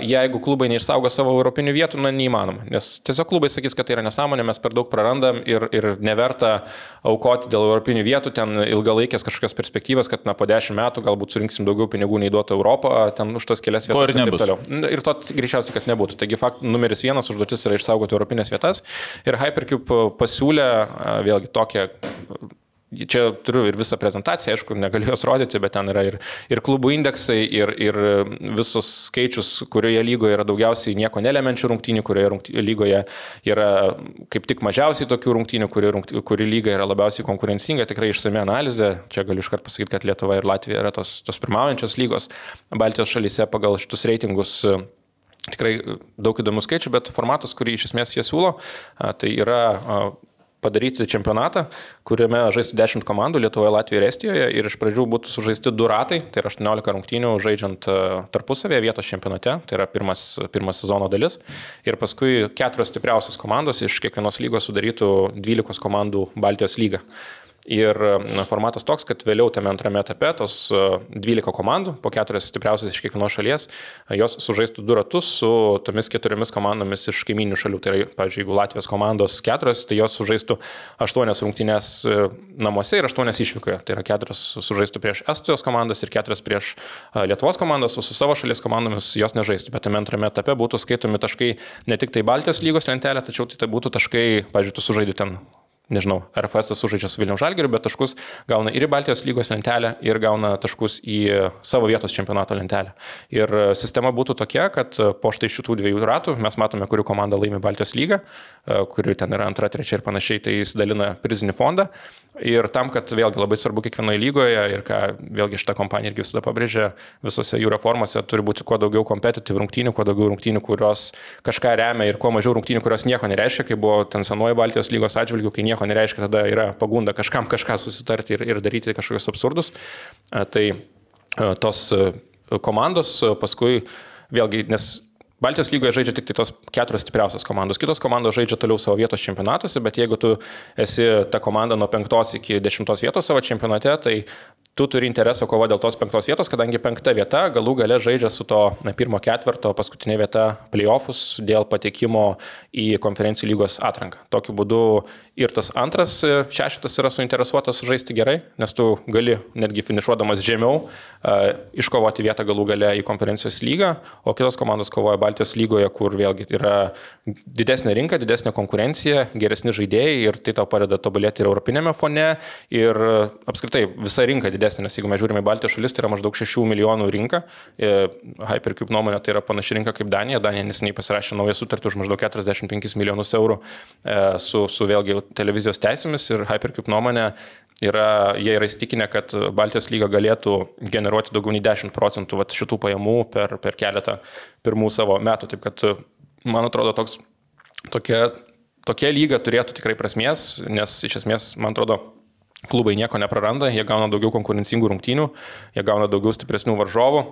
S5: jeigu klubai neišsaugo savo europinių vietų, na, neįmanoma. Nes tiesiog klubai sakys, kad tai yra nesąmonė, mes per daug prarandam ir, ir neverta aukoti dėl europinių vietų, ten ilgalaikės kažkokios perspektyvos, kad na, po dešimt metų galbūt surinksim daugiau pinigų nei duotų Europą, ten už tas kelias vietas.
S6: To ir nebus.
S5: Ir, ir to greičiausiai, kad nebūtų. Taigi fakt numeris vienas užduotis yra išsaugoti europinės vietas. Ir Hypercube pasiūlė vėlgi tokią Čia turiu ir visą prezentaciją, aišku, negaliu jos rodyti, bet ten yra ir, ir klubų indeksai, ir, ir visus skaičius, kurioje lygoje yra daugiausiai nieko nelemenčių rungtynių, kurioje rungty, lygoje yra kaip tik mažiausiai tokių rungtynių, kuri, rungty, kuri lyga yra labiausiai konkurencinga, tikrai išsame analizė. Čia galiu iškart pasakyti, kad Lietuva ir Latvija yra tos, tos pirmaujančios lygos Baltijos šalyse pagal šitus reitingus. Tikrai daug įdomių skaičių, bet formatas, kurį iš esmės jie siūlo, tai yra padaryti čempionatą, kuriame žaistų 10 komandų Lietuvoje, Latvijoje ir Estijoje ir iš pradžių būtų sužaisti du ratai, tai yra 18 rungtynių žaidžiant e, tarpusavėje vietos čempionate, tai yra pirmas, pirmas sezono dalis. Ir paskui keturios stipriausios komandos iš kiekvienos lygos sudarytų 12 komandų Baltijos lygą. Ir formatas toks, kad vėliau tame antrame etape tos 12 e, komandų, po keturias stipriausias iš kiekvienos šalies, e, jos sužaistų du ratus su tomis keturiomis komandomis iš kaiminių šalių. Tai yra, pavyzdžiui, jeigu Latvijos komandos keturios, tai jos sužaistų aštuonias rungtynės e, namuose ir aštuonias išvykoje. Tai yra keturias sužaistų prieš Estijos komandas ir keturias prieš Lietuvos komandas, o su savo šalies komandomis jos nežaistų. Bet tame antrame etape būtų skaitomi taškai ne tik tai Baltijos lygos lentelė, tačiau tai, tai būtų taškai, pavyzdžiui, tu sužaidži ten nežinau, RFS sužaidžia su Vilnių Žalgiriu, bet taškus gauna ir į Baltijos lygos lentelę, ir gauna taškus į savo vietos čempionato lentelę. Ir sistema būtų tokia, kad po štai šitų dviejų ratų mes matome, kuri komanda laimi Baltijos lygą, kuri ten yra antra, trečia ir panašiai, tai jis dalina prizinį fondą. Ir tam, kad vėlgi labai svarbu kiekvienoje lygoje ir ką vėlgi šitą kompaniją irgi visada pabrėžia, visose jų reformose turi būti kuo daugiau kompetityv rungtynių, kuo daugiau rungtynių, kurios kažką remia ir kuo mažiau rungtynių, kurios nieko nereiškia, kai buvo ten senoji Baltijos lygos atžvilgių, kai nieko nereiškia, tada yra pagunda kažkam kažką susitarti ir, ir daryti kažkokius absurdus. Tai tos komandos paskui vėlgi, nes Baltijos lygoje žaidžia tik tai tos keturios stipriausios komandos. Kitos komandos žaidžia toliau savo vietos čempionatuose, bet jeigu tu esi ta komanda nuo penktos iki dešimtos vietos savo čempionate, tai tu turi interesą kovo dėl tos penktos vietos, kadangi penkta vieta galų gale žaidžia su to na, pirmo ketvirto, paskutinė vieta playoffus dėl patekimo į konferencijų lygos atranką. Tokiu būdu ir tas antras šeštas yra suinteresuotas žaisti gerai, nes tu gali netgi finišuodamas žemiau iškovoti vietą galų gale į konferencijos lygą, o kitos komandos kovoja Baltijos lygoje, kur vėlgi yra didesnė rinka, didesnė konkurencija, geresni žaidėjai ir tai tau padeda tobulėti ir europinėme fone ir apskritai visa rinka didesnė nes jeigu mes žiūrime į Baltijos šalis, tai yra maždaug 6 milijonų rinka. E, Hypercube nuomonė tai yra panaši rinka kaip Danija. Danija neseniai pasirašė naują sutartį už maždaug 45 milijonus eurų e, su, su vėlgi televizijos teisėmis ir Hypercube nuomonė yra, jie yra įstikinę, kad Baltijos lyga galėtų generuoti daugiau nei 10 procentų vat, šitų pajamų per, per keletą pirmų savo metų. Taip kad, man atrodo, toks, tokia, tokia lyga turėtų tikrai prasmės, nes iš esmės, man atrodo, klubai nieko nepraranda, jie gauna daugiau konkurencingų rungtynių, jie gauna daugiau stipresnių varžovų,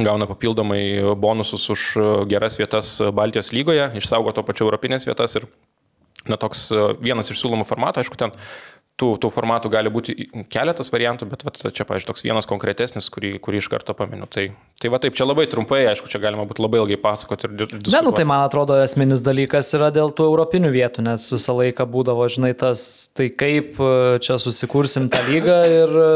S5: gauna papildomai bonusus už geras vietas Baltijos lygoje, išsaugo to pačiu europinės vietas ir na, toks vienas iš siūlomų formatų, aišku, ten tų, tų formatų gali būti keletas variantų, bet vat, čia, pažiūrėjau, toks vienas konkretesnis, kurį, kurį iš karto paminiu. Tai, tai va taip, čia labai trumpai, aišku, čia galima būtų labai ilgai pasakoti ir diskutuoti.
S3: Ne, nu tai man atrodo esminis dalykas yra dėl tų europinių vietų, nes visą laiką būdavo, žinai, tas, tai kaip e, čia susikursim tą lygą ir e,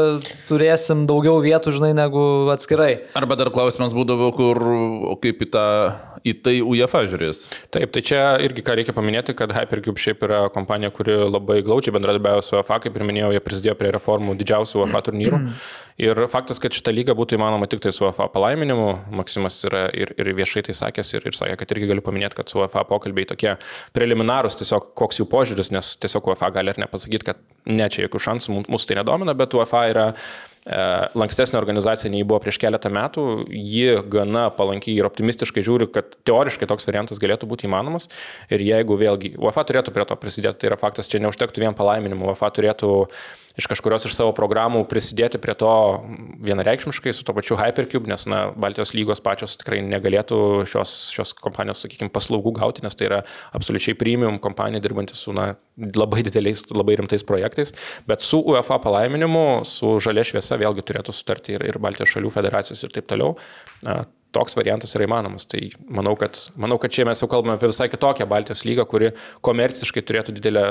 S3: turėsim daugiau vietų, žinai, negu atskirai.
S6: Arba dar klausimas būdavo, kur, kaip į tą į tai UEFA žiūrės.
S5: Taip, tai čia irgi ką reikia paminėti, kad Hypercube šiaip yra kompanija, kuri labai glaučiai bendradarbiavo su UEFA, kaip ir minėjau, jie prisidėjo prie reformų didžiausių UEFA turnyrų. Ir faktas, kad šitą lygą būtų įmanoma tik tai su UEFA palaiminimu, Maksimas yra ir, ir viešai tai sakęs ir, ir sakė, kad irgi galiu paminėti, kad su UEFA pokalbiai tokie preliminarūs, tiesiog koks jų požiūris, nes tiesiog UEFA gali ir nepasakyti, kad ne čia jokių šansų, mūsų tai nedomina, bet UEFA yra lankstesnė organizacija nei buvo prieš keletą metų, ji gana palankiai ir optimistiškai žiūri, kad teoriškai toks variantas galėtų būti įmanomas. Ir jeigu vėlgi UEFA turėtų prie to prisidėti, tai yra faktas, čia neužtektų vien palaiminimu, UEFA turėtų iš kažkurios iš savo programų prisidėti prie to vienareikšmiškai su to pačiu Hypercube, nes na, Baltijos lygos pačios tikrai negalėtų šios, šios kompanijos, sakykime, paslaugų gauti, nes tai yra absoliučiai premium kompanija dirbanti su na, labai dideliais, labai rimtais projektais, bet su UEFA palaiminimu, su žalia šviesa vėlgi turėtų sutarti ir, ir Baltijos šalių federacijos ir taip toliau toks variantas yra įmanomas. Tai manau kad, manau, kad čia mes jau kalbame apie visai kitokią Baltijos lygą, kuri komerciškai turėtų didelę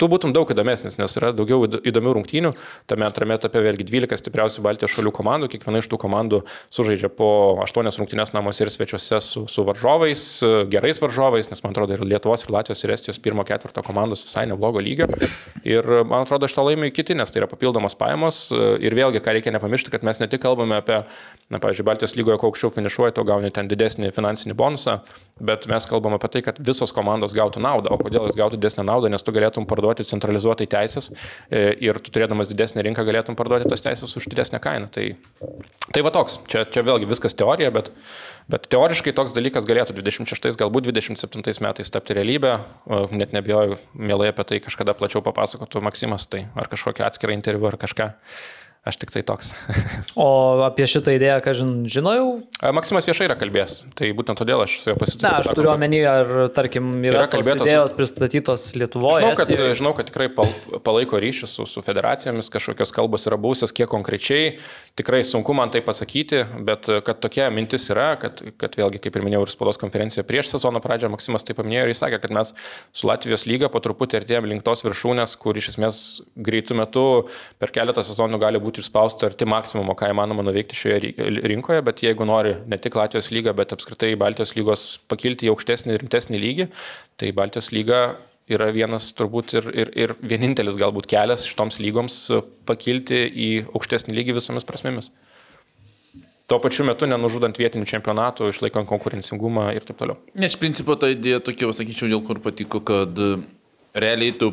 S5: tu būtum daug įdomesnis, nes yra daugiau įdomių rungtynių. Tame antrame etape vėlgi 12 stipriausių Baltijos šalių komandų, kiekviena iš tų komandų sužaidžia po 8 rungtynės namuose ir svečiuose su, su varžovais, gerais varžovais, nes man atrodo ir Lietuvos, ir Latvijos, ir Estijos pirmo ketvirto komandos visai neblogo lygio. Ir man atrodo, šitą laimį kiti, nes tai yra papildomos pajamos. Ir vėlgi, ką reikia nepamiršti, kad mes ne tik kalbame apie, na, pavyzdžiui, Baltijos lygoje, kuo aukščiau finišuoji, to gauni ten didesnį finansinį bonusą, bet mes kalbame apie tai, kad visos komandos gautų naudą. O kodėl jos gautų didesnę naudą, nes tu galėtum parduoti parduoti centralizuotai teisės e, ir tu turėdamas didesnę rinką galėtum parduoti tas teisės už didesnę kainą. Tai, tai va toks, čia, čia vėlgi viskas teorija, bet, bet teoriškai toks dalykas galėtų 26, galbūt 27 metais tapti realybę, net nebijoju, mielai apie tai kažkada plačiau papasakotų Maksimas, tai ar kažkokią atskirą interviu ar kažką. Aš tik tai toks. <laughs>
S3: o apie šitą idėją, ką žin, žinojau?
S5: Maksimas viešai yra kalbėjęs, tai būtent todėl aš su juo pasitariau.
S3: Na, aš turiu omeny, ar, tarkim, yra, yra kalbėtos idėjos pristatytos Lietuvoje.
S5: Žinau, kad, Estijoje. žinau, kad tikrai palaiko ryšius su, su federacijomis, kažkokios kalbos yra būsios, kiek konkrečiai, tikrai sunku man tai pasakyti, bet kad tokia mintis yra, kad, kad vėlgi, kaip ir minėjau, ir spaudos konferencijoje prieš sezono pradžią Maksimas tai paminėjo ir jis sakė, kad mes su Latvijos lyga po truputį artėjom link tos viršūnės, kur iš esmės greitų metų per keletą sezonų gali būti būti išspausta arti maksimumo, ką įmanoma nuveikti šioje rinkoje, bet jeigu nori ne tik Latvijos lygą, bet apskritai Baltijos lygos pakilti į aukštesnį ir rimtesnį lygį, tai Baltijos lyga yra vienas turbūt ir, ir, ir vienintelis galbūt kelias šitoms lygoms pakilti į aukštesnį lygį visomis prasmėmis. Tuo pačiu metu nenužudant vietinių čempionatų, išlaikant konkurencingumą ir taip toliau.
S6: Nes iš principo ta idėja tokia, sakyčiau, dėl kur patiko, kad realiai tu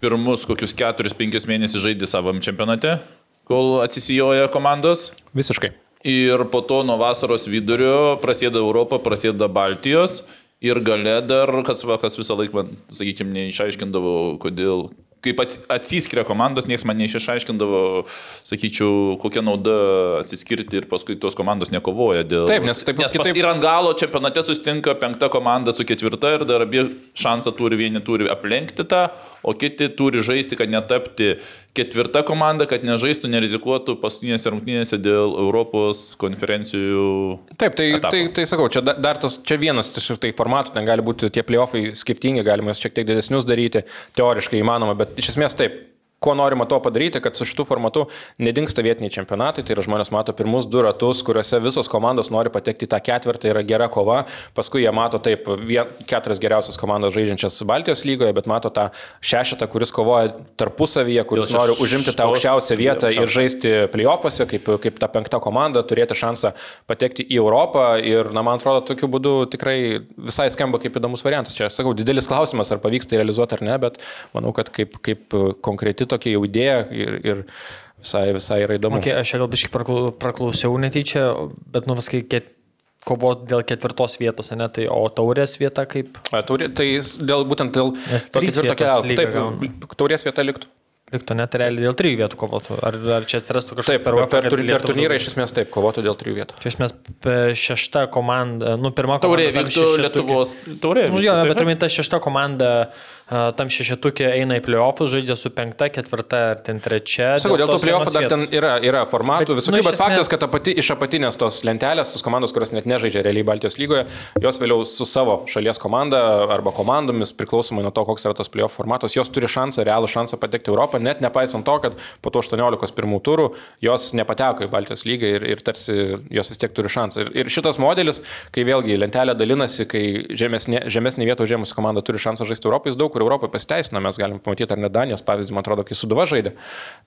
S6: pirmus kokius 4-5 mėnesius žaidži savam čempionate, kol atsisijoja komandos.
S5: Visiškai.
S6: Ir po to nuo vasaros vidurio prasideda Europą, prasideda Baltijos. Ir gale dar, kas, va, kas visą laiką man, sakykime, neišaiškindavo, kodėl, kaip ats- atsiskiria komandos, niekas man neišaiškindavo, sakyčiau, kokia nauda atsiskirti ir paskui tos komandos nekovoja dėl...
S5: Taip, nes taip-
S6: nes
S5: kitaip-
S6: ir ant galo čempionate sustinka penkta komanda su ketvirta ir dar abi šansą turi, vieni turi aplenkti tą, o kiti turi žaisti, kad netapti ketvirta komanda, kad nežaistų, nerizikuotų paskutinėse rungtynėse dėl Europos konferencijų.
S5: Taip, tai,
S6: etapo.
S5: tai, tai sakau, čia da- dar tas, čia vienas iš tai formatų, ten gali būti tie playoffai skirtingi, galima juos šiek tiek didesnius daryti, teoriškai įmanoma, bet iš esmės taip. Ko norima to padaryti, kad su šitu formatu nedingsta vietiniai čempionatai, tai yra žmonės mato pirmus du ratus, kuriuose visos komandos nori patekti į tą ketvirtą, yra gera kova, paskui jie mato taip keturias geriausias komandas žaidžiančias Baltijos lygoje, bet mato tą šešetą, kuris kovoja tarpusavyje, kuris nori užimti tą aukščiausią vietą ir žaisti playoffuose, kaip, kaip ta penkta komanda, turėti šansą patekti į Europą. Ir, na, man atrodo, tokiu būdu tikrai visai skamba kaip įdomus variantas. Čia, sakau, didelis klausimas, ar pavyks tai realizuoti ar ne, bet manau, kad kaip, kaip konkreti tokia jau idėja ir, ir visai, visai yra įdomu.
S4: Okay, aš gal biškai praklau- praklausiau netyčia, bet nu viskai ket, kovoti dėl ketvirtos vietos, ne, tai o taurės vieta kaip
S5: A, Turi, tai dėl, būtent dėl to ketvirto kelio. Taip, taurės vieta liktų.
S4: liktų net realiai dėl trijų vietų kovotų. Ar, ar čia atsirastų kažkas
S5: Taip, per, per, per
S4: galėtų
S5: turnyrą iš esmės taip, kovotų dėl trijų vietų.
S4: Čia iš esmės šešta komanda, nu pirma
S6: Taurė
S4: komanda. tam
S6: vyktų Lietuvos. Taurė.
S4: Nu,
S6: vyktų,
S4: jo,
S6: taip,
S4: bet turime ta šešta komanda a, tam šešetukė eina į playoffus, žaidžia su penkta, ketvirta ar ten trečia.
S5: Sakau, dėl tų
S4: tos
S5: playoffų dar ten yra, yra formatų,
S4: Bet,
S5: visokių,
S4: nu,
S5: bet, bet faktas,
S4: esmės-
S5: kad apati, iš apatinės tos lentelės, tos komandos, kurios net nežaidžia realiai Baltijos lygoje, jos vėliau su savo šalies komanda arba komandomis, priklausomai nuo to, koks yra tas playoff formatas, jos turi šansą, realų šansą patekti Europą, net nepaisant to, kad po to 18 pirmų turų jos nepateko į Baltijos lygą ir, ir tarsi jos vis tiek turi šansą. Ir, ir šitas modelis, kai vėlgi lentelė dalinasi, kai žemesnė, žemesnė vieta užėmusi komanda turi šansą žaisti Europoje, jis daug kur Europoje pasiteisina, mes galim pamatyti ar ne Danijos pavyzdį, man atrodo, kai Suduva žaidė,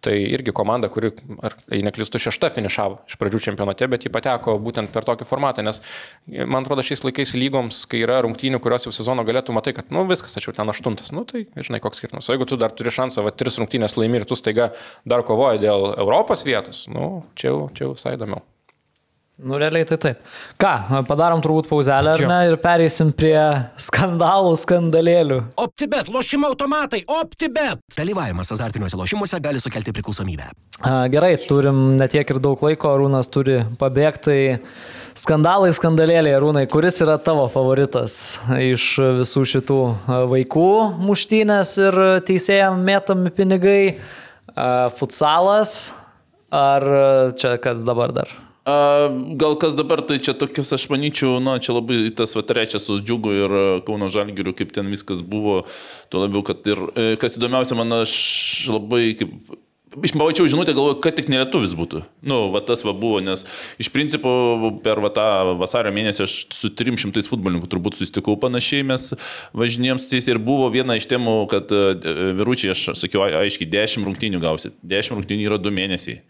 S5: tai irgi komanda, kuri, ar, jei neklystu, šešta finišavo iš pradžių čempionate, bet ji pateko būtent per tokį formatą, nes man atrodo šiais laikais lygoms, kai yra rungtynių, kurios jau sezono galėtų matai, kad, nu viskas, aš jau ten aštuntas, nu tai žinai, koks skirtumas. O jeigu tu dar turi šansą, va, tris rungtynės laimi ir tu staiga dar kovoji dėl Europos vietos, nu čia jau, čia jau visai įdomiau.
S3: Nu, realiai tai taip. Ką, padarom turbūt pauzelę, ar ne, ir pereisim prie skandalų, skandalėlių.
S1: OptiBet, lošimo automatai, OptiBet.
S2: Dalyvavimas azartiniuose lošimuose gali sukelti priklausomybę.
S3: A, Gerai, turim netiek ir daug laiko, Arūnas turi pabėgti. Tai skandalai, skandalėliai, Arūnai, kuris yra tavo favoritas iš visų šitų vaikų muštynės ir teisėjams mėtami pinigai, a, futsalas, ar čia kas dabar dar?
S6: A, Gal kas dabar, tai čia tokias, aš manyčiau, na, čia labai tas va trečias su džiugu ir e, Kauno Žalgiriu, kaip ten viskas buvo, tuo labiau, kad ir, e, kas įdomiausia, man aš labai kaip... Išmaučiau žinutę, galvoju, kad tik nelietuvis būtų. Nu, va tas va buvo, nes iš principo per va tą vasario mėnesį aš su 300 futbolininkų turbūt susitikau panašiai, mes važinėjom su jais ir buvo viena iš temų, kad e, vyručiai, aš sakiau, ai- aiškiai, 10 rungtynių gausit. 10 rungtynių yra 2 mėnesiai.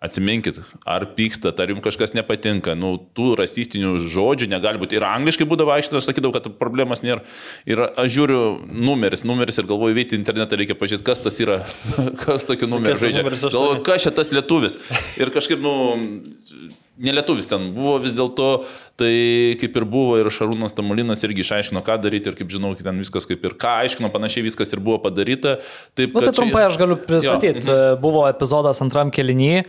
S6: Atsiminkit, ar pykstat, ar jums kažkas nepatinka. Nu, tų rasistinių žodžių negali būti. Ir angliškai būdavo aiškinu, aš sakydavau, kad problemas nėra. Ir aš žiūriu numeris, numeris ir galvoju, veikti internetą reikia pažiūrėti, kas tas yra, <laughs> kas tokiu numeriu žaidžia. Galvoju, kas čia tas lietuvis. Ir kažkaip, nu, nelietuvis ten buvo vis dėlto, tai kaip ir buvo ir Šarūnas Tamulinas irgi išaiškino, ką daryti ir kaip žinau, ten viskas kaip ir ką aiškino, panašiai viskas ir buvo padaryta. Taip,
S3: Nu, tai
S6: kad čia-
S3: trumpai aš galiu pristatyti.
S6: Jo,
S3: Jo. Buvo epizodas antram kelinį,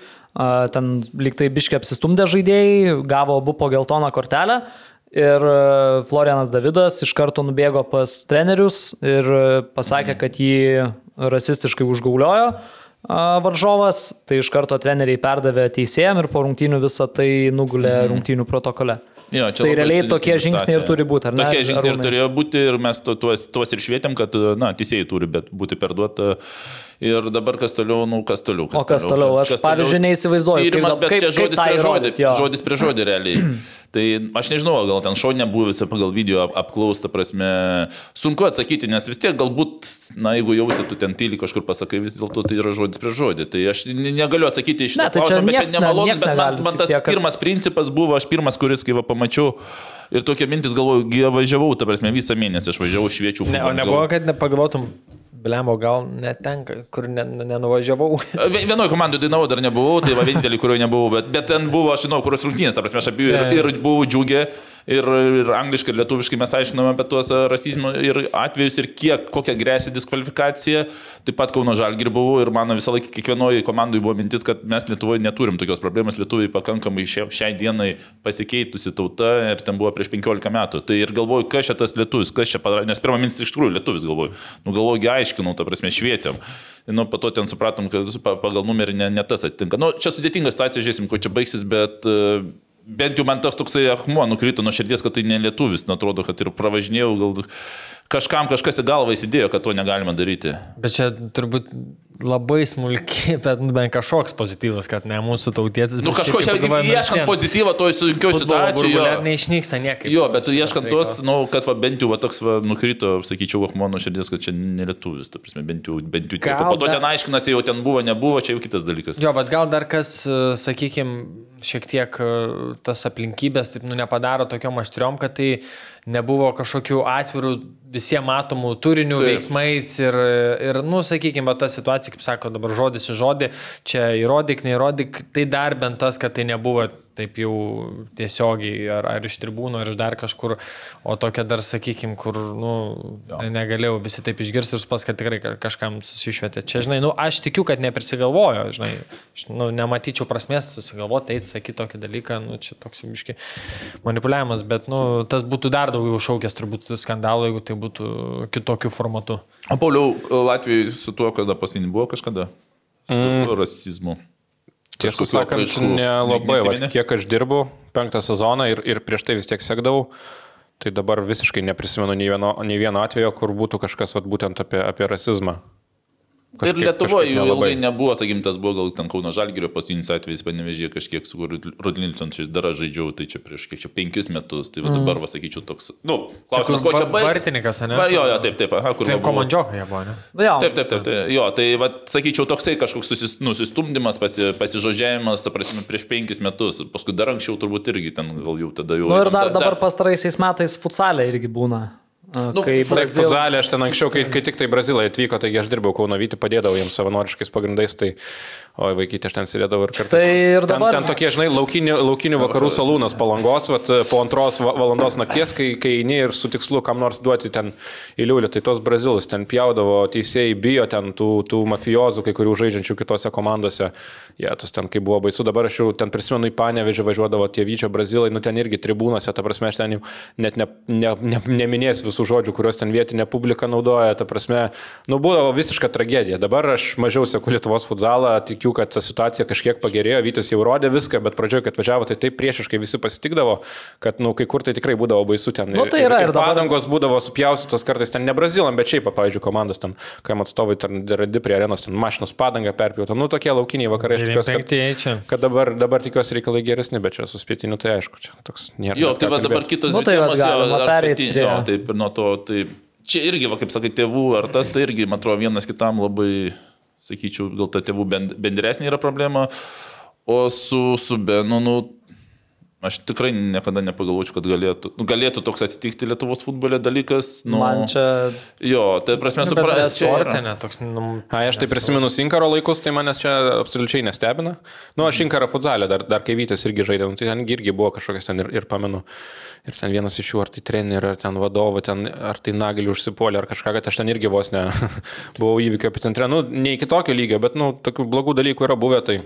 S3: ten liktai biški apsistumdė žaidėjai, gavo abu po geltoną kortelę. Ir Florianas Davidas iš karto nubėgo pas trenerius ir pasakė, kad jį rasistiškai užgauliojo varžovas. Tai iš karto treneriai perdavė teisėjams ir po rungtynių visą tai nugulė rungtynių protokole.
S6: Jo,
S3: Tai realiai tokie žingsniai ir turi būti, ar ne,
S6: Tokie žingsniai ir turėjo būti ir mes tuos, tuos ir švietėm, kad, na, teisėjai turi būti perduota Ir dabar kas toliau, nu kas toliau.
S3: O kas toliau? Aš, pavyzdžiui, neįsivaizduoju, kaip
S6: Tyrimas,
S3: gal-
S6: bet
S3: kaip-
S6: čia
S3: kaip
S6: žodis
S3: tą
S6: prie žodį.
S3: jo.
S6: Žodis prie žodį realiai. <clears throat> Tai aš nežinau, gal ten šau nebuvęs pagal video ap- apklaustą prasme. Sunku atsakyti, nes vis tiek galbūt, na, jeigu jausi, tu ten tyliai kažkur pasakai, vis dėlto tai yra žodis prie žodį. Tai aš ne- negaliu atsakyti iš šitą
S3: tai čia
S6: klausimą, bet čia
S3: ne-
S6: nemalonu, bet man, man tas
S3: tiek, kad-
S6: pirmas principas buvo, aš pirmas, kuris, kai va pamačiau ir tokia mintis galvoju, važiavau, ta prasme, visą mėnesį aš važiavau šviečių.
S4: Ne, o nebuvo, kad nepagalvotum, blembo, gal netenka, kur ne, ne- nenuvažiavau. <laughs>
S6: Vie- Vienoje komandoje dainavau dar nebuvau, tai va vienintelį, kurioje nebuvau, bet, bet ten buvo, aš žinau, kurios rungtynės, ta prasme, aš abiejų ir, ir buvau džiugė, ir, ir angliškai, ir lietuviškai mes aiškinome apie tuos a, rasizmo ir atvejus, ir kiek, kokia grėsia diskvalifikacija. Taip pat Kauno Žalgirį buvau ir mano visą laiką kiekvienoje komandoje buvo mintis, kad mes Lietuvoje neturim tokios problemos, Lietuvai pakankamai šia, šiai dienai pasikeitusi tauta ir ten buvo prieš 15 metų. Tai ir galvoju, kas čia tas lietuvis, kas čia padarė, nes pirmą mintis iš tikrųjų lietuvis galvoju. Nu galvoju, aiškinau, ta prasme, švietėm. Nu, po to ten supratom, kad pa- pagal numerį ne, ne tas atitinka. Nu, čia sudėtinga situacija, žiūrėsim, kuo čia baigsis, bet uh, bent jau man tas toksai akmuo nukrito nuo širdies, kad tai ne lietuvis. Nu, atrodo, kad ir pravažinėjau, gal kažkam kažkas į galvą įsidėjo, kad to negalima daryti.
S4: Bet čia turbūt labai smulki, <laughs> bet bent kažkoks pozityvas, kad ne mūsų tautietis.
S6: Nu,
S4: bet
S6: kažko
S4: šiaip
S6: čia,
S4: kai pagalvoji, vis
S6: ieškant pozityvą toj sunkioj situacijoje.
S4: Neišnyksta niekaip.
S6: Jo, bet ieškant tos, nu, kad va, bent jau va, toks va, nukrito, sakyčiau, akmuo nuo širdies, kad čia nelietuvis, ta prasme, bent jau, bent jau tiek. Po to ten aiškinasi, jau ten buvo, nebuvo, čia jau kitas dalykas.
S4: Jo, bet gal dar kas, sakykime, šiek tiek e, tas aplinkybės taip nu, nepadaro tokiom aštriom, kad tai nebuvo kažkokių atvirų visiems matomų turinių
S6: Taip.
S4: veiksmais ir, ir nu, sakykime, ta situacija, kaip sako dabar žodis į žodį, čia įrodyk, neįrodyk, tai dar bent tas, kad tai nebuvo taip jau tiesiogiai ar, ar iš tribūno, ar iš dar kažkur, o tokia dar, sakykime, kur, nu, jo. negalėjau visi taip išgirsti ir supras, kad tikrai ka- kažkam susišvietė. Čia, žinai, nu, aš tikiu, kad neprisigalvojo, žinai, aš, nu, nematyčiau prasmės susigalvoti, eiti, sakyti tokį dalyką, nu, čia toks biški manipuliavimas, bet, nu, tas būtų dar daugiau šaukęs turbūt skandalo, jeigu tai būtų kitokiu formatu.
S6: O Pauliau, Latvijai su tuo, kada pasinį buvo kažkada? Mm. Rasizmu.
S5: Tiesą sakant, nelabai, va, kiek aš dirbu, penktą sezoną ir, ir prieš tai vis tiek sekdavau, tai dabar visiškai neprisimenu nei vieno, nei vieno atvejo, kur būtų kažkas vat, būtent apie, apie rasizmą.
S6: Ir Lietuvoje jų ilgai nebuvo, sakykim, tas buvo gal ten Kauno Žalgirio paskutinis atvejis, panevežė kažkiek su Rodlinson čia dar aš žaidžiau, tai čia prieš kiek čia penkis metus, tai va dabar, va, sakyčiau, toks, nu, klausimas, ko čia baigsis.
S4: vartininkas, ane?
S6: Va, Jo, jo, taip, taip, aha, kur
S4: Tai
S6: buvo.
S4: komandžiokai jie buvo, ne?
S3: Jo.
S6: Taip, taip, taip, taip. Jo, tai, va, sakyčiau, toksai kažkoks susis, nusistumdymas, pasi, pasižodžiavimas, prasme, prieš penkis metus, paskui dar anksčiau turbūt irgi ten gal jau tada jau.
S3: Nu ir dar,
S6: da-
S3: dabar pastaraisiais metais futsalė irgi būna.
S6: Nu,
S3: Kai Brazil...
S5: Fuzalė, aš ten anksčiau, kai, kai tik tai Brazilai atvyko, taigi aš dirbau Kauno Vyti, padėdavau jiems savanoriškais pagrindais, tai, oi vaikyti, aš ten sėdėdavau ir kartais.
S3: Tai ir dabar-
S5: Ten, ten tokie, žinai, laukinių, laukinių vakarų salūnas palangos, vat, po antros va- valandos nakties, kai, kai eini ir su tikslu kam nors duoti ten į liūlį, tai tos Brazilus ten pjaudavo, teisėjai bijo ten tų, tų mafijozų, kai kurių žaidžiančių kitose komandose. Jie, ja, tas ten kaip buvo baisu, dabar aš jau ten prisimenu į Panevežį važiuodavo tie vyčio Brazilai, nu ten irgi tribūnose, ta prasme, aš ten jau net ne, ne, ne, neminėsiu visų žodžių, kuriuos ten vietinė publika naudoja, ta prasme, nu būdavo visiška tragedija. Dabar aš mažiau seku Lietuvos futzalą, tikiu, kad ta situacija kažkiek pagerėjo, Vytis jau rodė viską, bet pradžioje, kad važiavo, tai taip priešiškai visi pasitikdavo, kad, nu, kai kur tai tikrai būdavo baisu ten.
S3: Nu, tai yra ir dabar-
S5: padangos būdavo supjaustytos kartais ten ne Brazilam, bet šiaip, pavyzdžiui, komandos ten, kai atstovai ten radi prie arenos, ten mašinos padanga perpjauta, nu tokie laukiniai vakarai, aš tikiuosi, kad,
S4: 95 čia.
S5: kad dabar, dabar tikiuosi reikalai geresni, bet čia suspėtiniu, tai aišku, čia toks nėra.
S6: Jo, tai va dabar kitos
S3: Nu,
S6: dvi
S3: tai
S6: jo,
S3: galima
S6: spėti-
S3: prie-
S6: Jo, taip ir nuo to, tai čia irgi, va, kaip sakai, tėvų ar tas, tai irgi, man atrodo, vienas kitam labai, sakyčiau, gal ta tėvų bend- bendresnė yra problema, o su, su Benu, nu, aš tikrai niekada nepagalvočiau, kad galėtų, nu, galėtų toks atsitikti Lietuvos futbole dalykas. Nu,
S3: Man čia...
S6: Jo, tai prasme,
S3: Nu,
S6: supras, čia yra.
S4: Sportinė, toks, nu,
S5: A, aš tai prisimenu Sinkaro laikus, tai manęs čia absoliučiai nestebina. Nu, aš Sinkarą futzalę, dar, dar kai Vytas irgi žaidė, nu, tai ten irgi buvo kažkokias ten ir, ir pamenu. Ir ten vienas iš jų, ar tai trenerių, ar ten vadovo, ten, ar tai nagelį užsipolė, ar kažką, kad aš ten irgi vos ne <laughs> buvau įvykio epicentre. Nu, ne iki tokio lygio, bet, nu, tokių blogų dalykų yra buvę, tai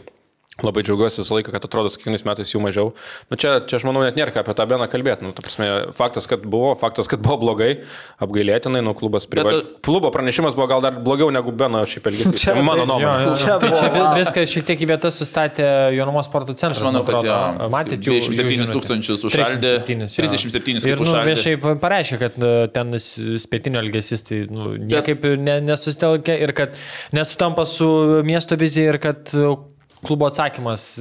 S5: Labai džiaugiuosi visą laiką, kad atrodo, kiekvienais metais jų mažiau. Nu, čia, čia aš manau net nėra ką apie tą beną kalbėti. Nu, ta prasme, faktas, kad buvo, faktas, kad buvo blogai, apgailėtinai, nu, klubas priva...
S6: Bet,
S5: Klubo pranešimas buvo gal dar blogiau negu Beno šiaip elgesys. Čia mano nuomonė.
S3: Čia buvo-
S4: Čia vi- viską šiek tiek į vietas sustatė Jonamos sporto centras.
S6: Aš manau,
S4: man
S6: kad
S4: atrodo.
S6: jo,
S4: matėt jų
S6: 27
S4: jų žinutę?
S6: tūkstančius užšaldė,
S4: 37, jo.
S6: 37
S4: Ir nu, viešai pa- pareiškė, kad nu, ten spėtinio elgesys tai nu, niekaip ne, nesustelkia ir kad nesutampa su miesto vizija ir kad klubo atsakymas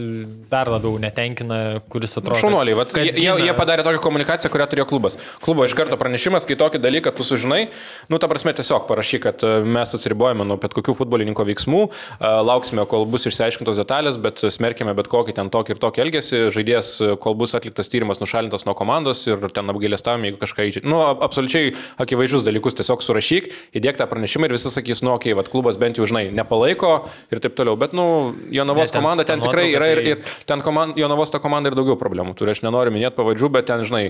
S4: dar labiau netenkina, kuris atrodo.
S5: Šaunuoliai, vat, jie,
S4: gina-
S5: jie padarė tokią komunikaciją, kurią turėjo klubas. Klubo iš karto pranešimas, kai tokį dalyką tu sužinai, nu, ta prasme, tiesiog parašy, kad e, mes atsiribojame nuo bet kokių futbolininko veiksmų, e, lauksime, kol bus išsiaiškintos detalės, bet smerkime bet kokį ten tokį ir tokį elgesį, žaidėjas, e, kol bus atliktas tyrimas, nušalintas nuo komandos ir ten apgailestavome, jeigu kažką įžeidžia. Nu, ab- absoliučiai akivaizdžius dalykus tiesiog surašyk, įdėk tą pranešimą ir visi sakys, nu, okei, okay, klubas bent jau, žinai, nepalaiko ir taip toliau. Bet, nu, Jonavos
S4: Ten
S5: komanda
S4: ta
S5: ten tikrai yra ir,
S4: tai-
S5: ir ten komand, Jonavos ta komanda ir daugiau problemų turi. Aš nenoriu minėti pavadžių, bet ten, žinai,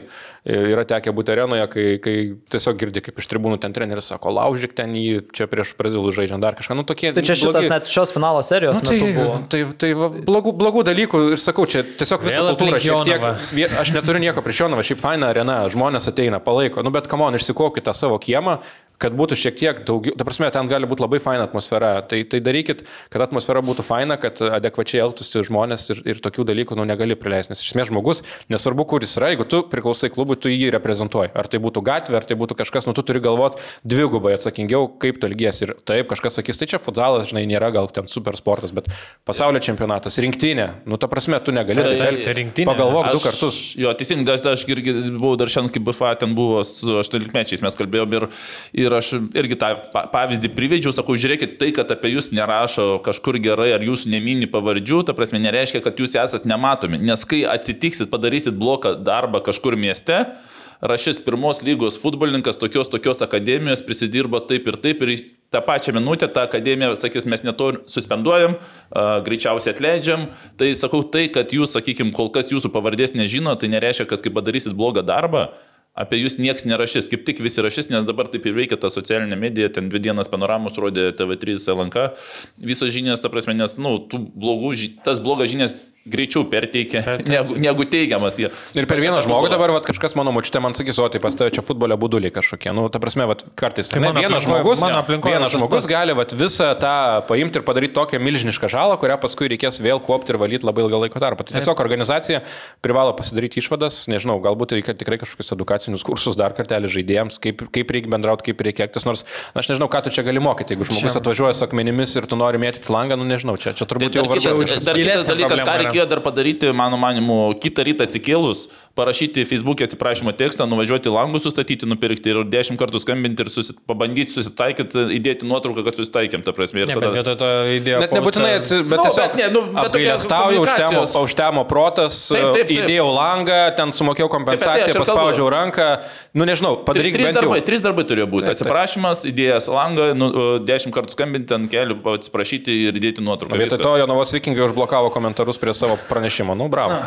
S5: yra tekę būti arenoje, kai, kai tiesiog girdi, kaip iš tribūnų ten treneris sako, laužyk ten jį, čia prieš Brazilų žaidžiant dar kažką. Nu, tokie,
S3: Tai čia šitas
S5: blogi-
S3: net šios finalo serijos
S5: Nu, tai,
S3: metu buvo.
S5: tai, tai va, blogų, blogų dalykų ir sakau, čia tiesiog visą
S4: Vėl
S5: šiek tiek. Aš neturiu nieko prieš Jonavą, šiaip faina arena, žmonės ateina, palaiko. Nu, bet kamon, išsikopkite tą savo kiemą, kad būtų šiek tiek daugiau, ta prasme, ten gali būti labai faina atmosfera. Tai, tai darykit, kad atmosfera būtų faina, kad adekvačiai elgtųsi žmonės ir, ir tokių dalykų nu, negali prileisti. Nes iš esmės žmogus, nesvarbu, kur jis yra, jeigu tu priklausai klubui, tu jį reprezentuoji. Ar tai būtų gatvė, ar tai būtų kažkas, nu tu turi galvoti dvigubai atsakingiau, kaip tu elgiesi. Ir taip, kažkas sakys, tai čia futbolas, žinai, nėra gal ten super sportas, bet pasaulio čempionatas, rinktinė, nu ta prasme, tu negali
S6: Tai-
S5: elgtis.
S4: rinktinė.
S5: Pagalvok du
S6: Aš-
S5: kartus.
S6: Jo, teisingai, aš, irgi buvau dar šiandien, kai BFA ten buvo su 18-mečiais, mes kalbėjom ir, ir aš irgi tą pa- pavyzdį priveidžiau, sakau, žiūrėkit, tai, kad apie jūs nerašo kažkur gerai ar jūsų nemini pavardžių, ta prasme, nereiškia, kad jūs esat nematomi, nes kai atsitiksit, padarysit bloką darbą kažkur mieste, rašys pirmos lygos futbolininkas tokios tokios akademijos prisidirbo taip ir taip ir tą pačią minutę ta akademija sakys, mes neto suspenduojam, a, greičiausiai atleidžiam. Tai sakau tai, kad jūs, sakykime, kol kas jūsų pavardės nežino, tai nereiškia, kad kai padarysit blogą darbą, apie jūs niekas nerašys, kaip tik visi rašys, nes dabar taip ir veikia ta socialinė medija, ten dvi dienas panoramos rodė TV3 LNK, visos žinios, ta prasme, nes, na, nu, blogų, tas blogas žinias greičiau perteikia <laughs> negu, negu teigiamas jie.
S5: Ir per vieną žmogų dabar vat, kažkas mano močiutė man sakys, o tai pas tave čia futbolio būduliai kažkokie. Nu, ta prasme, vat, kartais.
S4: Tai
S5: ne, vienas žmogus, vienas žmogus gali vat, visą tą paimti ir padaryti tokią milžinišką žalą, kurią paskui reikės vėl kuopti ir valyti labai ilgą laiko tarpą. Tai tiesiog organizacija privalo pasidaryti išvadas, nežinau, galbūt reikia tikrai kažkokius edukacinius kursus dar kartelį žaidėjams, kaip, kaip reikia bendrauti, kaip reikia elgtis. Nors na, aš nežinau, ką tu čia gali mokyti. Jeigu žmogus atvažiuoja su akmenimis ir tu nori mėtyti langą, nu nežinau, čia, čia
S6: Tai
S5: turbūt
S6: dar
S5: jau vargu.
S6: dar kitas dalykas, ką reikėjo dar padaryti, mano manimu, kitą rytą atsikėlus, parašyti Facebook'e atsiprašymo tekstą, nuvažiuoti langus sustatyti, nupirkti ir dešimt kartų skambinti ir susit, pabandyti susitaikyti, įdėti nuotrauką, kad susitaikėm, ta prasme. Ir
S4: Ne,
S6: tada...
S4: bet vietoj to idėjo.
S5: Net nebūtinai, atsi... bet
S6: Nu,
S5: tiesiog
S6: nu, bet tokia
S5: apgailestauju, užtemo, užtemo protas,
S6: Taip, taip, taip.
S5: įdėjau langą, ten sumokėjau
S6: tai
S5: kompensaciją,
S6: aš ir
S5: paspaudžiau ranką, nu nežinau, padaryk
S6: trys,
S5: bent jau.
S6: darbai, trys darbai turėjo būti.
S5: Taip, taip.
S6: Atsiprašymas, įdėjęs langą, nu, dešimt kartų skambinti ant kelių, atsiprašyti ir įdėti nuotrauką.
S5: Vietoj
S6: Viskas.
S5: to Jonavos vikingai užblokavo komentarus prie savo pranešimo. Nu, bravo.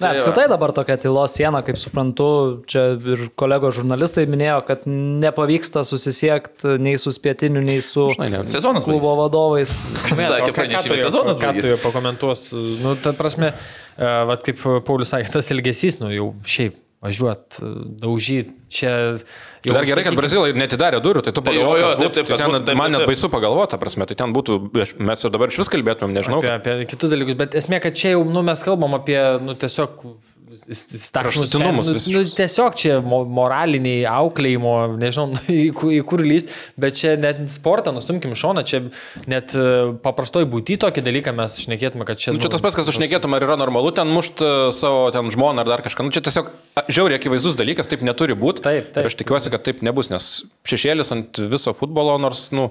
S3: Na, apskritai dabar tokia tylos siena, kaip suprantu, čia ir kolegos žurnalistai minėjo, kad nepavyksta susisiekti nei su spietiniu, nei su
S5: Žinai, ne-
S6: Sezonas
S3: klubo
S6: baigėsi.
S3: vadovais.
S6: Sakė pranešime, sezonas
S4: Ką tu
S6: baigėsi.
S4: pakomentuos, nu, ta prasme, e, vat kaip Paulius sakė, tas ilgesys, nu, jau šiaip važiuot, daužyti, čia... jau
S5: Dar gerai, kad
S4: sakykim-
S5: Brazilai netidarė durų, tai tu
S6: Tai
S5: pagalvoji, kas
S6: taip, taip,
S5: Tai ten,
S6: būtų, taip,
S5: man net baisu pagalvoti, ta prasme, tai ten būtų, mes ir dabar iš vis kalbėtumėm, nežinau.
S4: apie, apie kitus dalykus, bet esmė, kad čia jau, nu, mes kalbam apie, nu, tiesiog
S5: Kraštutinumus
S4: nu, nu, tiesiog čia mo- moraliniai auklėjimo, nežinau, <laughs> į, ku- į kur lyst, bet čia net sportą nustumkim šoną, čia net e, paprastoj būti tokį dalyką mes šnekėtume, kad čia...
S5: Nu, čia tas pats, kas užnekėtum, ar yra normalu ten mušti savo ten žmoną ar dar kažką. Nu, čia tiesiog žiauriai akivaizdus dalykas, taip neturi būti.
S4: Taip, taip.
S5: Ir aš tikiuosi, kad taip nebus, nes šešėlis ant viso futbolo, nors, nu,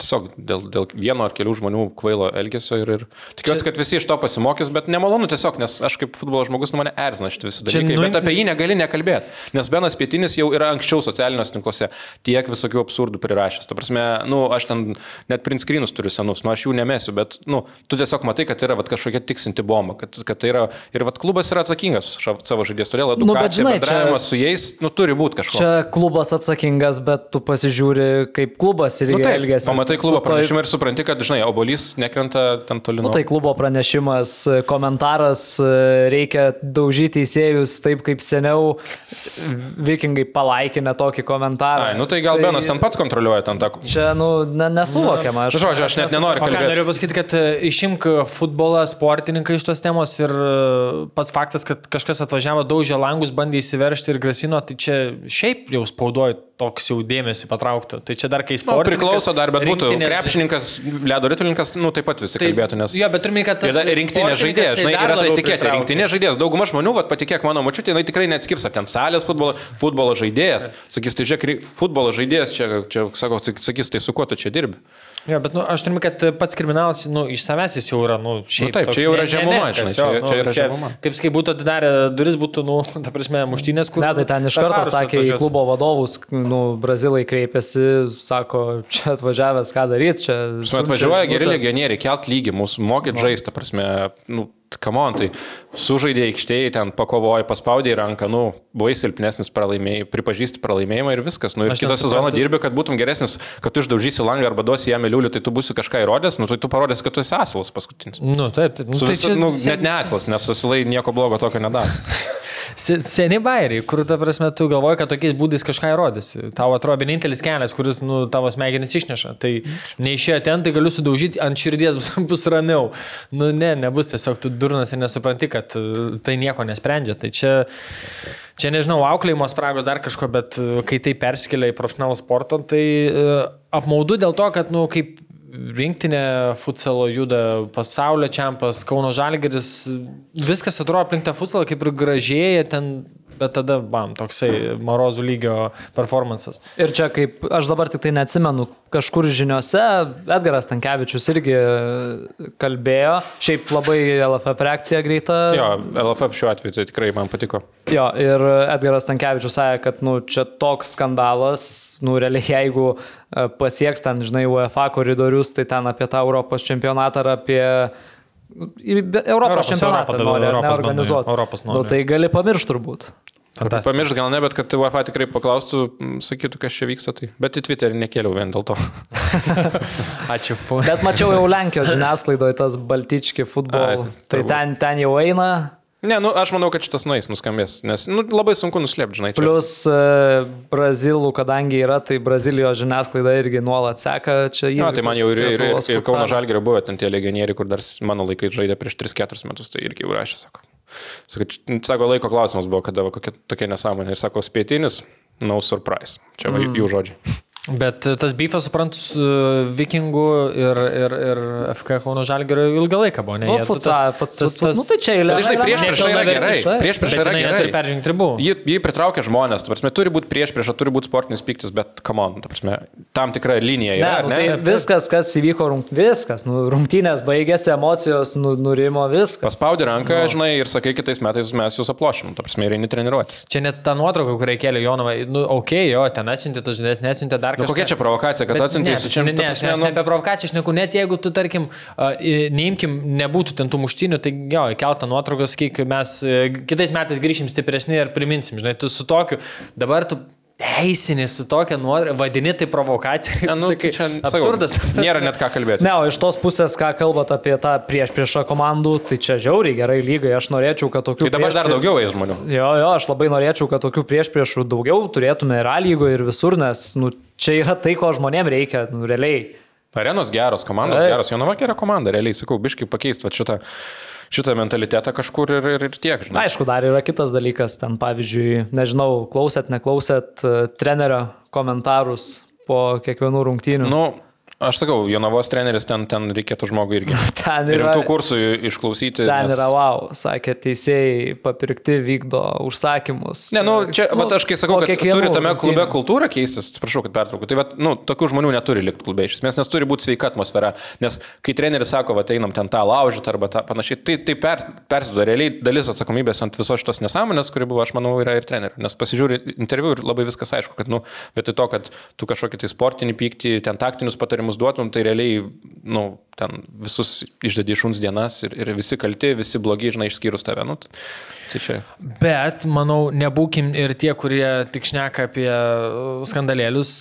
S5: tiesiog dėl, dėl vieno ar kelių žmonių kvailo elgesio ir, ir tikiuosi, kad visi iš to pasimokys, bet nemalonu tiesiog, nes aš kaip futbolo žmogus, nu, mane erzina. šitą visą
S4: Čia
S5: dalyką.
S4: nuimti-
S5: Bet apie jį negali nekalbėti. Nes Benas Pietinis jau yra anksčiau socialiniuose tinkluose tiek visokių absurdų prirašęs. Ta prasme, nu, aš ten net print screenus turiu senus, nu, aš jų nemesiu, bet, nu, tu tiesiog matai, kad yra vat, kažkokia tiksinti bomba, kad, kad tai yra, ir vat, klubas yra atsakingas už savo žaidėjus, todėl
S3: Nu, bet
S5: edukacija,
S3: žinai,
S5: nu,
S3: čia-
S5: bendravimas su jais, nu, turi būti kažkoks.
S3: Čia klubas atsakingas, bet tu pasižiūri, kaip klubas irgi
S5: Nu, taip,
S3: elgesi.
S5: pamatai klubo
S3: Tu
S5: pranešimą ir supranti, kad, žinai, obolys nekrenta ten toli
S3: Nu, tai klubo pranešimas, komentaras, e, reikia daužyti teisėjus taip kaip seniau vikingai palaikinę tokį komentarą.
S5: Ai, nu tai gal Benas ten pats kontroliuoja ten tą.
S3: Čia, nu, ne, nesuvokiama.
S5: Nu, žodžiu, aš net nenoriu
S4: O ką
S5: kalbėti.
S4: noriu pasakyti, kad e, išimk futbolą, sportininką iš tos temos ir e, pats faktas, kad kažkas atvažiavo, daužė langus, bandė įsiveršti ir grasino, tai čia šiaip jau spaudoju toks jau dėmesį patrauktų. Tai čia dar kai
S5: Nu,
S4: sportininkas.
S5: priklauso dar, bet būtų
S4: rinktinės-
S5: krepšininkas, ledo ritulininkas, nu taip pat visi
S4: Tai-
S5: kalbėtų, nes...
S4: Jo, bet turime, kad tas
S5: rinktinė
S4: sportininkas
S5: žaidėjas, žinai,
S4: dar
S5: yra tai etiketė, rinktinė žaidėjas. Dauguma žmonių, vat, patikėk mano mačiutė, jinai tikrai neatskirs, ar ten salės futbolo, futbolo žaidėjas. Sakys, tai žiūrėk, futbolo žaidėjas, čia, čia sako, sakys, tai su kuo tu čia dirbi.
S4: Jo, bet nu, aš turiu, kad pats kriminalas, nu, iš savęs jis jau yra, nu, šiaip.
S5: taip,
S4: toks
S5: čia jau yra žemuma, žinai, čia-
S4: jo,
S5: čia yra
S4: čia,
S5: žemuma.
S4: Kaip skai būtų atidarę duris, būtų, nu, ta prasme, muštynės, kur...
S3: Ne, tai ten iš karto sakė į klubo vadovus, nu, brazilai kreipėsi, sako, čia atvažiavęs, ką daryti, čia...
S5: Prasme, atvažiuoja geri legionieriai, kelt lygį, mūsų mokyt žaisti, prasme, nu, kamon, tai sužaidė aikštėje, ten pakovoja, paspaudė į ranką, nu, buvai silpnesnis pralaimėjai, pripažįsti pralaimėjimą ir viskas. Nu, ir kitą sezoną dirbi, kad būtum geresnis, kad tu išdaužysi langą arba duosi jam liulių, tai tu būsi kažką įrodęs, nu, tai tu parodėsi, kad tu esi asilas paskutinis.
S4: Nu, taip, taip. Nu,
S5: Su
S4: tai
S5: visu,
S4: čia
S5: nu, net ne asilas, nes asilai nieko blogo tokio nedaro. <laughs>
S4: Se- Seni bairiai, kur, ta prasme, tu galvoji, kad tokiais būdais kažką įrodysi. Tau atrodo vienintelis kelias, kuris, nu, tavo smegenis išneša. Tai neišėjo ten, tai galiu sudaužyti ant širdies, bus, <laughs> bus ramiau. Nu, ne, nebus tiesiog tu durnas ir nesupranti, kad uh, tai nieko nesprendžia. Tai čia, čia nežinau, auklėjimo spragos dar kažko, bet uh, kai tai perskelia į profesionalų sportą, tai uh, apmaudu dėl to, kad, nu, kaip rinktinė futsalo juda pasaulio čempas, Kauno Žalgeris, viskas atrodo aplink tą futsalą kaip ir gražėja ten, bet tada, bam, toksai marozų lygio performances.
S3: Ir čia kaip, aš dabar tik tai neatsimenu, kažkur žiniuose Edgaras Tankievičius irgi kalbėjo, šiaip labai LFF reakcija greita.
S5: Jo, LFF šiuo atveju tai tikrai man patiko.
S3: Jo, ir Edgaras Tankievičius sakė, kad, nu, čia toks skandalas, nu, realiai jeigu e, pasieks ten, žinai, UEFA koridorius, tai ten apie tą Europos čempionatą ar apie be- Europos,
S4: Europos,
S3: čempionatą
S4: Europą,
S3: nori
S4: Europos
S3: organizuoti.
S4: Europos nori.
S3: Nu, tai gali pamiršti turbūt.
S5: Pamiršt gal ne, bet kad UEFA tikrai paklaustų, sakytų, kas čia vyksta, tai. Bet į Twitterį nekėliau vien dėl to. <laughs>
S4: Ačiū. po-
S3: Bet mačiau jau Lenkijos žiniasklaidoje tas Baltički futbol.
S5: Ai,
S3: Tai ten, ten jau eina.
S5: Ne, nu, aš manau, kad šitas nueis, nuskambės, nes nu, labai sunku nuslėpti, žinai. Čia.
S3: Plus e, brazilų, kadangi yra, tai Brazilijos žiniasklaida irgi nuolat seka čia
S5: Na,
S3: įvykius
S5: tai man jau ir, ir, ir, ir Kauno. Žalgerio buvo ten tie legionieriai, kur dar mano laikai žaidė prieš 3-4 metus, tai irgi jau rašė, sako. Sako, sako, laiko klausimas buvo, kada va, kokia tokia nesąmonė. Ir sako, spėtinis, no surprise. Čia va,
S3: Mm.
S5: jų žodžiai.
S4: Bet tas bifas, suprantu, su vikingų ir, ir, ir FK Kauno Žalgerio ilgą laiką buvo, ne?
S3: O,
S4: tas-
S3: futsal,
S4: tas- tas-
S3: nu tai čia eilė.
S5: Bet žinai, prieš priešą yra gerai. Prieš priešą
S4: Bet
S5: yra gerai.
S4: neturi peržengti ribų.
S5: Jį, jį pritraukia žmonės, ta prasme, turi būti prieš priešą, turi būti sportinis piktis, bet, come on, ta prasme, tam tikra linija
S3: Ne,
S5: yra.
S3: nu,
S5: Ne,
S3: tai viskas, kas įvyko, rungt, viskas. Nu, rungtynės baigėsi, emocijos nu, nurimo, viskas.
S5: Paspaudi ranką, žinai, ir sakai, kitais metais mes jūs aplošim, ta prasme, ir eini treniruotis.
S4: Čia net ta nuotrauka, kurią kėlė Jonovai, nu, okei, okay, jo, ten atsiuntė tas žinias, neatsiuntė dar
S5: Nu,
S4: kažką.
S5: kokia čia provokacija, kad su
S4: čia ne, ne, ne,
S5: nu-
S4: ne apie provokaciją, aš neku, net jeigu tu, tarkim, neimkim, nebūtų ten tų muštinių, tai jo, įkeltą nuotraukas, kiek mes e, kitais metais grįšim stipresni ir priminsim, žinai, tu su tokiu, dabar tu teisinį su tokia nuotrauka, vadini tai provokacija. <laughs>
S5: Ne, nu,
S4: sakai,
S5: tai čia, sakau,
S4: absurdas.
S5: Nėra net ką kalbėti.
S3: Ne, o iš tos pusės, ką kalbat apie tą prieš priešą komandų, tai čia žiauriai gerai lygai. Aš norėčiau, kad tokių...
S5: Tai dabar dar
S3: priešprieš-
S5: daugiau eis žmonių.
S3: Jo, jo, aš labai norėčiau, kad tokių prieš priešų daugiau turėtume ir A lygoje, ir visur, nes nu, čia yra tai, ko žmonėms reikia, nu, realiai.
S5: Arenos geros, komandos
S3: Taip.
S5: geros, Jonava gera komanda, realiai, sakau, biškai pakeisti šitą, šitą mentalitetą kažkur ir, ir, ir tiek, žinai.
S3: Aišku, dar yra kitas dalykas, ten pavyzdžiui, nežinau, klausėt, neklausėt e, trenerio komentarus po kiekvienų rungtynių.
S5: Nu, Aš sakau, Jonavos treneris ten, ten reikėtų žmogui irgi. <laughs>
S3: Ten yra-
S5: Rimtų kursų išklausyti.
S3: Ten
S5: nes-
S3: yra wow, sakė, teisėjai papirkti vykdo užsakymus.
S5: Ne, nu, čia,
S3: Nu,
S5: nu, aš kai sakau, kad turi tame klube
S3: rungtynių.
S5: kultūrą keistis, atsiprašau, kad pertraukiu, tai, vat, nu, tokių žmonių neturi likti klube iš esmės, nes turi būti sveika atmosfera, nes kai treneris sako, va, einam ten tą laužyti arba tą panašiai, tai, tai per, persiduoda realiai dalis atsakomybės ant visos šitos nesąmonės, kuri buvo, aš manau, yra ir trenerio, nes pasižiūri interviu ir labai viskas aišku, kad, nu, vietoj to, kad tu kažkokį tai sportinį pyktį, ten taktinius patarimus duotum, tai realiai, nu, ten visus išdedi šuns dienas ir, ir visi kalti, visi blogi, žinai, išskyrus tave. Nu, tai čia.
S4: Bet, manau, nebūkim ir tie, kurie tik šneka apie uh, skandalėlius,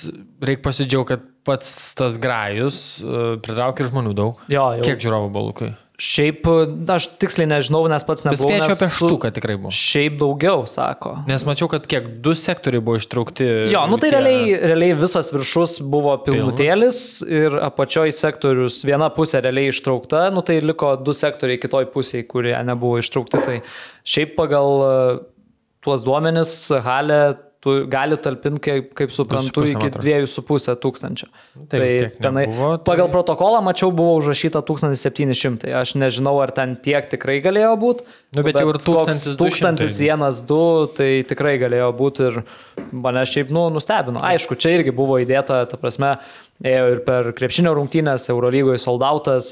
S4: reikia pasidžiaugti, kad pats tas grajus uh, pritraukia žmonių daug.
S3: Jo, jau.
S4: Kiek žiūrovų buvo, Lukai?
S3: Šiaip, aš tiksliai nežinau, nes pats nebuvau.
S4: spėčiau apie štuką tikrai buvo.
S3: Šiaip daugiau, sako.
S4: Nes mačiau, kad kiek du sektoriai buvo ištraukti.
S3: Jo, nu tai
S4: tie-
S3: realiai, realiai visas viršus buvo pilnutėlis ir apačioj sektorius viena pusė realiai ištraukta, nu tai liko du sektoriai kitoj pusėje, kurie nebuvo ištraukti. Tai šiaip pagal e, tuos duomenis halė tu gali talpinti, kaip, kaip suprantu,
S4: pusė,
S3: iki
S4: man atrodo.
S3: 2,5 tūkstančio.
S4: tai
S3: Tai tenai,
S4: nebuvo, tai-
S3: pagal protokolą mačiau buvo užrašyta 1700. Aš nežinau, ar ten tiek tikrai galėjo būti.
S4: Nu, bet jau ir 1200.
S3: 1001, 2, tai tikrai galėjo būti ir mane šiaip, nu, nustebino. Aišku, čia irgi buvo įdėta, ta prasme, ėjo ir per krepšinio rungtynės, Eurolygoje soldautas,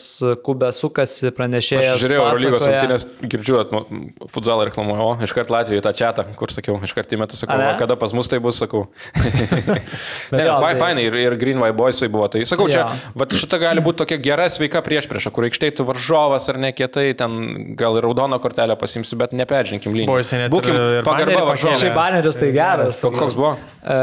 S3: Kubė sukasi, pranešėjas.
S5: Aš žiūrėjau Eurolygos
S3: pasakoja.
S5: rungtynės, girdžiu, futsalą reklamuoju, o iškart Latvijai tą čatą, kur sakiau, iškart įmetu, sakau, o kada pas mus tai bus, sakau. <laughs> ne,
S3: jo,
S5: fai,
S3: tai-
S5: fainai ir, ir Green White Boysai buvo. Tai sakau, čia,
S3: Jo.
S5: va, šita gali būti tokia gera sveika prieš priešą, kur aikštėje tu varžovas ar nekietai, ten gal ir raudoną kortelę pasimsi, bet neperžinkim
S4: net
S5: Būkim pagarba varžovui.
S3: Šiaip baneris tai geras.
S5: Koks buvo?
S3: E,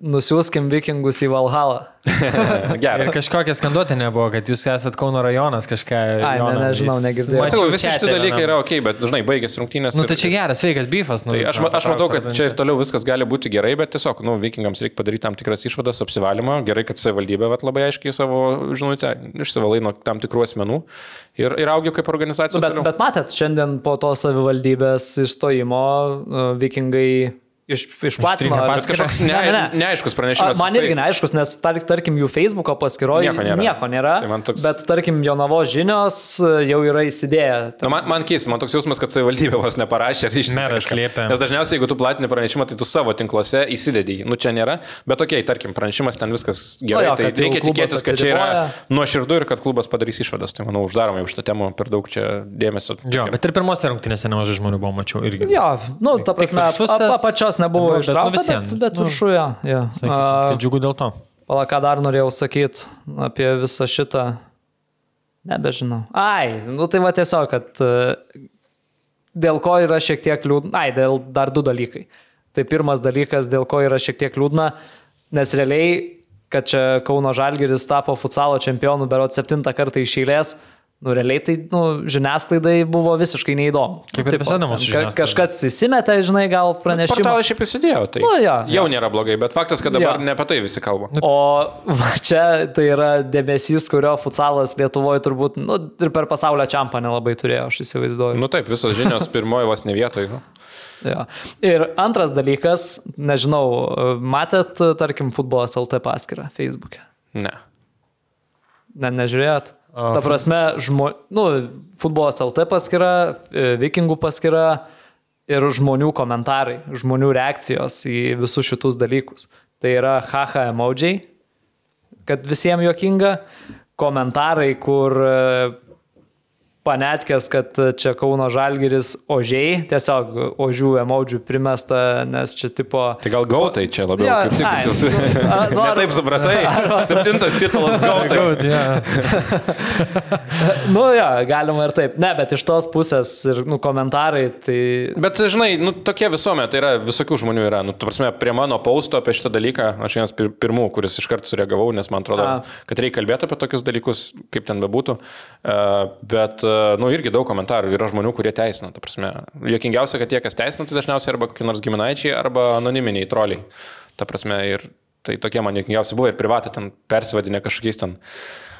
S3: nusiųskim vikingus į Valhalą. <laughs>
S4: Ir
S5: Geras.
S4: kažkokia skanduotė nebuvo, kad jūs esat Kauno rajonas kažką.
S3: Ai, ne, nežinau, negirdėjau.
S4: mačiau
S5: visi šitie dalykai yra ok, bet dažnai baigėsi rungtynės.
S4: Nu,
S5: ir-
S4: tai čia geras, sveikas bifas. Nu,
S5: Tai aš, aš matau, kad čia ir toliau viskas gali būti gerai, bet tiesiog, nu, vikingams reikia padaryti tam tikras išvadas, apsivalymą. Gerai, kad savivaldybė vat, labai aiškiai savo žinutę išsivalai nuo tam tikrų asmenų ir, ir augia kaip organizacija.
S3: Nu, bet,
S5: toliau.
S3: bet matėt, šiandien po to savivaldybės išstojimo e, vikingai iš.
S4: Ištrinė
S3: ar-
S4: paskyrą.
S5: Kažkoks ne,
S3: Ne, ne, ne.
S5: neaiškus pranešimas.
S3: Man irgi neaiškus, nes tar, tarkim jų Facebook'o paskyroje
S5: Nieko nėra.
S3: nieko nėra
S5: Tai toks-
S3: Bet tarkim Jonavos žinios e, jau yra įsidėję.
S5: Nu, man, man keis, man toks jausmas, kad savivaldybė vos neparašė ar
S4: liepė.
S5: Nes dažniausiai, jeigu tu platini pranešimą, tai tu savo tinkluose įsidedi. Nu, čia nėra. Bet okei, okay, tarkim, pranešimas ten viskas gerai.
S3: jo,
S5: No, tai reikia tikėtis, kad čia yra nuoširdu ir kad klubas padarys išvadas. Tai manau, uždarome už tą temą per daug čia dėmesio.
S4: Jo, bet ir pirmose rungtynėse nemažai žmonių buvo, mačiau irgi.
S3: Jo, nu, ta prasme,
S4: viršus
S3: apačios nebuvo
S4: bet, nu,
S3: ištraukta,
S4: vis vien,
S3: bet, bet
S4: nu,
S3: viršuje. Ja.
S4: Sakykim, tai džiugu dėl to.
S3: Pala, ką dar norėjau sakyti apie visą šitą. Nebežinau. Ai, nu tai va tiesiog, kad e, dėl ko yra šiek tiek liūdna. Ai, dėl dar du dalykai. Tai pirmas dalykas, dėl ko yra šiek tiek liūdna, nes realiai, kad čia Kauno Žalgiris tapo futsalo čempionu berot septintą kartą iš eilės, nu realiai tai nu, žiniasklaidai buvo visiškai neįdomu.
S4: Kaip ir
S3: Tipo,
S4: visada mūsų
S3: ten ka-
S4: žiniasklaida.
S3: Kažkas įsimetė, žinai, gal pranešimą.
S5: Portalai šiaip įsidėjo. Tai
S3: Nu, jo,
S5: jau nėra blogai, bet faktas, kad dabar
S3: Jo.
S5: ne apie tai visi kalba.
S3: O va, čia tai yra dėmesys, kurio futsalas Lietuvoje turbūt nu, ir per pasaulio čempą nelabai turėjo, aš įsivaizduoju.
S5: Nu taip, visos žinios <laughs> pirmoji vos ne vietoje. Nu.
S3: Jo. Ir antras dalykas, nežinau, matėt, tarkim, futbolas LT paskyrą Facebook'e?
S5: Ne.
S3: Ne, nežiūrėjot? Ta prasme, žmo, nu, futbolas LT paskyra, e, vikingų paskyra ir žmonių komentarai, žmonių reakcijos į visus šitus dalykus. Tai yra haha emojiai, kad visiems jokinga, komentarai, kur e, panetkės, kad čia Kauno Žalgiris ožiai, tiesiog ožių emodžių primesta, nes čia tipo...
S5: Tai gal gautai čia labiau.
S3: Jo,
S5: kaip tik, jūs
S3: nu, <laughs> nu, ar-
S5: taip supratai. <laughs> Septintas titulas gautai. <laughs>
S3: Nu jo, galima ir taip. Ne, bet iš tos pusės ir nu, komentarai, tai...
S5: Bet, žinai, nu, tokie visuomet, tai yra visokių žmonių yra. Nu, tu prasme, prie mano pausto apie šitą dalyką, aš vienas pir pirmų, kuris iškart sureagavau, nes man atrodo,
S3: A.
S5: kad reikia kalbėti apie tokius dalykus, kaip ten bebūtų. Uh, bet, uh, nu, irgi daug komentarų yra žmonių, kurie teisina. Jokingiausia, kad tie, kas teisina, tai dažniausiai arba kokie nors giminaičiai, arba anoniminiai troliai. Ta prasme, ir tai tokie man jokingiausi buvo ir privatai ten persivadinę kažkokiais ten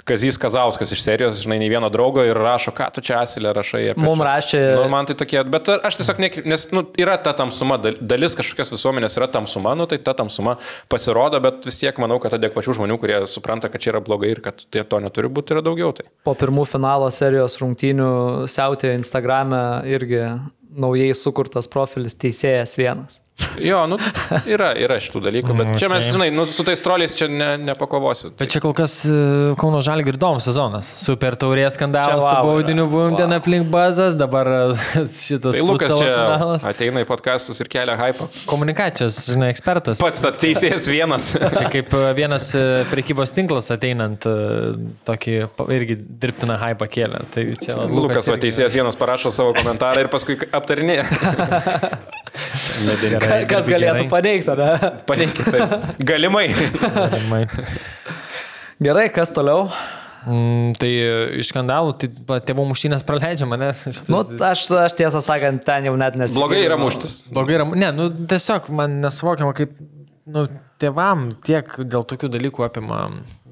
S5: Kazys Kazauskas iš serijos, žinai, nei vieno draugo ir rašo, ką tu čia asilė rašai. apie
S3: Mum
S5: čia."
S3: rašė-
S5: Nu, man tai tokie, bet aš tiesiog, ne, nes nu, yra ta tamsuma, dal- dalis kažkokios visuomenės yra tamsuma, nu, tai ta tamsuma pasirodo, bet vis tiek manau, kad adekvačių žmonių, kurie supranta, kad čia yra blogai ir kad tai to neturi būti, yra daugiau. Tai.
S3: Po pirmų finalo serijos rungtynių siautėjo Instagrame irgi naujai sukurtas profilis teisėjas vienas.
S5: Jo, nu, yra, yra šitų dalykų, bet čia mes,
S4: Okay.
S5: žinai, nu, su tais troliais čia ne, nepakovosit.
S4: Bet čia kol kas e, Kauno Žalgir įdomus sezonas. Super taurės skandalas,
S3: Čia
S4: su
S3: vau
S4: baudiniu
S3: yra.
S4: buvom ten
S3: Vau.
S4: aplink bazas, dabar e, <laughs> šitas
S5: Tai Lukas čia
S4: finalas.
S5: ateina į podcastus ir kelia hypą.
S4: Komunikacijos, žinai, ekspertas.
S5: Pats tas teisėjas <laughs> vienas.
S4: Čia kaip e, vienas prekybos tinklas ateinant tokį irgi dirbtiną hypą kėlė. Tai čia
S5: Lukas, o
S4: irgi-
S5: teisėjas vienas parašo savo komentarą ir paskui aptarinėja. <laughs>
S3: Ka- Kas galėtų
S4: gerai.
S3: paneigti, ne?
S5: Paneikit. tai. Galimai.
S4: Galimai.
S3: Gerai, kas toliau?
S4: Mm, tai iš skandalų, tai tėvų muštynės praleidžia mane. <laughs>
S3: Nu, aš, aš tiesą sakant, ten jau net nesu.
S5: Blogai yra muštis.
S4: Blogai yra. Ne, nu tiesiog man nesuvokiama, kaip nu, tėvam tiek dėl tokių dalykų apima.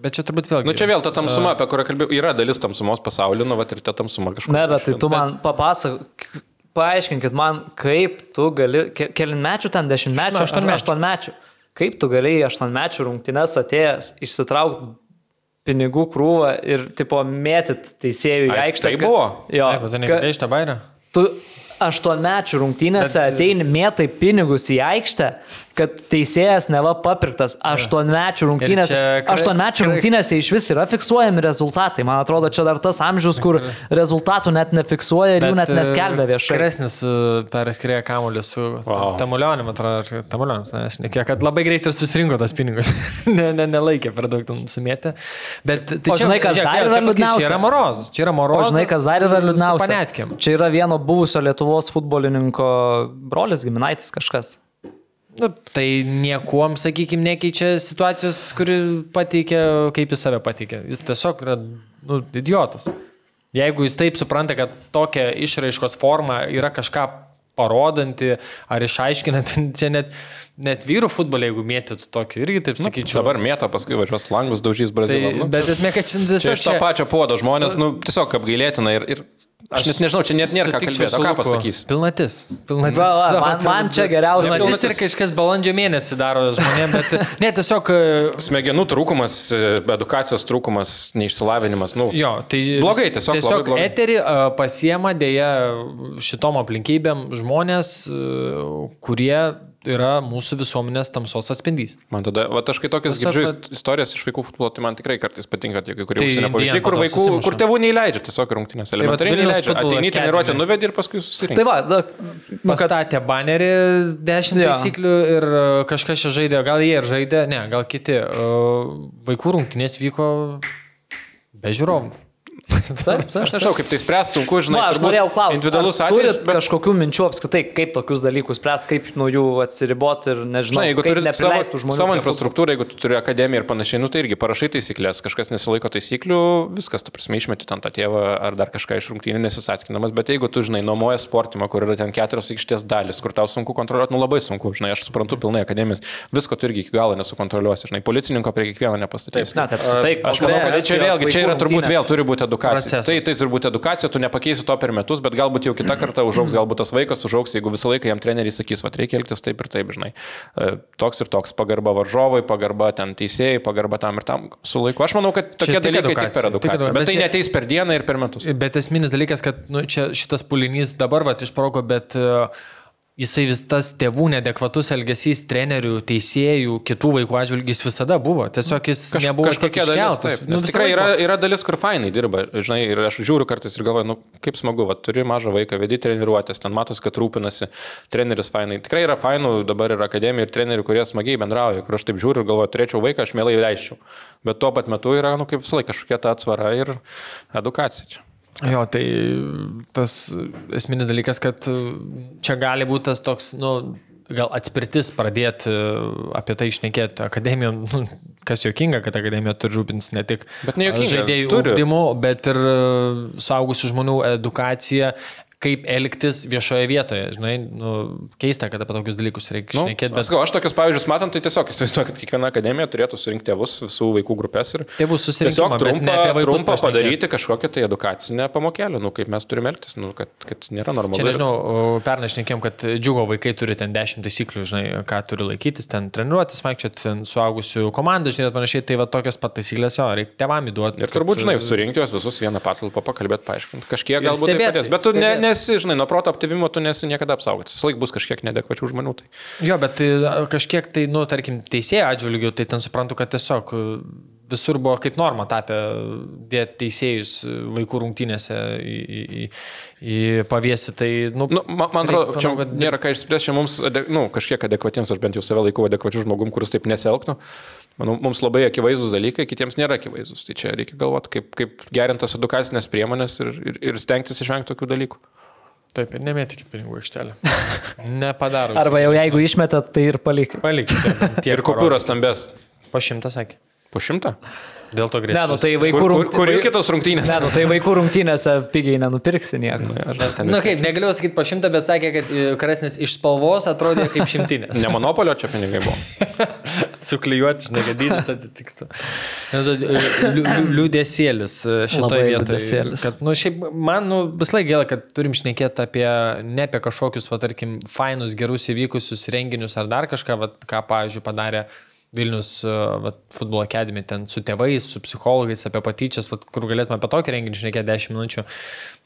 S4: Bet čia turbūt vėlgi.
S5: Nu čia vėl ta tamsuma, apie kurią kalbėjau, yra dalis tamsumos pasaulio, nu, va ir ta tamsuma kažkokia.
S3: Ne, bet tai tu man papasakok, paaiškinkit man, kaip tu gali, ke- kelinmečių ten, dešimtmečių,
S4: Aštuon- aštuonmečių.
S3: kaip tu galėjai aštuonmečių rungtynes atėjęs išsitraukti pinigų krūvą ir, tipo, mėtyt teisėjų į
S5: Ai,
S3: aikštę.
S5: tai buvo?
S3: Jo.
S4: Taip, tu
S3: ka-
S4: negirdėjai šitą bairę?
S3: Tu aštuonmečių rungtynėse Bet... ateini mėtai pinigus į aikštę, kad teisėjas neva papirktas. Aštuonmečių rungtynėse.
S4: čia kra-
S3: Aštuonmečių rungtynėse iš vis yra fiksuojami rezultatai. Man atrodo, čia dar tas amžius, kur rezultatų net nefiksuoja ir jų net neskelbia viešai.
S4: Kresnis perskirėjo kamuolį su
S5: Wow.
S4: Tamulionim, atrodo, Tamulionis, ne, aš nekėjau, kad labai greitai ir susirinko tos pinigus. <laughs> ne, ne, nelaikė per daug sumėti. Bet tai
S3: O žinai, kas
S4: žiūrėk,
S3: dar yra
S4: čia
S3: liūdniausia?
S4: Čia yra morozas, čia yra
S3: O
S4: morozas.
S3: žinai, kas dar yra liūdniausia? Čia yra vieno buvusio Lietuvos futbolininko brolis giminaitis kažkas.
S4: Nu, tai niekuom, sakykime, nekeičia situacijos, kuri pateikia, kaip jis save pateikia. Jis tiesiog yra nu, idiotas. Jeigu jis taip supranta, kad tokia išraiškos forma yra kažką parodanti ar išaiškinanti, <laughs> čia net, net vyrų futbolė, jeigu mėtytų tokį, irgi taip sakyčiau.
S5: Dabar mėto, paskui važiuos langus, daužys Brazilą.
S4: tai,
S5: nu.
S4: bet esmė, kad čia
S5: Čia
S4: tiesiog
S5: iš to pačio puodo žmonės, nu, tiesiog apgailėtina ir, ir aš net nežinau, čia net nėra ką kalbėti. Ką pasakys?
S4: Pilnatis. Pilnatis.
S3: Va, va, man- man čia geriausia-
S4: Pilnatis ir kažkas balandžio mėnesį daro žmonėms, bet <laughs> ne, tiesiog e,
S5: Smegenų trūkumas, e, edukacijos trūkumas, neišsilavinimas, nu.
S4: Jo, tai
S5: Blogai, tiesiog
S4: tiesiog
S5: blogai.
S4: eterį uh, pasiema dėja šitom aplinkybėm žmonės, kurie yra mūsų visuomenės tamsos atspindys.
S5: Man tada, va aš kai tokias
S4: Tiesiog,
S5: girdžiu
S4: vat-
S5: istorijas iš vaikų futbolo, tai man tikrai kartais patinka tie kai kurie
S4: Tai
S5: užsienio pavyzdžiai, kur vaikų, kur tėvų neįleidžia tiesiog rungtynės. Elementariai
S4: Vilniaus
S5: neįleidžia. Ateini treniruotę, nuvedi ir paskui susirinkai.
S3: Tai va, da, nu, kad
S4: Pastatė banerį 10
S3: Jo.
S4: taisyklių ir uh, kažkas čia žaidė, gal jie ir žaidė, ne, gal kiti. Uh, Vaikų rungtynės vyko be žiūrovų. <laughs>
S3: Taip,
S5: Aš nežinau, kaip tai spręs, sunku, žinai.
S3: Na, aš
S5: turbūt
S3: norėjau klausti.
S5: Individualus atvejis, bet
S3: kažkokių minčių apskritai, kaip tokius dalykus spręsti, kaip nuo jų atsiriboti ir nežinau,
S5: Žinai, jeigu
S3: kaip
S5: turi savo,
S3: žmonių.
S5: savo infrastruktūrą, jeigu tu turi akademiją ir panašiai, nu tai irgi parašai taisyklės, kažkas nesilaiko taisyklių, viskas, tu prasme, išmeti ten tą tėvą ar dar kažką iš rungtynių nesisaskinamas, bet jeigu tu, žinai, nuomoja sportimą, kur yra ten keturios aikštės dalis, kur tau sunku kontroliuoti, nu labai sunku, žinai, aš suprantu pilnai akademijos, visko tu irgi iki galo nesukontroliuosi, žinai, policininko prie kiekvieno nepastatys.
S3: Na, tai apskritai,
S5: Aš manau, kad čia vėlgi, čia yra turbūt vėl turi būti edukacija.
S4: Procesas.
S5: Tai, tai turi būti edukacija, tu nepakeisi to per metus, bet galbūt jau kitą kartą užaugs, <clears throat> galbūt tas vaikas užaugs, jeigu visą laiką jam treneriai sakys, va, reikia elgtis taip ir taip, žinai. E, Toks ir toks, pagarba varžovai, pagarba ten teisėjai, pagarba tam ir tam su laiku. Aš manau, kad tokie
S4: tik
S5: dalykai tik
S4: edukacija,
S5: per
S4: tik
S5: edukaciją.
S4: edukacija.
S5: Bet
S4: Bet
S5: tai
S4: čia-
S5: neteis per dieną ir per metus.
S4: Bet esminis dalykas, kad nu, čia šitas pulinys dabar va išproko, bet uh, jisai vis tas tėvų nedekvatus elgesys, trenerių, teisėjų, kitų vaikų atžvilgis visada buvo. Tiesiog jis
S5: Kaž,
S4: nebuvo
S5: kažkokia dalis. Taip,
S4: Nu,
S5: nes
S4: visą
S5: tikrai yra, yra dalis, kur fainai dirba, žinai, ir aš žiūriu kartais ir galvoju, nu kaip smagu, va, turi mažą vaiką, vedi treniruotės, ten matos, kad rūpinasi, treneris fainai. Tikrai yra fainų dabar ir akademijų, ir trenerių, kurie smagiai bendrauja, kur aš taip žiūriu ir galvoju, turėčiau vaiką, aš mielai leisčiau. Bet tuo pat metu yra, nu kaip visą laiką kažkokia ta atsvara ir edukacija čia.
S4: Jo, tai tas esminis dalykas, kad čia gali būti tas toks, nu, gal atspirtis pradėti apie tai išnekėti. Akademija, nu, kas jokinga, kad akademija turi rūpintis ne tik žaidėjų
S5: turi.
S4: ūkdymu, bet ir e, suaugusių žmonių edukacija kaip elgtis viešoje vietoje. Žinai, nu, keista, kad apie tokius dalykus reikia
S5: Nu,
S4: šnekėti,
S5: bet... aš tokius pavyzdžius matant, tai tiesiog įsivaizduoju, kad kiekviena akademija turėtų surinkti tėvus visų vaikų grupės ir
S4: Tėvų susirinkimą,
S5: tiesiog
S4: ne
S5: trumpą, trumpą padaryti kažkokią tai edukacinę pamokėlę, nu, kaip mes turime elgtis, nu, kad, kad nėra normalu.
S4: Čia nežinau, pernai šnekėjom, kad džiugo vaikai turi ten 10 taisyklių, žinai, ką turi laikytis, ten treniruotis, vaikščioti, ten suaugusių komandą, žinai, panašiai, tai va tokios pat taisyklės, jo, reikia tėvam įduoti.
S5: Ir turbūt, žinai, surinkti juos visus vieną patalpą, pakalbėti, paaiškinti. Kažkiek galbūt tai
S4: stebėti,
S5: padės, bet tu ne,
S4: stebėti.
S5: Nesi, žinai, nuo proto aptivimo tu nesi niekada apsaugotas. Vis laik bus kažkiek nedekvačių žmonių. Tai.
S4: Jo, bet tai, kažkiek tai, nu, tarkim, teisėjų atžvilgių, tai ten suprantu, kad tiesiog e, visur buvo kaip norma tapę dėti teisėjus e, vaikų rungtynėse į, į, į, paviesi. Tai, nu,
S5: Nu, man, man atrodo, čia
S4: kad-
S5: nėra ką išspręsti, čia mums, nu, kažkiek adekvatiems, aš bent jau save laikau adekvačių žmogum, kuris taip nesielgtų. Manau, mums labai akivaizdus dalykai, kitiems nėra akivaizdus. Tai čia reikia galvoti, kaip, kaip gerintas edukacinės priemonės ir, ir, ir stengtis išvengti tokių dalykų.
S4: Taip, ir nemėtykit pinigų aikštelę. <laughs> Nepadaro.
S3: Arba jau jeigu išmetat, tai ir palikit.
S4: Palikite. <laughs>
S5: Ir kupiūras stambės.
S4: Po šimtą sakė.
S5: Po šimtą?
S4: Dėl to
S3: Ne,
S4: grėsmės.
S3: nu tai vaikų
S5: Kur, kur,
S3: rungtynėse.
S5: kur jų kitos rungtynės?
S3: Ne, nu tai vaikų rungtynėse pigiai nenupirksi nieko.
S4: Na
S5: viską-
S4: kaip, negaliu sakyti po šimtą, bet sakė, kad e, karesnis iš spalvos atrodė kaip šimtinės.
S5: Ne monopolio čia pinigai buvo. <laughs>
S4: Suklijuoti, žinai, kad dydis atitiktų. Nu, Liūdėsėlis e, šitoje vietoje. Kad, nu, šiaip, man, nu, vis laik gėlė, kad turim šnekėti apie, ne apie kažkokius, va, tarkim, fainus, gerus įvykusius renginius ar dar kažką, va, ką, pavyzdžiui, padarė Vilnius e, va, futbolo akademija ten su tėvais, su psichologais, apie patyčias, va, kur galėtume apie tokį renginį šnekėti 10 minučių.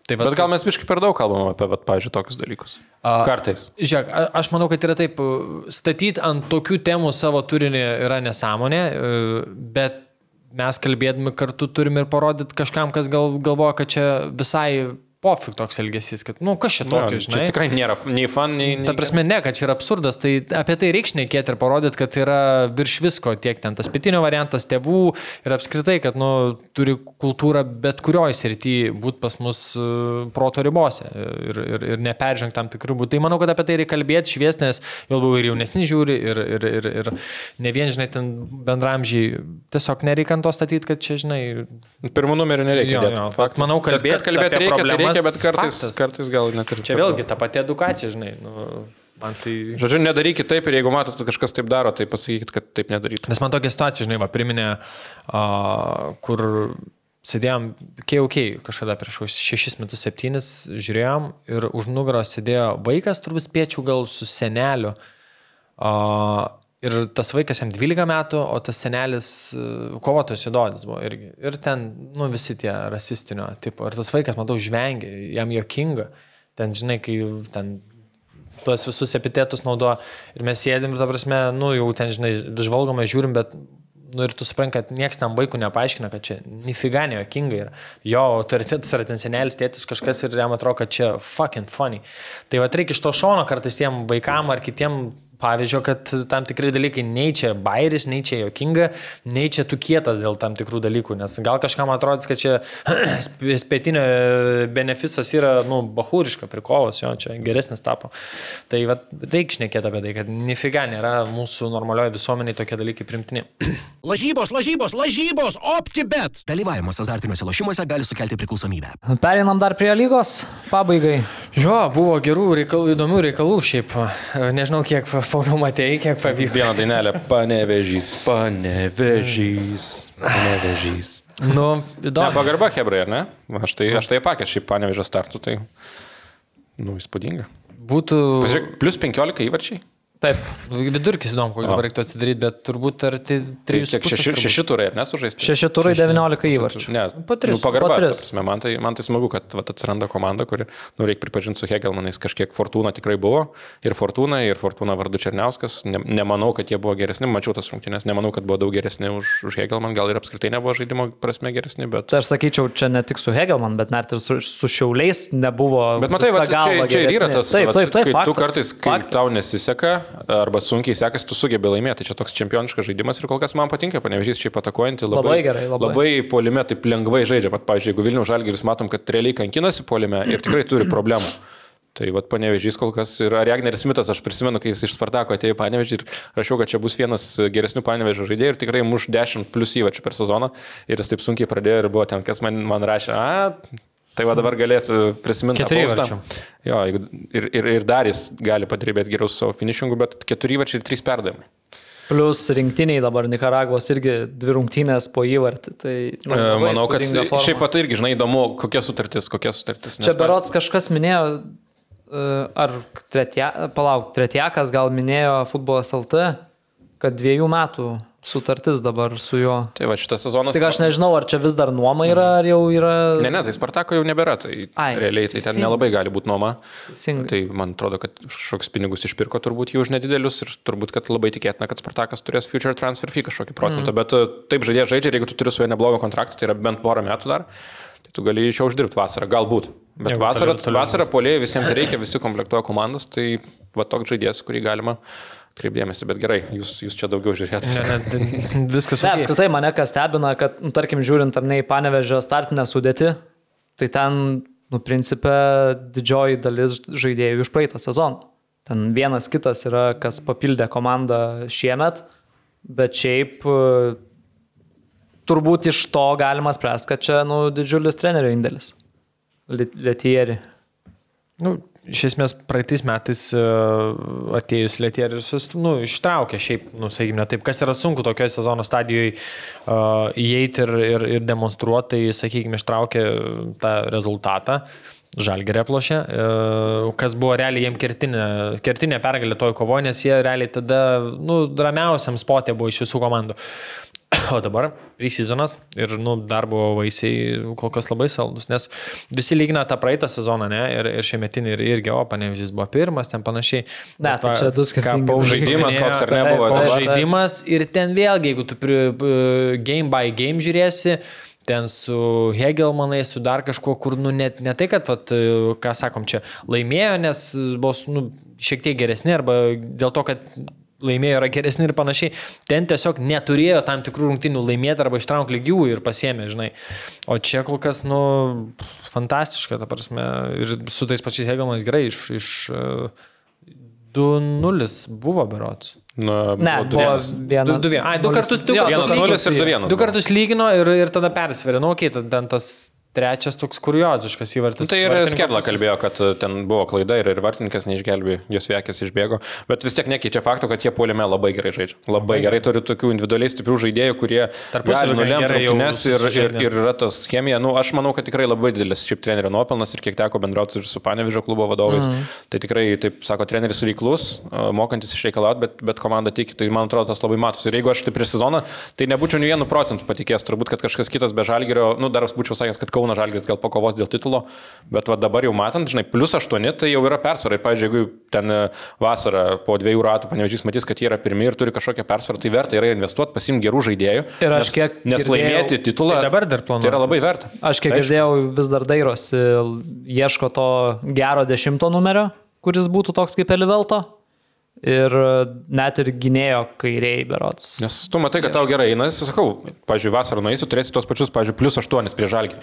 S4: Tai, va,
S5: Bet gal mes biškai per daug kalbam apie, vat, pavyzdžiui, tokius dalykus.
S4: A-
S5: Kartais.
S4: Žiūrėk, a- aš manau, kad yra taip, statyti ant tokių temų savo turinį yra nesąmonė, e, bet mes kalbėdami kartu turim ir parodyti kažkam, kas gal, galvoja, kad čia visai pofik toks elgesys, kad, nu, kas čia
S5: Na,
S4: tokio,
S5: čia
S4: žinai.
S5: tikrai nėra nei fan, nei... nei
S4: Ta prasme, ne, kad čia yra absurdas, tai apie tai reikia šnekėti ir parodyti, kad yra virš visko, tiek ten tas pietinio variantas tėvų ir apskritai, kad nu, turi kultūra bet kurioje srityje būti pas mus e, proto ribose ir, ir, ir neperžengti tam tikrų būdų. Tai manau, kad apie tai reikia kalbėti švies, nes jau labiau ir jaunesni žiūri ir, ir, ir, ir ne vien, žinai, ten bendramžiai, tiesiog nereikia ant to statyti, kad čia, žinai,
S5: Pirmų numerių nereikia.
S4: Jo, jo, manau,
S5: Kad-
S4: kalbėt
S5: kad kalbėti reikia, tai reikia,
S4: problemas
S5: bet kartais,
S4: faktas.
S5: kartais gal net ir...
S4: čia vėlgi ta pati edukacija, žinai. Nu, man tai...
S5: Žodžiu, nedarykit taip ir jeigu matot, kad kažkas taip daro, tai pasakykit, kad taip nedarytų.
S4: Nes man tokia situacija, žinai, va, priminė, a, kur sėdėjom, KOK kažkada prieš kokius šešis metus, septynis, žiūrėjom ir už nugaros sėdėjo vaikas, turbūt spėčiau gal su seneliu. A, ir tas vaikas jam 12 metų, o tas senelis e, kovotojas įdodis buvo irgi. Ir ten, nu, visi tie rasistinio tipo. Ir tas vaikas, matau, žvengia, jam jokinga. Ten, žinai, kai ten tuos visus epitetus naudoja. Ir mes sėdim ir, ta prasme, nu, jau ten, žinai, vis žvalgome, žiūrim, bet, nu, ir tu supranti, kad niekas tam vaikui nepaaiškina, kad čia nifiga nejokinga yra. Jo autoritetas yra ten senelis, tėtis kažkas ir jam atrodo, kad čia fucking funny. Tai va, reikia iš to šono kartais tiem vaikam ar kitiem pavyzdžio, kad tam tikri dalykai nei čia bairis, nei čia jokinga, nei čia tu kietas dėl tam tikrų dalykų, nes gal kažkam atrodys, kad čia <clears throat> spėtinio beneficas yra, nu, bahūriška prikolas, jo, čia geresnis tapo. Tai va, reikia šnekėti apie tai, kad nifiga nėra mūsų normalioje visuomenėje tokie dalykai primtini. <clears throat>
S1: Lažybos, lažybos, lažybos, optibet.
S2: Dalyvavimas azartiniuose lošimuose gali sukelti priklausomybę.
S3: Pereinam dar prie lygos pabaigai.
S4: Jo, buvo gerų reikalų, įdomių reikalų šiaip. Nežinau, kiek Pauliau matėjai, kiek pavyko.
S5: Vieną dainelę. Panevežys, panevežys, panevežys.
S4: Nu, įdomu.
S5: pagarba Hebrai, ar ne? Aš tai, aš tai pakė šiaip panevežę startų, tai, nu, įspūdinga.
S4: Būtų...
S5: Pažiūrėk, plus 15 įvarčiai.
S3: Taip.
S4: Vidurkis įdomu, kokį dabar reiktų atsidaryti, bet turbūt arti
S5: Tai
S4: 3.
S5: kiek šeši, šeši turai, ar nesužaisti?
S3: Šeši turai 19 įvarčių.
S5: Ne,
S4: Po tris.
S5: Nu, pagarba.
S3: Po
S5: ta
S3: tris.
S5: prasme, Man tai, man tai smagu, kad vat, atsiranda komanda, kuri, nu, reikia pripažinti su Hegelmanais, kažkiek Fortūna tikrai buvo. Ir Fortūna, ir Fortūna vardu Černiauskas. Ne, nemanau, kad jie buvo geresni, mačiau tas rungtynės, nemanau, kad buvo daug geresni už, už Hegelman, gal ir apskritai nebuvo žaidimo prasme geresni, bet...
S3: Tai aš sakyčiau, čia ne tik su Hegelman, bet net ir su, su Šiauliais nebuvo.
S5: Bet matai, va, čia, čia ir yra tas,
S3: Taip,
S5: vat,
S3: taip, taip.
S5: kai tu
S3: faktas,
S5: kartais, kai
S3: faktas.
S5: tau nesiseka arba sunkiai sekasi, tu sugebi laimėti. Čia toks čempioniškas žaidimas ir kol kas man patinka, panevežys šiaip atakuojantį labai,
S3: Labai gerai, labai.
S5: labai polime taip lengvai žaidžia. Pat, pavyzdžiui, jeigu Vilnių Žalgiris matom, kad realiai kankinasi polime ir tikrai turi <clears throat> problemų. Tai vad panevežys kol kas ir Ragneris Smithas, aš prisimenu, kai jis iš Spartako atėjo į panevežį ir rašiau, kad čia bus vienas geresnių panevežio žaidėjų ir tikrai muš 10 plus įvačių per sezoną. Ir jis taip sunkiai pradėjo ir buvo ten, kas man, man rašė, a, Tai va dabar galėsiu prisiminti. tą
S4: Keturi
S5: postą.
S4: įvarčių.
S5: Jo, ir, ir, ir dar jis gali padirbėti geriau su savo finišingu, bet keturi įvarčiai ir trys perdavimai.
S3: Plus rinktiniai dabar Nikaragvos irgi dvi rungtynės po įvartį. Tai,
S5: E, Manau, kad
S3: forma.
S5: šiaip pat irgi, žinai, įdomu, kokia sutartis, kokia sutartis.
S3: Čia berots kažkas minėjo, e, ar tretia, palauk, tretiakas gal minėjo futbolas LT, kad dviejų metų sutartis dabar su juo.
S5: Tai va šitas sezonas.
S3: Tik aš nežinau, ar čia vis dar nuoma yra, ar jau yra...
S5: Ne, ne, tai Spartako jau nebėra, tai
S3: Ai,
S5: realiai tai ten
S3: teisingai.
S5: nelabai gali būti nuoma.
S3: Teisingai.
S5: Tai man atrodo, kad kažkoks pinigus išpirko turbūt jų už nedidelius ir turbūt, kad labai tikėtina, kad Spartakas turės future transfer fee kažkokį procentą. Mm. Bet e, taip žaidėjai žaidžia jeigu tu turi su juo neblogą kontraktą, tai yra bent porą metų dar, tai tu gali iš jo uždirbti vasarą, galbūt. Bet
S4: Jeigu
S5: vasarą,
S4: toliau- toliau
S5: vasarą polėjai visiems reikia, visi komplektuoja komandas, tai va toks žaidėjas, kurį galima kreipdėmėsi. Bet gerai, jūs, jūs čia daugiau žiūrėtumėte.
S4: Ne, ne, <laughs> viskas.
S3: Ne, apskritai mane kas stebina, kad, nu, tarkim, žiūrint ar ne į panevežę startinę sudėtį, tai ten, nu, principė, didžioji dalis žaidėjų iš praeito sezono. Ten vienas kitas yra, kas papildė komandą šiemet, bet šiaip e, turbūt iš to galima spręsti, kad čia, nu, didžiulis trenerio indėlis. Lietieri.
S4: Nu, iš esmės, praeitais metais uh, atėjus Lietieris, nu, ištraukė šiaip, nu, sakykime, taip, kas yra sunku tokioje sezono stadijoje uh, įeiti ir, ir, ir demonstruoti, tai, sakykime, ištraukė tą rezultatą. Žalgerė plošė, uh, kas buvo realiai jiem kertinė, kertinė pergalė toj kovoje, nes jie realiai tada, nu, ramiausiam spotė buvo iš visų komandų. <coughs> O dabar preseasonas ir nu, darbo vaisiai kol kas labai saldus, nes visi lygina tą praeitą sezoną, ne, ir, ir šiemetinį, ir irgi, o panevižys buvo pirmas, ten panašiai.
S3: Ne, tai čia du skirtingi
S5: žaidimas, koks ar ne
S3: taip,
S5: buvo.
S3: koks
S4: koks
S5: dabar.
S4: žaidimas ir ten vėlgi, jeigu tu pri, game by game žiūrėsi, ten su Hegelmanai, su dar kažkuo, kur, nu, net ne tai, kad, vat, ką sakom, čia laimėjo, nes buvo, nu, šiek tiek geresni, arba dėl to, kad laimėjo yra geresni ir panašiai. Ten tiesiog neturėjo tam tikrų rungtinių laimėti arba ištraukti lygių ir pasėmė, žinai. O čia kol kas, nu, fantastiška, ta prasme. Ir su tais pačiais Hegelmanais gerai iš... iš uh, 2-0 buvo berots.
S5: Na,
S3: Ne,
S5: buvo du
S3: buvo
S5: vienas.
S3: vienas.
S4: Du, du, vien. Ai, du kartus, du
S3: Jo,
S4: kartus.
S5: Vienas
S3: du
S5: nulis ir du
S3: kartus.
S5: vienas.
S4: Du kartus lygino ir, ir tada persvėrė. Nu, okei, okay, ten tas trečias toks kurioziškas įvartis.
S5: Tai ir
S4: pusės.
S5: kalbėjo, kad e, ten buvo klaida ir, ir vartininkas neišgelbėjo, jos vekės išbėgo, bet vis tiek nekeičia fakto, kad jie puolime labai gerai žaidžia. Labai gerai turi tokių individualiai stiprių žaidėjų, kurie gali nulemti rungtynes ir, ir, ir yra tas chemija. Nu, aš manau, kad tikrai labai didelis šiaip trenerio nuopelnas ir kiek teko bendrauti ir su Panevižo klubo vadovais. Mm. Tai tikrai, taip sako, treneris veiklus, e, mokantis išreikalauti, bet, bet komanda tiki. Tai man atrodo, tas labai matosi. Ir jeigu aš tai prieš sezoną, tai nebūčiau nei vienu procentu patikėjęs, turbūt, kad kažkas kitas be žalgerio, nu, dar būčiau sakęs, kad Kauno žalgeris gal pakovos dėl titulo, bet va dabar jau matant, žinai, plus 8, tai jau yra persvarai. Pavyzdžiui, jeigu ten e, vasarą po dviejų ratų panevežys matys, kad jie yra pirmi ir turi kažkokią persvarą, tai verta yra investuoti, pasimti gerų žaidėjų.
S3: Ir aš
S5: nes,
S3: kiek
S5: nes
S3: girdėjau-
S5: laimėti titulą
S4: Tai dabar dar planuoja.
S5: Tai yra labai verta.
S3: Aš kiek
S5: Aišku.
S3: girdėjau, vis dar dairosi, ieško to gero dešimto numerio, kuris būtų toks kaip Elivelto. Ir net ir gynėjo kairiai berots.
S5: Nes tu matai, kad tau gerai eina, sakau, pažiūrėjau, vasarą nueisi, turėsi tos pačius, pažiūrėjau, plus 8 prie žalgį.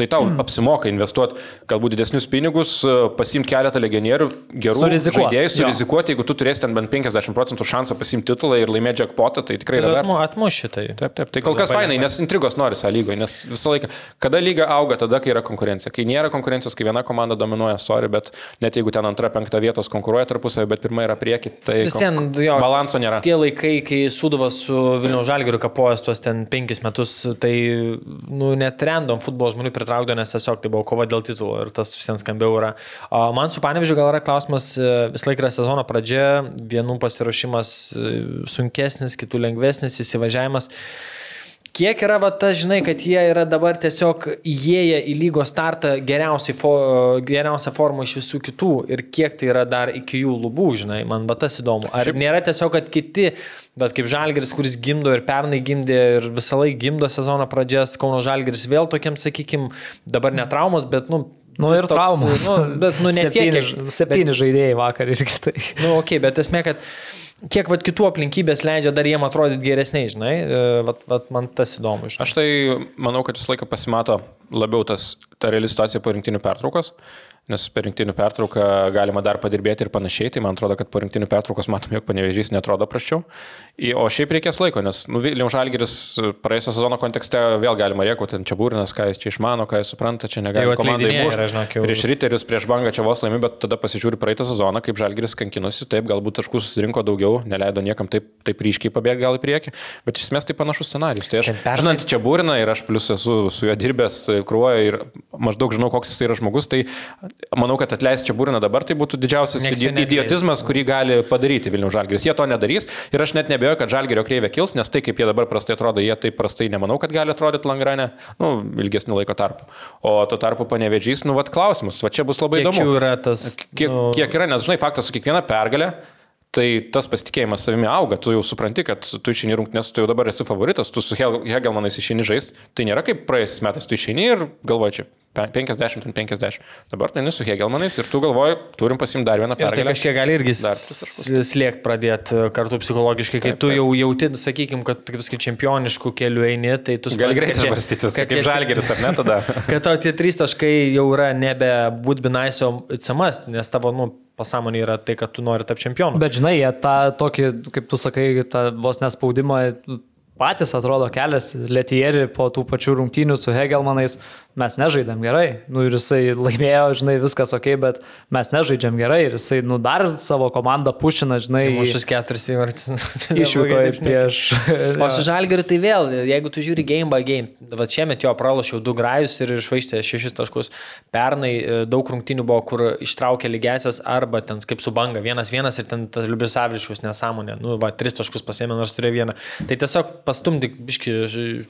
S5: Tai tau apsimoka investuoti galbūt didesnius pinigus, pasimti keletą legionierių, gerų
S3: Surizikuot.
S5: žaidėjų, surizikuoti, jeigu tu turėsi ten bent 50 procentų šansą pasimti titulą ir laimėti jackpotą, tai tikrai yra verta.
S4: Atmu, atmuš šitai.
S5: Taip, taip. Tai kol kas fainai, nes intrigos nori sąlygoje, nes visą laiką, kada lyga auga, tada, kai yra konkurencija. Kai nėra konkurencijos, kai viena komanda dominuoja, sorry, bet net jeigu ten antra, penkta vietos konkuruoja tarpusavį, bet pirma yra prieki, tai
S4: Vis vien, jo,
S5: balanso nėra.
S4: Tie laikai, kai Sudovas su Vilniaus Žalgiriu kapojas tuos ten penkis metus, tai, nu, net random futbolo žmonių pritraukdavo, nes tiesiog tai buvo kova dėl titulo ir tas visiems skambiau yra. O man su Panevižiu gal yra klausimas, e, vis laik yra sezono pradžia, vienų pasiruošimas e, sunkesnis, kitų lengvesnis, įsivažiavimas. Kiek yra, va, ta, žinai, kad jie yra dabar tiesiog įėję į lygos startą fo, geriausią formą iš visų kitų ir kiek tai yra dar iki jų lubų, žinai, man va tas įdomu. Ar Šiaip... nėra tiesiog, kad kiti, bet kaip Žalgeris, kuris gimdo ir pernai gimdė ir visą laiką gimdo sezono pradžias, Kauno Žalgeris vėl tokiam, sakykim, dabar ne traumos, bet, nu,
S3: Nu ir traumos.
S4: Nu, bet, nu, ne tiek,
S3: septyni,
S4: kiek-
S3: septyni žaidėjai vakar irgi tai.
S4: Nu, ok, bet esmė, kad kiek vat, kitų aplinkybės leidžia dar jiem atrodyti geresniai, žinai, e, vat, vat, man tas įdomu. Žinai.
S5: Aš tai manau, kad visą laiką pasimato labiau tas, ta reali situacija po rinktinių pertraukos, nes per rinktinių pertrauką galima dar padirbėti ir panašiai, tai man atrodo, kad po rinktinių pertraukos matom, jog panevežys netrodo praščiau. O šiaip reikės laiko, nes nu, Vilniaus Žalgiris praėjusio sezono kontekste vėl galima rėkauti, ten čia būrinas, ką jis čia išmano, ką jis supranta, čia negali komandai
S4: jau-
S5: Prieš Riterius, prieš Bangą čia vos laimi, bet tada pasižiūri praeitą sezoną, kaip Žalgiris kankinosi, taip, galbūt taškų susirinko daugiau, neleido niekam taip, taip ryškiai pabėgti gal į priekį, bet iš esmės tai panašus scenarius. Tai aš,
S4: pernai-
S5: žinant, čia būrina ir aš plus esu su juo dirbęs krūvoje ir maždaug žinau, koks jis yra žmogus, tai manau, kad atleisti čia būrina dabar, tai būtų didžiausias idiotizmas, kurį gali padaryti Vilnių Žalgiris. Jie to nedarys ir aš net nebejoju, kad Žalgirio kreivė kils, nes tai, kaip jie dabar prastai atrodo, jie taip prastai nemanau, kad gali atrodyti Langrane, nu, ilgesnį laiko tarpą. O tuo tarpu panevežys, nu, vad klausimas, va čia bus labai
S4: Kiek
S5: įdomu.
S4: yra tas...
S5: Kiek,
S4: nu,
S5: kiek yra, nes žinai, faktas su kiekviena pergalė. Tai tas pasitikėjimas savimi auga, tu jau supranti, kad tu išeini rungtynės, tu jau dabar esi favoritas, tu su Hegelmanais išeini žaisti, tai nėra kaip praėjusiais metais, tu išeini ir galvoji čia 50 ant 50. Dabar tai su Hegelmanais ir tu galvoji, turim pasimti dar vieną
S4: tai
S5: pergalę.
S4: kažkiek gali irgi slėgti pradėti kartu psichologiškai, kai
S5: Taip,
S4: tu jau jauti, sakykime, kad, kaip sakai, čempioniškų kelių eini, tai tu
S5: Gali greitai
S4: kad tie-
S5: svarstyti viską,
S4: kad
S5: kaip
S4: tie-
S5: žalgeris, ar ne tada? <laughs>
S4: Kad tau tie trys taškai jau yra nebe būt binaisio CMS, nes tavo, nu, pasąmonė yra tai, kad tu nori tapti čempionu.
S3: Bet žinai, jie tą tokį, kaip tu sakai, tą vos nespaudimą patys atrodo kelias, Letieri po tų pačių rungtynių su Hegelmanais, mes nežaidėm gerai. Nu ir jisai laimėjo, žinai, viskas ok, bet mes nežaidžiam gerai ir jisai, nu, dar savo komandą pušina, žinai,
S4: Mūšus keturis įvartis. <laughs> <laughs>
S3: išvyko prieš...
S4: O su Žalgiriu tai vėl, jeigu tu žiūri game by game, va šiemet jo pralošiau du grajus ir išvaistė šešis taškus. Pernai e, daug rungtynių buvo, kur ištraukė lygesias arba ten kaip su banga, vienas vienas ir ten tas Liubis Avriškus nesąmonė. Nu, va, tris taškus pasėmė, nors turėjo vieną. Tai tiesiog pastumti biški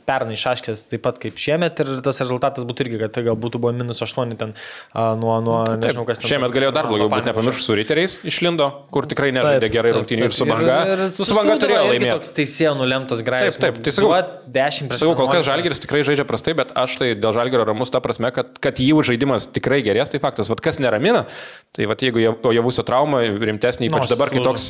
S4: pernai šaškės taip pat kaip šiemet ir tas rezultatas būtų irgi, kad tai gal būtų buvo minus aštuoni ten a, nuo, nuo nežinau kas ten.
S5: Šiemet galėjo dar blogiau
S4: Panevėžio.
S5: nepamiršus su riteriais išlindo, kur tikrai nežaidė
S3: Taip,
S5: gerai
S3: taip,
S5: rungtynių ir su
S4: Ir-
S5: banga.
S4: ir
S5: Nu, Su banga
S4: Sūduva
S5: turėjo laimėti.
S4: Toks teisėjo nulemtas grajus.
S5: Taip, taip, tai sakau-
S4: 10 prieš
S5: Sakau, kol kas
S4: 11.
S5: Žalgeris tikrai žaidžia prastai, bet aš tai dėl Žalgerio ramus ta prasme, kad, kad jų žaidimas tikrai gerės, tai faktas. Vat kas neramina, tai vat jeigu javusio trauma rimtesnė, ypač
S4: Nosis
S5: dabar, kai toks,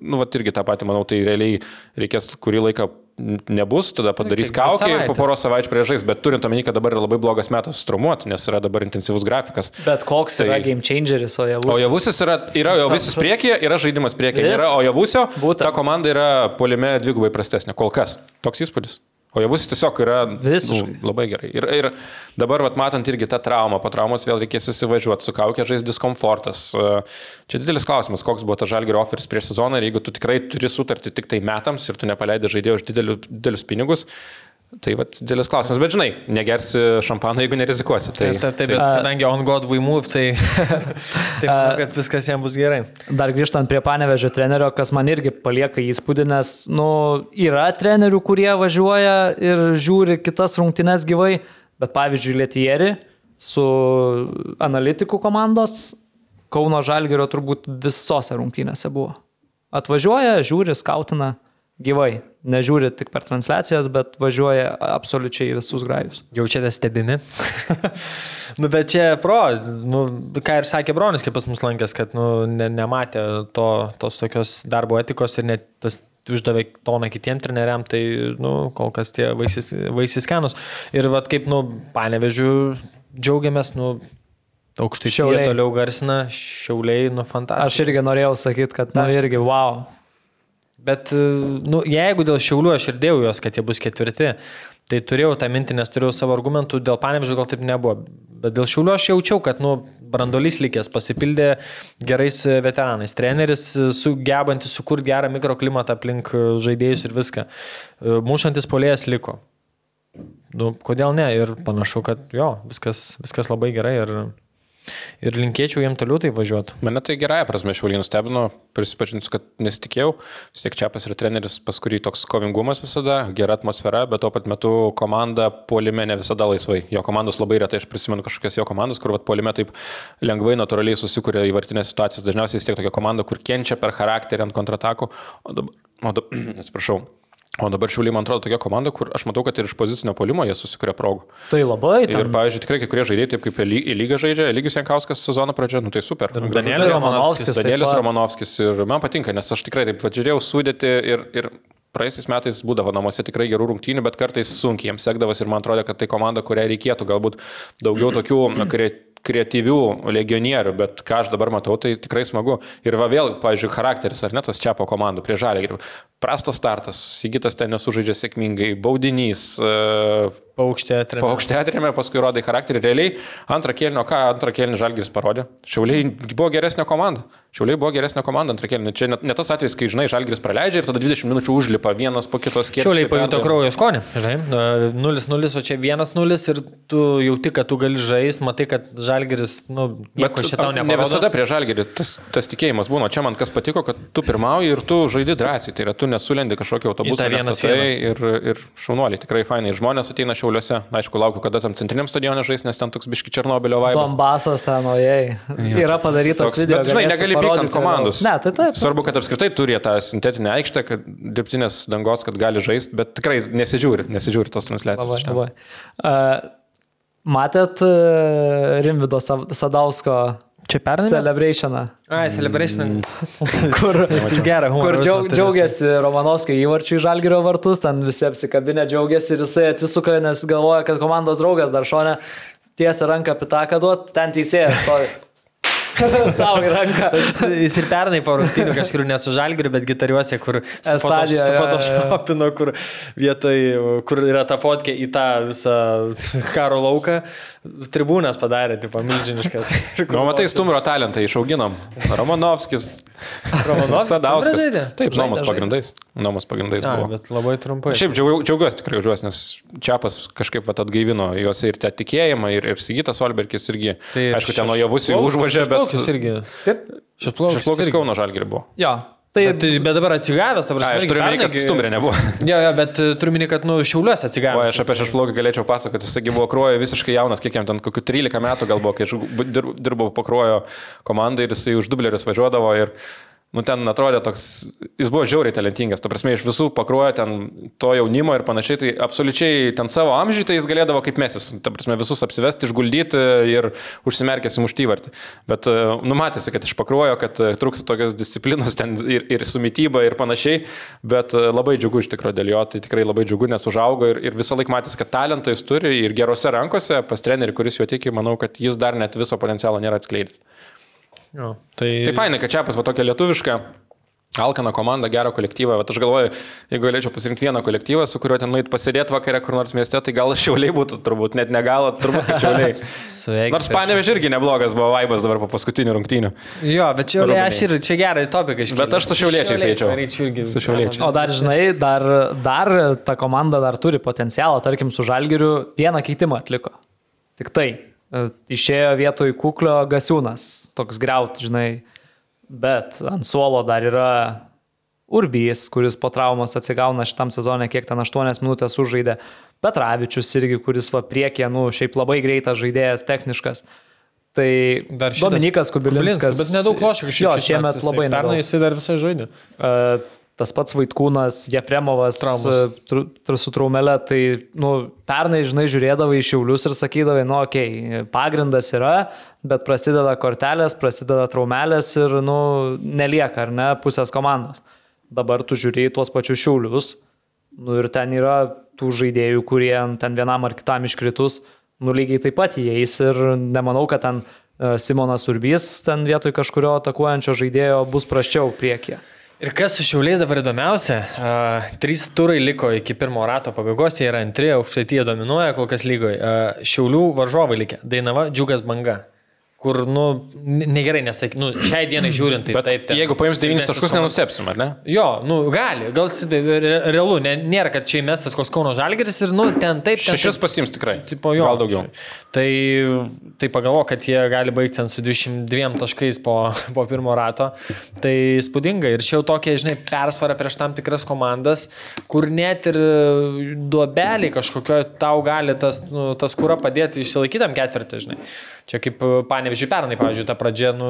S5: nu, vat irgi tą patį, manau, tai realiai reikės kurį laiką nebus, tada padarys
S4: dvi
S5: kaukę ir po poros savaičių priežais, bet turint omeny, kad dabar yra labai blogas metas strumuoti, nes yra dabar intensyvus grafikas.
S3: Bet koks yra
S5: Tai-
S3: game changeris, o jau...
S5: O javusis yra, yra javusis priekyje, yra žaidimas priekyje, nėra, o javusio,
S3: Būtent.
S5: ta komanda yra polime dvigubai prastesnė, kol kas. Toks įspūdis. O javusis tiesiog yra
S3: Visiškai.
S5: Nu, labai gerai. Ir, ir dabar, vat, matant irgi tą traumą, po traumos vėl reikės įsivažiuoti, su kaukė žais diskomfortas. E, Čia didelis klausimas, koks buvo tas žalgerio oferis prieš sezoną ir jeigu tu tikrai turi sutartį tik tai metams ir tu nepaleidai žaidėjų už didelių, didelius pinigus, tai vat, didelis klausimas. Bet žinai, negersi šampano, jeigu nerizikuosi. Tai,
S4: Taip, taip, taip, bet kadangi on God we move, tai, <laughs> tai manau, kad viskas jam bus gerai.
S3: Dar grįžtant prie panevežio trenerio, kas man irgi palieka įspūdį, nes, nu, yra trenerių, kurie važiuoja ir žiūri kitas rungtynes gyvai, bet pavyzdžiui, Lietieri su analitikų komandos Kauno Žalgerio turbūt visose rungtynėse buvo. Atvažiuoja, žiūri, skautina gyvai. Nežiūri tik per transliacijas, bet važiuoja absoliučiai visus grajus.
S4: Jaučiate stebimi. <laughs> nu, bet čia pro, nu, ką ir sakė Bronis, kaip pas mus lankęs, kad nu, ne, nematė to, tos tokios darbo etikos ir net tas uždavė toną kitiem treneriam, tai, nu, kol kas tie vaisiais, vaisiais skenus. Ir vad kaip, nu, panevežiu, džiaugiamės, nu, aukštai šiauliai toliau garsina, šiauliai, nu,
S3: Aš
S4: fantastiškai.
S3: irgi norėjau sakyti, kad, na, irgi, wow.
S4: Bet, nu, jeigu dėl šiaulių aš ir dėjau juos, kad jie bus ketvirti, tai turėjau tą mintį, nes turėjau savo argumentų, dėl panevežio gal taip nebuvo. Bet dėl šiaulių aš jaučiau, kad, nu, brandolys likęs, pasipildė gerais veteranais. Treneris sugebantis sukurti gerą mikroklimatą aplink žaidėjus ir viską. Mūšantis polėjas liko. Nu, kodėl ne? Ir panašu, kad jo, viskas, viskas labai gerai ir, ir linkėčiau jiem toliau tai važiuoti.
S5: Mane tai gerąją prasme šiaulį nustebino, prisipažinsiu, kad nesitikėjau. Vis tiek Čiapas yra treneris, pas kurį toks kovingumas visada, gera atmosfera, bet tuo pat metu komanda polime ne visada laisvai. Jo komandos labai retai, aš prisimenu kažkokias jo komandas, kur vat, polime taip lengvai, natūraliai susikuria įvartinės situacijas. Dažniausiai vis tiek tokia komanda, kur kenčia per charakterį ant kontratakų. O dabar, o dabar <clears throat> atsiprašau. O dabar šiauliai, man atrodo, tokia komanda, kur aš matau, kad ir iš pozicinio polimo jie susikuria progų.
S3: Tai labai
S5: Ir,
S3: ten.
S5: pavyzdžiui, tikrai kai kurie žaidėjai, taip kaip į ly- į lygą žaidžia, lygius Jankauskas sezono pradžioje, nu tai super.
S4: Ir Danielis
S5: žaidėjas.
S3: Romanovskis
S5: Danielis. Romanovskis ir man patinka, nes aš tikrai taip važiavau sudėti ir, ir praeisiais metais būdavo namuose tikrai gerų rungtynių, bet kartais sunkiai jiems sekdavosi ir man atrodo, kad tai komanda, kuriai reikėtų galbūt daugiau tokių kre, kreatyvių legionierių, bet ką aš dabar matau, tai tikrai smagu. Ir va vėl, pavyzdžiui, charakteris ar ne tas čia po komandų prie žalį. Prastas startas, Sigitas ten nesužaidžia sėkmingai, baudinys, e,
S4: Paukštė atremė.
S5: Paukštė atrėmė, paskui rodai charakterį. Realiai antrą kėlinio, ką antrą kėlinį Žalgiris parodė? Šiauliai buvo geresnė komanda. Šiauliai buvo geresnė komanda antrą kėlinį. Čia net, net tas atvejis, kai, žinai, Žalgiris praleidžia ir tada 20 minučių užlipa vienas po kitos kėlinio.
S4: Šiauliai pajuto kraujo skonį, žinai, 0-0, o čia 1-0 ir tu jauti, kad tu gali žaisti, matai, kad Žalgiris, nu, nieko
S5: Bet
S4: šitą
S5: ne
S4: neparodo.
S5: visada prie žalgerį tas, tas tikėjimas būna. Čia man kas patiko, kad tu pirmauji ir tu žaidi drąsiai. Tai yra, tu nesulendi kažkokio autobuso
S4: tą vienas
S5: ir, ir šaunuoliai. Tikrai fainai. Žmonės ateina šiauliuose. Aišku, laukiu, kada tam centriniam stadione žais, nes ten toks biški Černobilio vaibas.
S3: Donbasas ten, ojei. Yra padarytas
S5: Toks,
S3: video.
S5: bet žinai, negali pykti ant komandos.
S3: Ne, tai taip.
S5: Svarbu, kad apskritai turi tą sintetinę aikštę, kad dirbtinės dangos, kad gali žaisti, bet tikrai nesižiūri, nesižiūri tos transliacijos.
S3: Labai, labai. Uh, matėt uh, Rimvido Sa- Sadausko
S4: Čia pernai?
S3: celebrationą,
S4: Ai, celebration. <laughs>
S3: kur,
S4: Tai gerai,
S3: kur džiaug, džiaugiasi Romanovskio įvarčių į Žalgirio vartus, ten visi apsikabinę džiaugiasi ir jisai atsisuka, nes galvoja, kad komandos draugas dar šone tiesia ranką pitaką duot, ten teisėjas stovi. <laughs> Savo ranką.
S4: Jis ir pernai po rungtynių kažkur ne su žalgiriu, bet gitariuose, kur
S3: Estadijoje,
S4: su
S3: jo, jo, jo.
S4: photoshopino, kur vietoj, kur yra ta fotkė į tą visą karo lauką, tribūnas padarė, tipo, milžiniškas. <laughs>
S5: Nu, matai, stumbro talentą išauginom. Romanovskis,
S4: Romanovskis
S5: Sadauskas. Taip, nuomos pagrindais. Nuomos pagrindais
S4: A,
S5: buvo.
S4: bet labai trumpai.
S5: Šiaip džiaugiu- džiaugiuosi tikrai už juos, nes Čiapas kažkaip vat, atgaivino juose ir tą tikėjimą, ir, ir Sigitas Olbergis irgi. Tai, Aišku, ten nuo javus jau užvažė, bet...
S4: Šis irgi.
S3: Kaip?
S4: Šis plaukas.
S5: Šešplaukis Kauno žalgirį buvo.
S3: Jo. Tai,
S4: Bet, tai- bet dabar atsigavęs, ta
S5: A,
S4: prasme.
S5: aš turiu minėti, kad stumbrė nebuvo. <laughs>
S4: Jo, jo, bet e, turiu minėti, kad, nu, šiauliuose
S5: O
S4: atsigavęs.
S5: aš apie šešplaukį galėčiau pasakoti, jisai buvo kruojo visiškai jaunas, kiek jam ten kokių 13 metų gal buvo, kai aš dir- dirbau po kruojo komandai ir jisai už dublerius važiuodavo ir Nu, ten atrodė toks, jis buvo žiauriai talentingas, ta prasme, iš visų pakruoja ten to jaunimo ir panašiai, tai absoliučiai ten savo amžiui tai jis galėdavo kaip mesis, ta prasme, visus apsivesti, išguldyti ir užsimerkęs įmuštyvartį. Bet e, numatėsi, kad iš pakruojo, kad e, trūksta tokios disciplinos ten ir, ir su mytyba ir panašiai, bet e, labai džiugu iš tikrųjų dėl jo, tai tikrai labai džiugu, nes užaugo ir, ir visą laiką matėsi, kad talentą jis turi ir gerose rankose, pas trenerį, kuris jo tiki, manau, kad jis dar net viso potencialo nėra atskleidęs.
S4: Jo, tai...
S5: Tai fainai, kad čia pas va tokia lietuviška. Alkana komanda, gerą kolektyvą. Bet aš galvoju, jeigu galėčiau pasirinkti vieną kolektyvą, su kuriuo ten nueit pasėdėti vakarę kur nors mieste, tai gal šiauliai būtų, turbūt net negalo, turbūt šiauliai. <laughs>
S4: Sveiki.
S5: Nors panevež irgi neblogas buvo vaibas dabar po paskutinių rungtynių.
S4: Jo, bet čia,
S5: Rūbiniai.
S4: aš ir čia gerai topiką iškėliau.
S5: Bet aš su šiauliečiais eičiau. Su šiauliečiais.
S3: O dar, žinai, dar, dar ta komanda dar turi potencialą, tarkim, su Žalgiriu vieną keitimą atliko. Tik tai. E, Išėjo vietoj kuklio gasiūnas, toks greut, žinai. Bet ant suolo dar yra Urbijas, kuris po traumos atsigauna šitam sezonė, kiek ten 8 minutės užžaidė. Petravičius irgi, kuris va priekė, nu, šiaip labai greitas žaidėjas, techniškas. Tai
S4: Dar
S3: Dominikas Kubilinskas.
S4: Bet nedaug lošia kažkaip.
S3: Jo, šiemet
S4: metais.
S3: labai
S4: Pernai
S3: nedaug.
S4: jisai dar visai žaidė.
S3: E, tas pats Vaitkūnas, Jefremovas e, tru- tru- su traumelė, tai, nu, pernai, žinai, žiūrėdavai į šiaulius ir sakydavai, nu, okei, okay, pagrindas yra, bet prasideda kortelės, prasideda traumelės ir, nu, nelieka, ar ne, pusės komandos. Dabar tu žiūri į tuos pačius šiaulius, nu, ir ten yra tų žaidėjų, kurie ten vienam ar kitam iškritus, nu, lygiai taip pat įeis ir nemanau, kad ten e, Simonas Urbys ten vietoj kažkurio atakuojančio žaidėjo bus praščiau priekyje.
S4: Ir kas su šiauliais dabar įdomiausia, uh, trys turai liko iki pirmo rato pabaigos, jie yra antri, aukštaityje dominuoja kol kas lygoje. Uh, šiaulių varžovai likę, Dainava, Džiugas Banga. Kur, nu, negerai nesakyk, nu, šiai dienai žiūrint, tai
S5: Bet
S4: taip. ten
S5: jeigu paims 9
S4: silpnesnis
S5: taškus, nenustepsim, ar ne?
S4: Jo, nu, gali, gal realu, ne, nėra, kad čia įmestas koks Kauno Žalgeris ir, nu, ten taip, ten
S5: Šešis
S4: taip.
S5: pasims tikrai.
S4: Tipo, jo,
S5: Gal daugiau.
S4: Tai, tai pagalvo, kad jie gali baigti ten su 22 taškais po, <laughs> po pirmo rato. Tai spūdinga. Ir čia jau tokia, žinai, persvara prieš tam tikras komandas, kur net ir duobeliai kažkokio tau gali tas, nu, tas kūra padėti išsilaikytam ketvirtį, žinai. Čia kaip panevižiai pernai, pavyzdžiui, ta pradžia, nu,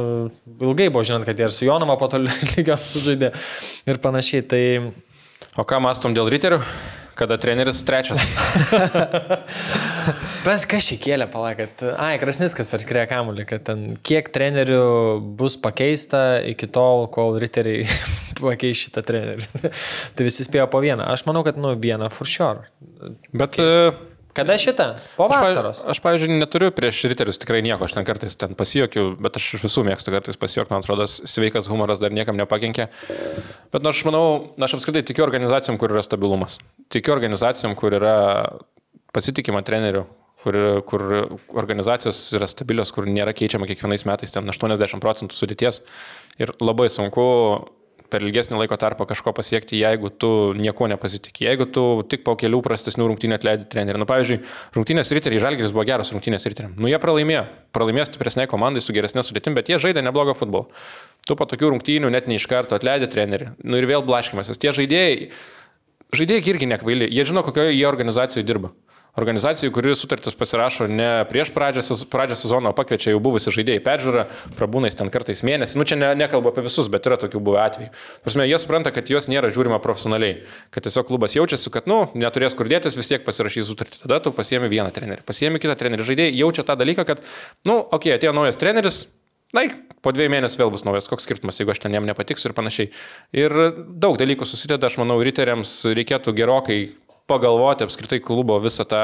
S4: ilgai buvo žinant, kad jie ir su Jonama po to <laughs> lygiam sužaidė ir panašiai. Tai
S5: O ką mastom dėl riterių? Kada treneris trečias? <laughs>
S4: Pas kas šį kėlė, palauk, kad, ai, Krasnickas perskrėja kamuolį, kad ten kiek trenerių bus pakeista iki tol, kol riteriai <laughs> pakeis šitą trenerį. tai visi spėjo po vieną. Aš manau, kad, nu, vieną for sure.
S5: Bet e,
S4: Kada šitą? Po
S5: Aš,
S4: vasaros.
S5: pa- aš, pavyzdžiui, neturiu prieš riterius tikrai nieko, aš ten kartais ten pasijokiu, bet aš iš visų mėgstu kartais pasijuokti, man atrodo, sveikas humoras dar niekam nepakenkė. Bet nu, aš manau, aš apskritai tikiu organizacijom, kur yra stabilumas. Tikiu organizacijom, kur yra pasitikima treneriu, kur, kur organizacijos yra stabilios, kur nėra keičiama kiekvienais metais ten 80 procentų sudėties. Ir labai sunku per ilgesnį laiko tarpą kažko pasiekti, jeigu tu nieko nepasitikė. Jeigu tu tik po kelių prastesnių rungtynių atleidai trenerių. Nu, pavyzdžiui, rungtynės riteriai, Žalgiris buvo geras rungtynės riteriam. Nu, jie pralaimėjo. Pralaimėjo stipresniai komandai su geresnė sudėtim, bet jie žaidė neblogą futbolą. Tu po tokių rungtynių net ne iš karto atleidai trenerių. Nu ir vėl blaškimasis. Tie žaidėjai, žaidėjai irgi nekvaili. Jie žino, kokioje jie organizacijoje dirba. Organizacijų, kuri sutartis pasirašo ne prieš pradžią, pradžią sezono, pakviečia jau buvusi žaidėjai peržiūrą, prabūnais ten kartais mėnesį. Nu čia ne, nekalbu apie visus, bet yra tokių buvę atvejų. Prasme, jie supranta, kad jos nėra žiūrima profesionaliai, kad tiesiog klubas jaučiasi, kad, nu, neturės kur dėtis, vis tiek pasirašys sutartį. Tada tu pasiemi vieną trenerį, pasiemi kitą trenerį. Žaidėjai jaučia tą dalyką, kad, nu, okei, okay, atėjo naujas treneris, Na, po dviejų mėnesių vėl bus naujas, koks skirtumas, jeigu aš ten jam nepatiksiu ir panašiai. Ir daug dalykų susideda, aš manau, riteriams reikėtų gerokai pagalvoti apskritai klubo visą tą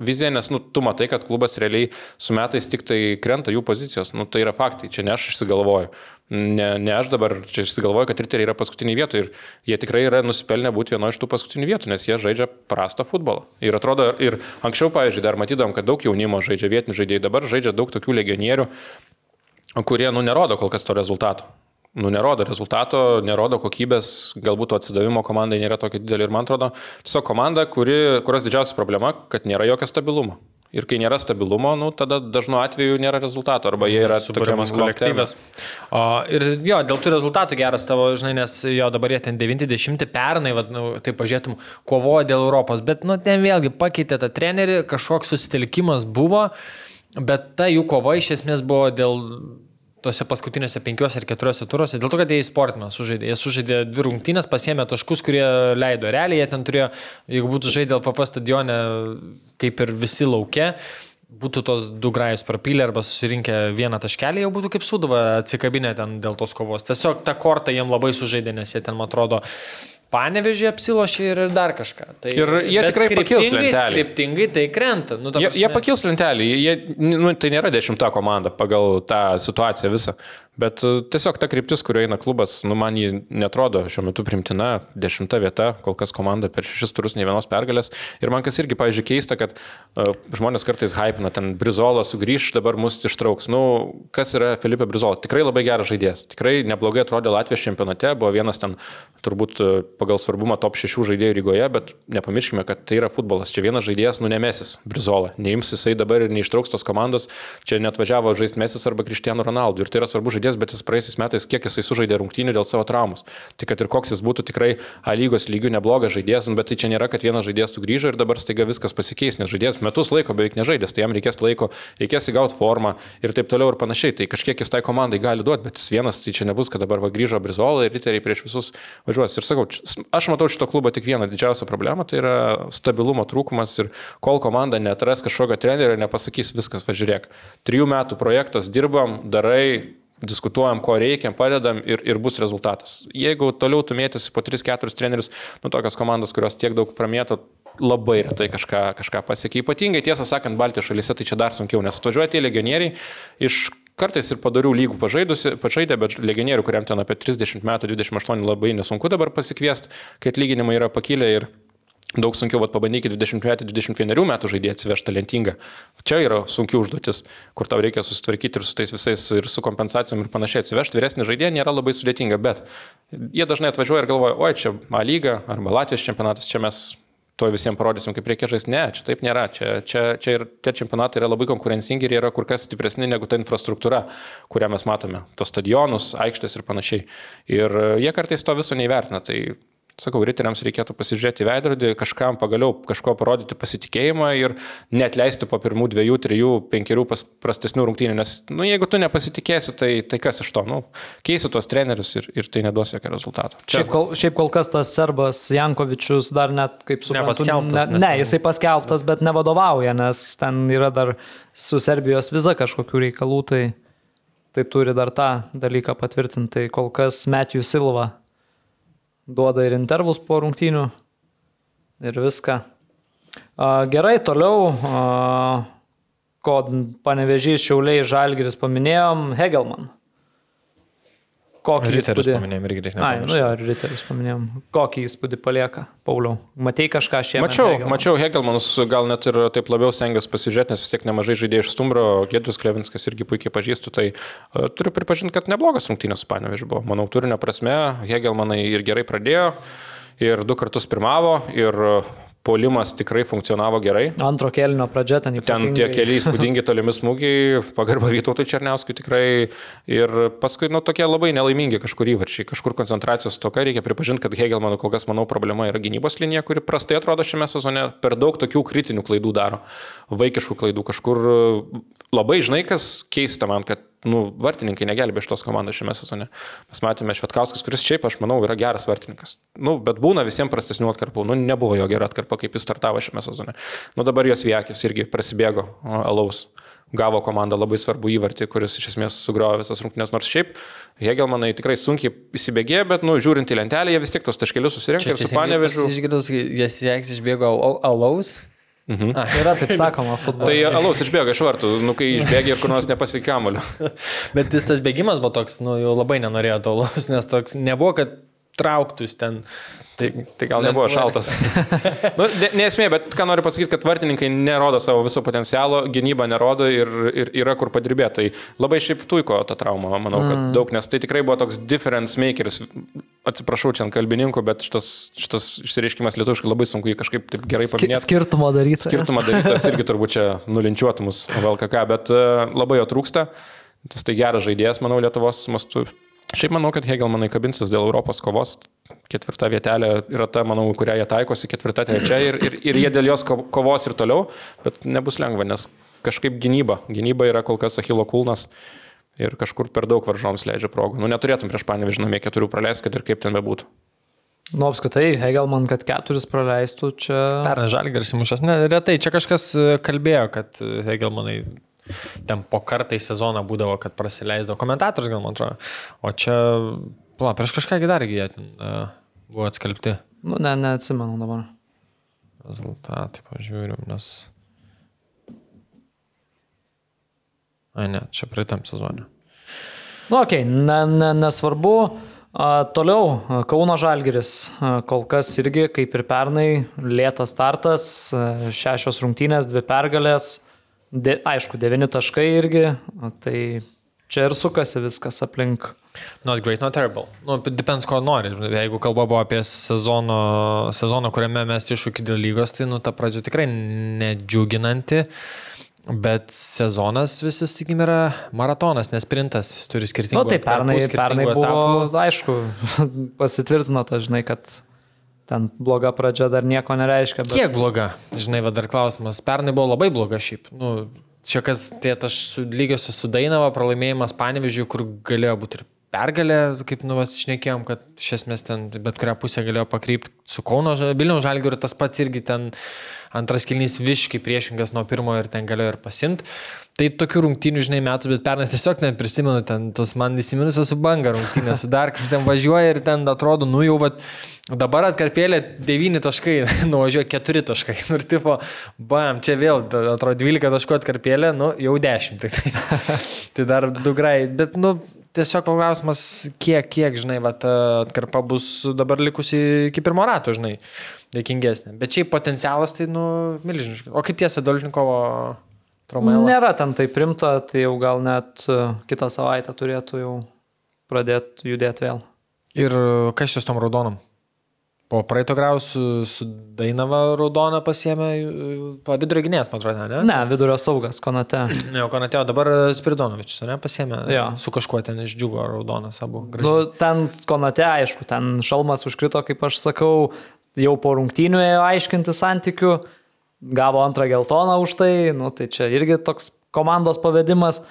S5: viziją, nes, nu, tu matai, kad klubas realiai su metais tik tai krenta jų pozicijos. Nu, tai yra faktai, čia ne aš išsigalvoju. Ne, ne aš dabar čia išsigalvoju, kad riteriai yra paskutiniai vietoje ir jie tikrai yra nusipelnę būti vieno iš tų paskutinių vietų, nes jie žaidžia prastą futbolą. Ir atrodo, ir anksčiau, pavyzdžiui, dar matydom, kad daug jaunimo žaidžia vietinių žaidėjų, dabar žaidžia daug tokių legionierių, kurie, nu, nerodo kol kas to rezultato. Nu, nerodo rezultato, nerodo kokybės, galbūt to atsidavimo komandai nėra tokio didelio ir man atrodo, tiesiog komanda, kuri, kurios didžiausia problema, kad nėra jokio stabilumo. Ir kai nėra stabilumo, nu, tada dažnu atveju nėra rezultato, arba jie yra
S4: suburiamas kolektyvas. O, ir jo, dėl tų rezultatų geras tavo, žinai, nes jo dabar jie ten 90 pernai, vat, nu, tai pažiūrėtum, kovoja dėl Europos, bet, nu, ten vėlgi pakeitė tą trenerį, kažkoks susitelkimas buvo, bet ta jų kova iš esmės buvo dėl tose paskutinėse penkiuose ar keturiuose turuose, dėl to, kad jie įsportino sužaidė. Jie sužaidė dvi rungtynės, pasėmė taškus, kurie leido. Realiai jie ten turėjo, jeigu būtų žaidę LFF stadione, kaip ir visi laukia, būtų tos du grajus prapylę arba susirinkę vieną taškelį, jau būtų kaip suduva atsikabinę ten dėl tos kovos. Tiesiog ta korta jiem labai sužaidė, nes jie ten, man atrodo, panevežė apsilošė ir dar kažką. Tai,
S5: Ir jie tikrai pakils lentelėj.
S4: Kryptingai tai krenta. Nu,
S5: Jie, jie pakils lentelį, jie, nu, tai nėra dešimta komanda pagal tą situaciją visą. Bet e, tiesiog ta kryptis, kurio eina klubas, nu, man jį netrodo šiuo metu primtina. Dešimta vieta, kol kas komanda per šešis turus ne vienos pergalės. Ir man kas irgi, pavyzdžiui, keista, kad uh, žmonės kartais hypina, ten Brizola sugrįž, dabar mus ištrauks. Nu, kas yra Filipe Brizola? Tikrai labai geras žaidėjas. Tikrai neblogai atrodė Latvijos čempionate, buvo vienas ten turbūt e, pagal svarbumą top 6 žaidėjų Rygoje, bet nepamirškime, kad tai yra futbolas. Čia vienas žaidėjas nunemesis Brizola. Neims jisai dabar ir neištrauks tos komandos. Čia net važiavo žaisti Mesis arba Cristiano Ronaldo. Ir tai yra svarbus žaidėjas, bet jis praeisiais metais kiek jisai sužaidė rungtynių dėl savo traumos. Tai kad ir koks jis būtų tikrai A lygos lygių neblogas žaidėjas, bet tai čia nėra, kad vienas žaidėjas sugrįžo ir dabar staiga viskas pasikeis, nes žaidėjas metus laiko beveik nežaidęs, tai jam reikės laiko, reikės įgauti formą ir taip toliau ir panašiai. Tai kažkiek jis tai komandai gali duoti, bet jis vienas, tai čia nebus, kad dabar va grįžo Brizola ir riteriai prieš visus važiuos. Ir sakau, aš matau šito klubo tik vieną didžiausią problemą, tai yra stabilumo trūkumas ir kol komanda netras kažkokio trenerio, nepasakys viskas, važiuok. Trijų metų projektas, dirbam, darai, diskutuojam, ko reikia, padedam ir, ir bus rezultatas. Jeigu toliau tu mėtysi po 3-4 trenerius, nu tokios komandos, kurios tiek daug pramėto, labai retai kažką, kažką pasiekia. Ypatingai tiesą sakant, Baltijos šalyse tai čia dar sunkiau, nes atvažiuoja tie legionieriai iš kartais ir padarių lygų pažaidę, bet legionierių, kuriam ten apie 30 metų, 28 labai nesunku dabar pasikviesti, kai atlyginimai yra pakilę ir Daug sunkiau, vat, pabandykit 20-21 metų žaidėją atsivežti talentingą. Čia yra sunki užduotis, kur tau reikia susitvarkyti ir su tais visais, ir su kompensacijom ir panašiai. Atsivežti vyresnį žaidėją nėra labai sudėtinga, bet jie dažnai atvažiuoja ir galvoja, oi, čia A lyga arba Latvijos čempionatas, čia mes to visiems parodysim, kaip reikia žaisti. Ne, čia taip nėra. Čia, čia, čia ir tie čempionatai yra labai konkurencingi ir jie yra kur kas stipresni negu ta infrastruktūra, kurią mes matome. Tos stadionus, aikštės ir panašiai. Ir jie kartais to viso neįvertina. Tai Sakau, riteriams reikėtų pasižiūrėti į veidrodį, kažkam pagaliau kažko parodyti pasitikėjimą ir net leisti po pirmų dviejų, trijų, penkerių prastesnių rungtynių, nes, nu, jeigu tu nepasitikėsi, tai, tai kas iš to, nu, keisi tuos trenerius ir, ir tai neduos jokio rezultato.
S3: Šiaip kol, šiaip kol kas tas serbas Jankovičius dar net, kaip suprantu, ne, ne,
S4: ten-
S3: jisai paskelbtas, bet nevadovauja, nes ten yra dar su Serbijos viza kažkokių reikalų, tai, tai turi dar tą dalyką patvirtinti. Tai kol kas Matthew Silva duoda ir intervus po rungtynių ir viską. Gerai, toliau. Ko panevežys Šiauliai Žalgiris paminėjom, Hegelman. Kokį
S4: Riterius
S3: įspūdį?
S4: paminėjom irgi reikia
S3: Ai, nu jo, Riterius paminėjom. Kokį įspūdį palieka, Pauliau? Matei kažką šiemet?
S5: Mačiau,
S3: Hegelman?
S5: mačiau Hegelmanus, gal net ir taip labiau stengiuosi pasižiūrėti, nes vis tiek nemažai žaidėjų iš Stumbro, Gedrius Klevinskas irgi puikiai pažįstu, tai uh, turiu pripažinti, kad neblogas rungtynės su Panevežiu buvo. Manau, turinio prasme, Hegelmanai ir gerai pradėjo, ir du kartus pirmavo, ir uh, polimas tikrai funkcionavo gerai.
S3: Antro kelnio pradžia ten
S5: Ten
S3: ypatingai.
S5: tie keli <laughs> įspūdingi tolimi smūgiai, pagarba Vytautui Černiauskui tikrai. Ir paskui, nu, tokie labai nelaimingi kažkur įvarčiai, kažkur koncentracijos toka. Reikia pripažinti, kad Hegelmanų kol kas, manau, problema yra gynybos linija, kuri prastai atrodo šiame sezone. Per daug tokių kritinių klaidų daro. Vaikiškų klaidų. Kažkur labai, žinai, kas keista man, kad nu, vartininkai negelbė šitos komandos šiame sezone. Mes matėme Švetkauskas, kuris šiaip, aš manau, yra geras vartininkas. Nu, bet būna visiems prastesnių atkarpų. Nu, nebuvo jo gera atkarpa, kaip jis startavo šiame sezone. Nu, dabar jos viekis irgi prasidėjo alaus. Gavo komanda labai svarbu įvartį, kuris iš esmės sugriovė visas rungtynes. Nors šiaip Hegelmanai tikrai sunkiai įsibėgėjo, bet, nu, žiūrint į lentelę, jie vis tiek tos taškelius susirinko ir su Panevežiu.
S7: Išgirdau, jas jeks išbėgo al- alaus.
S3: Yra taip sakoma, futbolas.
S5: Tai alaus išbėga iš vartų, nu, kai išbėga ir kur nors nepasikamulio. <laughs>
S4: Bet jis tas bėgimas buvo toks, nu, jau labai nenorėjo to laus, nes toks nebuvo, kad trauktus ten.
S5: Tai, tai gal nebuvo šaltas. <laughs> nu, ne, nesmė, bet ką noriu pasakyti, kad vartininkai nerodo savo viso potencialo, gynyba nerodo ir, ir yra kur padirbėti. Tai labai šiaip tuiko tą traumą, manau, kad mm. daug, nes tai tikrai buvo toks difference makeris. Atsiprašau čia ant kalbininkų, bet šitas, šitas išsireiškimas lietuviškai labai sunku jį kažkaip taip gerai paminėti.
S3: Skirtumo daryti.
S5: Skirtumą darytas irgi turbūt čia nulinčiuotų mus VLKK, bet uh, labai jo trūksta. Tas tai geras žaidėjas, manau, Lietuvos mastu. Šiaip manau, kad Hegelmanai kabinsis dėl Europos kovos. Ketvirta vietelė yra ta, manau, kurią jie taikosi, ketvirta trečia ir, ir, ir jie dėl jos ko- kovos ir toliau, bet nebus lengva, nes kažkaip gynyba. Gynyba yra kol kas Achilo kulnas ir kažkur per daug varžoms leidžia progų. Nu, neturėtum prieš panevežį namie keturių praleisti, kad ir kaip ten bebūtų.
S3: Nu, apskritai, Hegelman, kad keturis praleistų čia.
S4: Pernai žalgeris įmušęs. Ne, retai, čia kažkas e, kalbėjo, kad e, Hegelmanai ten po kartą į sezoną būdavo, kad prasileisdavo. Komentatorius gal man atrodo. O čia, pala, prieš kažką dar jie ten uh, buvo atskelbti
S3: Nu, ne, neatsimenu dabar.
S4: rezultatai, pažiūrim, nes... Ai ne, čia praeitam sezonui.
S3: Nu, okei, okay, ne, ne, nesvarbu. A, toliau, Kauno Žalgiris. A, kol kas irgi, kaip ir pernai, lėtas startas, šešios rungtynės, dvi pergalės. De, aišku, devyni taškai irgi. Tai čia ir sukasi viskas aplink.
S4: Not great, not terrible. Nu, depends, ko nori. Jeigu kalba buvo apie sezono, sezoną, kuriame mes iššūkį dėl lygos, tai nu, ta pradžia tikrai nedžiuginanti. Bet sezonas visi, sakykim, yra maratonas, nesprintas, jis turi
S3: Na,
S4: skirtingų
S3: nu, tai pernai,
S4: atkarpų,
S3: pernai buvo,
S4: etapų.
S3: aišku, <laughs> pasitvirtino tas, žinai, kad ten bloga pradžia dar nieko nereiškia. Bet...
S4: Kiek bloga? Žinai, va dar klausimas. Pernai buvo labai bloga šiaip. Nu, čia kas, tie aš su lygiosiu su Dainava, pralaimėjimas Panevežiui, kur galėjo būti ir pergalė, kaip nu, šnekėjom, kad iš esmės ten bet kurią pusę galėjo pakrypti su Kauno Vilniaus Žalgiu ir tas pats irgi ten antras kilnys viškai priešingas nuo pirmojo ir ten galėjo ir pasimti. Tai tokių rungtynių, žinai, metų, bet pernai tiesiog neprisimenu, ten tos man įsiminusios su banga rungtynės, su dar kažkaip ten važiuoja ir ten atrodo, nu jau vat, dabar atkarpėlė 9 taškai, <laughs> nuvažiuoja 4 taškai. Nu, Ir tipo, bam, čia vėl, atrodo 12 taškų atkarpėlė, nu jau 10. Tai, <laughs> tai dar du grai, bet, nu, tiesiog klausimas, kiek, kiek, žinai, vat, atkarpa bus dabar likusi iki pirmo rato, žinai, dėkingesnė. Bet šiaip potencialas tai, nu, milžiniškas. O kaip tiesa, Dolžnikovo trauma?
S3: Nėra ten tai primta, tai jau gal net e, kitą savaitę turėtų jau pradėti judėti vėl.
S4: Ir kas čia su tom raudonom? Po praeito grau su, Dainava raudona pasiemė uh, vidurio gynėjas, man atrodo, ne?
S3: Ne, vidurio saugas, konate. <clears throat>
S4: Ne, o ką atėjo, dabar Spiridonovičius, ne, pasiemė.
S3: Jo.
S4: Su kažkuo ten išdžiugo raudonas abu.
S3: Nu,
S4: gražiai.
S3: ten konate, aišku, ten šalmas užkrito, kaip aš sakau, jau po rungtynių ėjo aiškinti santykių, gavo antrą geltoną už tai, nu, tai čia irgi toks komandos pavedimas.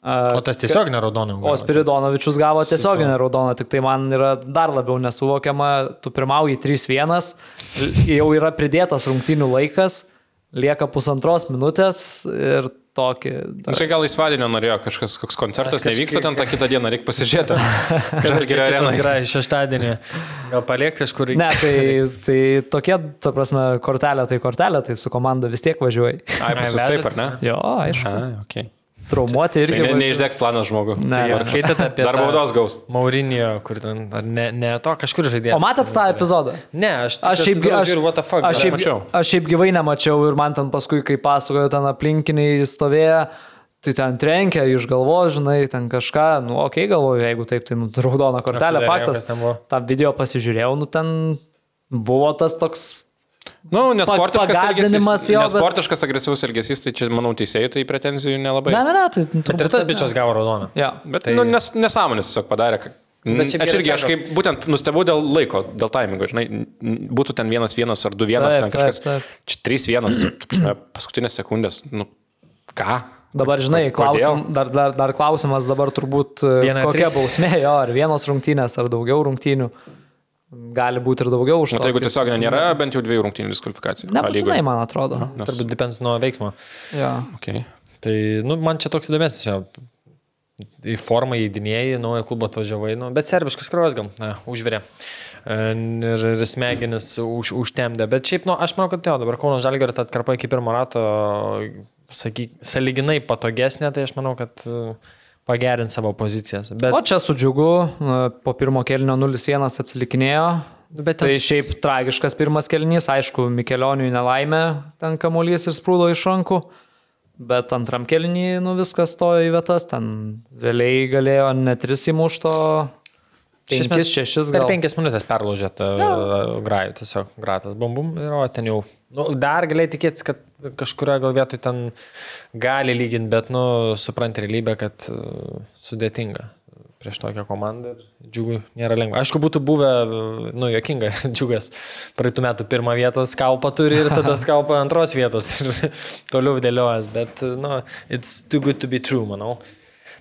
S4: O tas tiesiog neraudonų.
S3: O Spiridonovičius gavo tiesioginę raudoną, tik tai man yra dar labiau nesuvokiama, tu pirmauji 3-1, jau yra pridėtas rungtynių laikas, lieka pusantros minutės ir tokį.
S5: Nu, Čia gal įsvadinio norėjo kažkas, koks koncertas
S4: kažkaip-
S5: nevyksta, ten tą kitą dieną reikia pasižiūrėti. <laughs> Žalgirio arenai.
S4: Gerai, šeštadienį. Gal paliekti kažkur.
S3: Ne, tai, tai tokie, ta prasme, kortelė tai kortelė, tai su komanda vis tiek važiuoji.
S5: Ai, pas jūs taip, ar ne?
S3: Jo, aišku.
S5: A, okay.
S3: Traumuoti irgi.
S5: ne, neišdegs planas žmogų.
S3: Ne,
S5: Tai ar
S4: Skaitėte apie
S5: Dar
S4: tą-
S5: baudos gaus.
S4: Maurinio, kur ten, ar ne, ne to, kažkur žaidėjas.
S3: O matėt tą epizodą?
S4: Ne, aš,
S3: Aš šiaip,
S4: aš, žiūriu, what the fuck.
S3: aš, šiaip,
S5: mačiau.
S3: aš šiaip gyvai nemačiau ir man ten paskui, kai pasakojo, ten aplinkiniai stovėjo, tai ten trenkia iš galvos, žinai, ten kažką, nu, okei, okay, galvoju, jeigu taip, tai nu, raudona kortelė, faktas. tą video pasižiūrėjau, nu, ten buvo tas toks,
S5: Nu, nesportiškas elgesys,
S3: jo, bet-
S5: nesportiškas agresyvus elgesys, tai čia, manau, teisėjai tai pretenzijų nelabai.
S3: ne, ne, ne, tai nu,
S4: Bet ir
S3: turbūt,
S4: tas bičias gavo raudoną.
S3: Jo.
S5: Bet
S4: Tai-
S5: nu, nes, nesąmonės tiesiog padarė.
S4: Bet
S5: Aš irgi, aš kaip būtent nustebau dėl laiko, dėl taimingo, žinai, būtų ten vienas vienas ar du vienas,
S3: Taip,
S5: ten kažkas.
S3: taip, taip.
S5: Čia trys vienas, paskutinės sekundės, nu, ką?
S3: Dabar, žinai, klausim, dar, dar, dar klausimas dabar turbūt,
S4: Viena
S3: kokia
S4: trys.
S3: bausmė, jo, ar vienos rungtynės, ar daugiau rungtynių. Gali būti ir daugiau už
S5: Na,
S3: to.
S5: tai jeigu tiesiog nėra bent jau dviejų rungtynių diskvalifikacija. A
S3: Nebūtinai,
S5: lygoje.
S3: man atrodo.
S5: Nes,
S4: Turbūt depends nuo veiksmo.
S3: Jo.
S5: okay.
S4: Tai, nu, man čia toks įdomesnis jo. Į formą įdinėjai, naują klubą atvažiavai, nu, bet serbiškas kraujas gal, na, užvirė. E, Ir, ir smegenis už, užtemdė. Bet šiaip, nu, aš manau, kad jo, dabar Kauno Žalgėrio ta atkarpa iki pirmo rato, sakyk, saliginai patogesnė, tai aš manau, kad e, pagerins savo pozicijas. Bet,
S3: O čia su džiugu, po pirmo kelnio 0-1 atsilikinėjo.
S4: bet
S3: Tai
S4: ten
S3: šiaip tragiškas pirmas kelnys, aišku, Mikelioniui nelaimė, ten kamuolys ir sprūdo iš rankų. Bet antram kelnį, nu viskas stojo į vietas, ten realiai galėjo ne 3 įmušto,
S4: Iš esmės,
S3: 5-6
S4: Per
S3: gal.
S4: penkias minutės perlaužė tą grajų, tiesiog gratas, bum bum ir o ten jau. Nu, dar galėjai tikėtis, kad kažkurioje gal vietoje ten gali lyginti, bet, nu, supranti realybę, kad uh, sudėtinga prieš tokią komandą ir džiugui nėra lengva. Aišku, būtų buvę, uh, nu, jokinga, <laughs> džiugas praeitų metų pirmą vietą skalpą turi ir tada <laughs> skalpą antros vietos ir <laughs> toliau dėliojas, bet, nu, it's too good to be true, manau.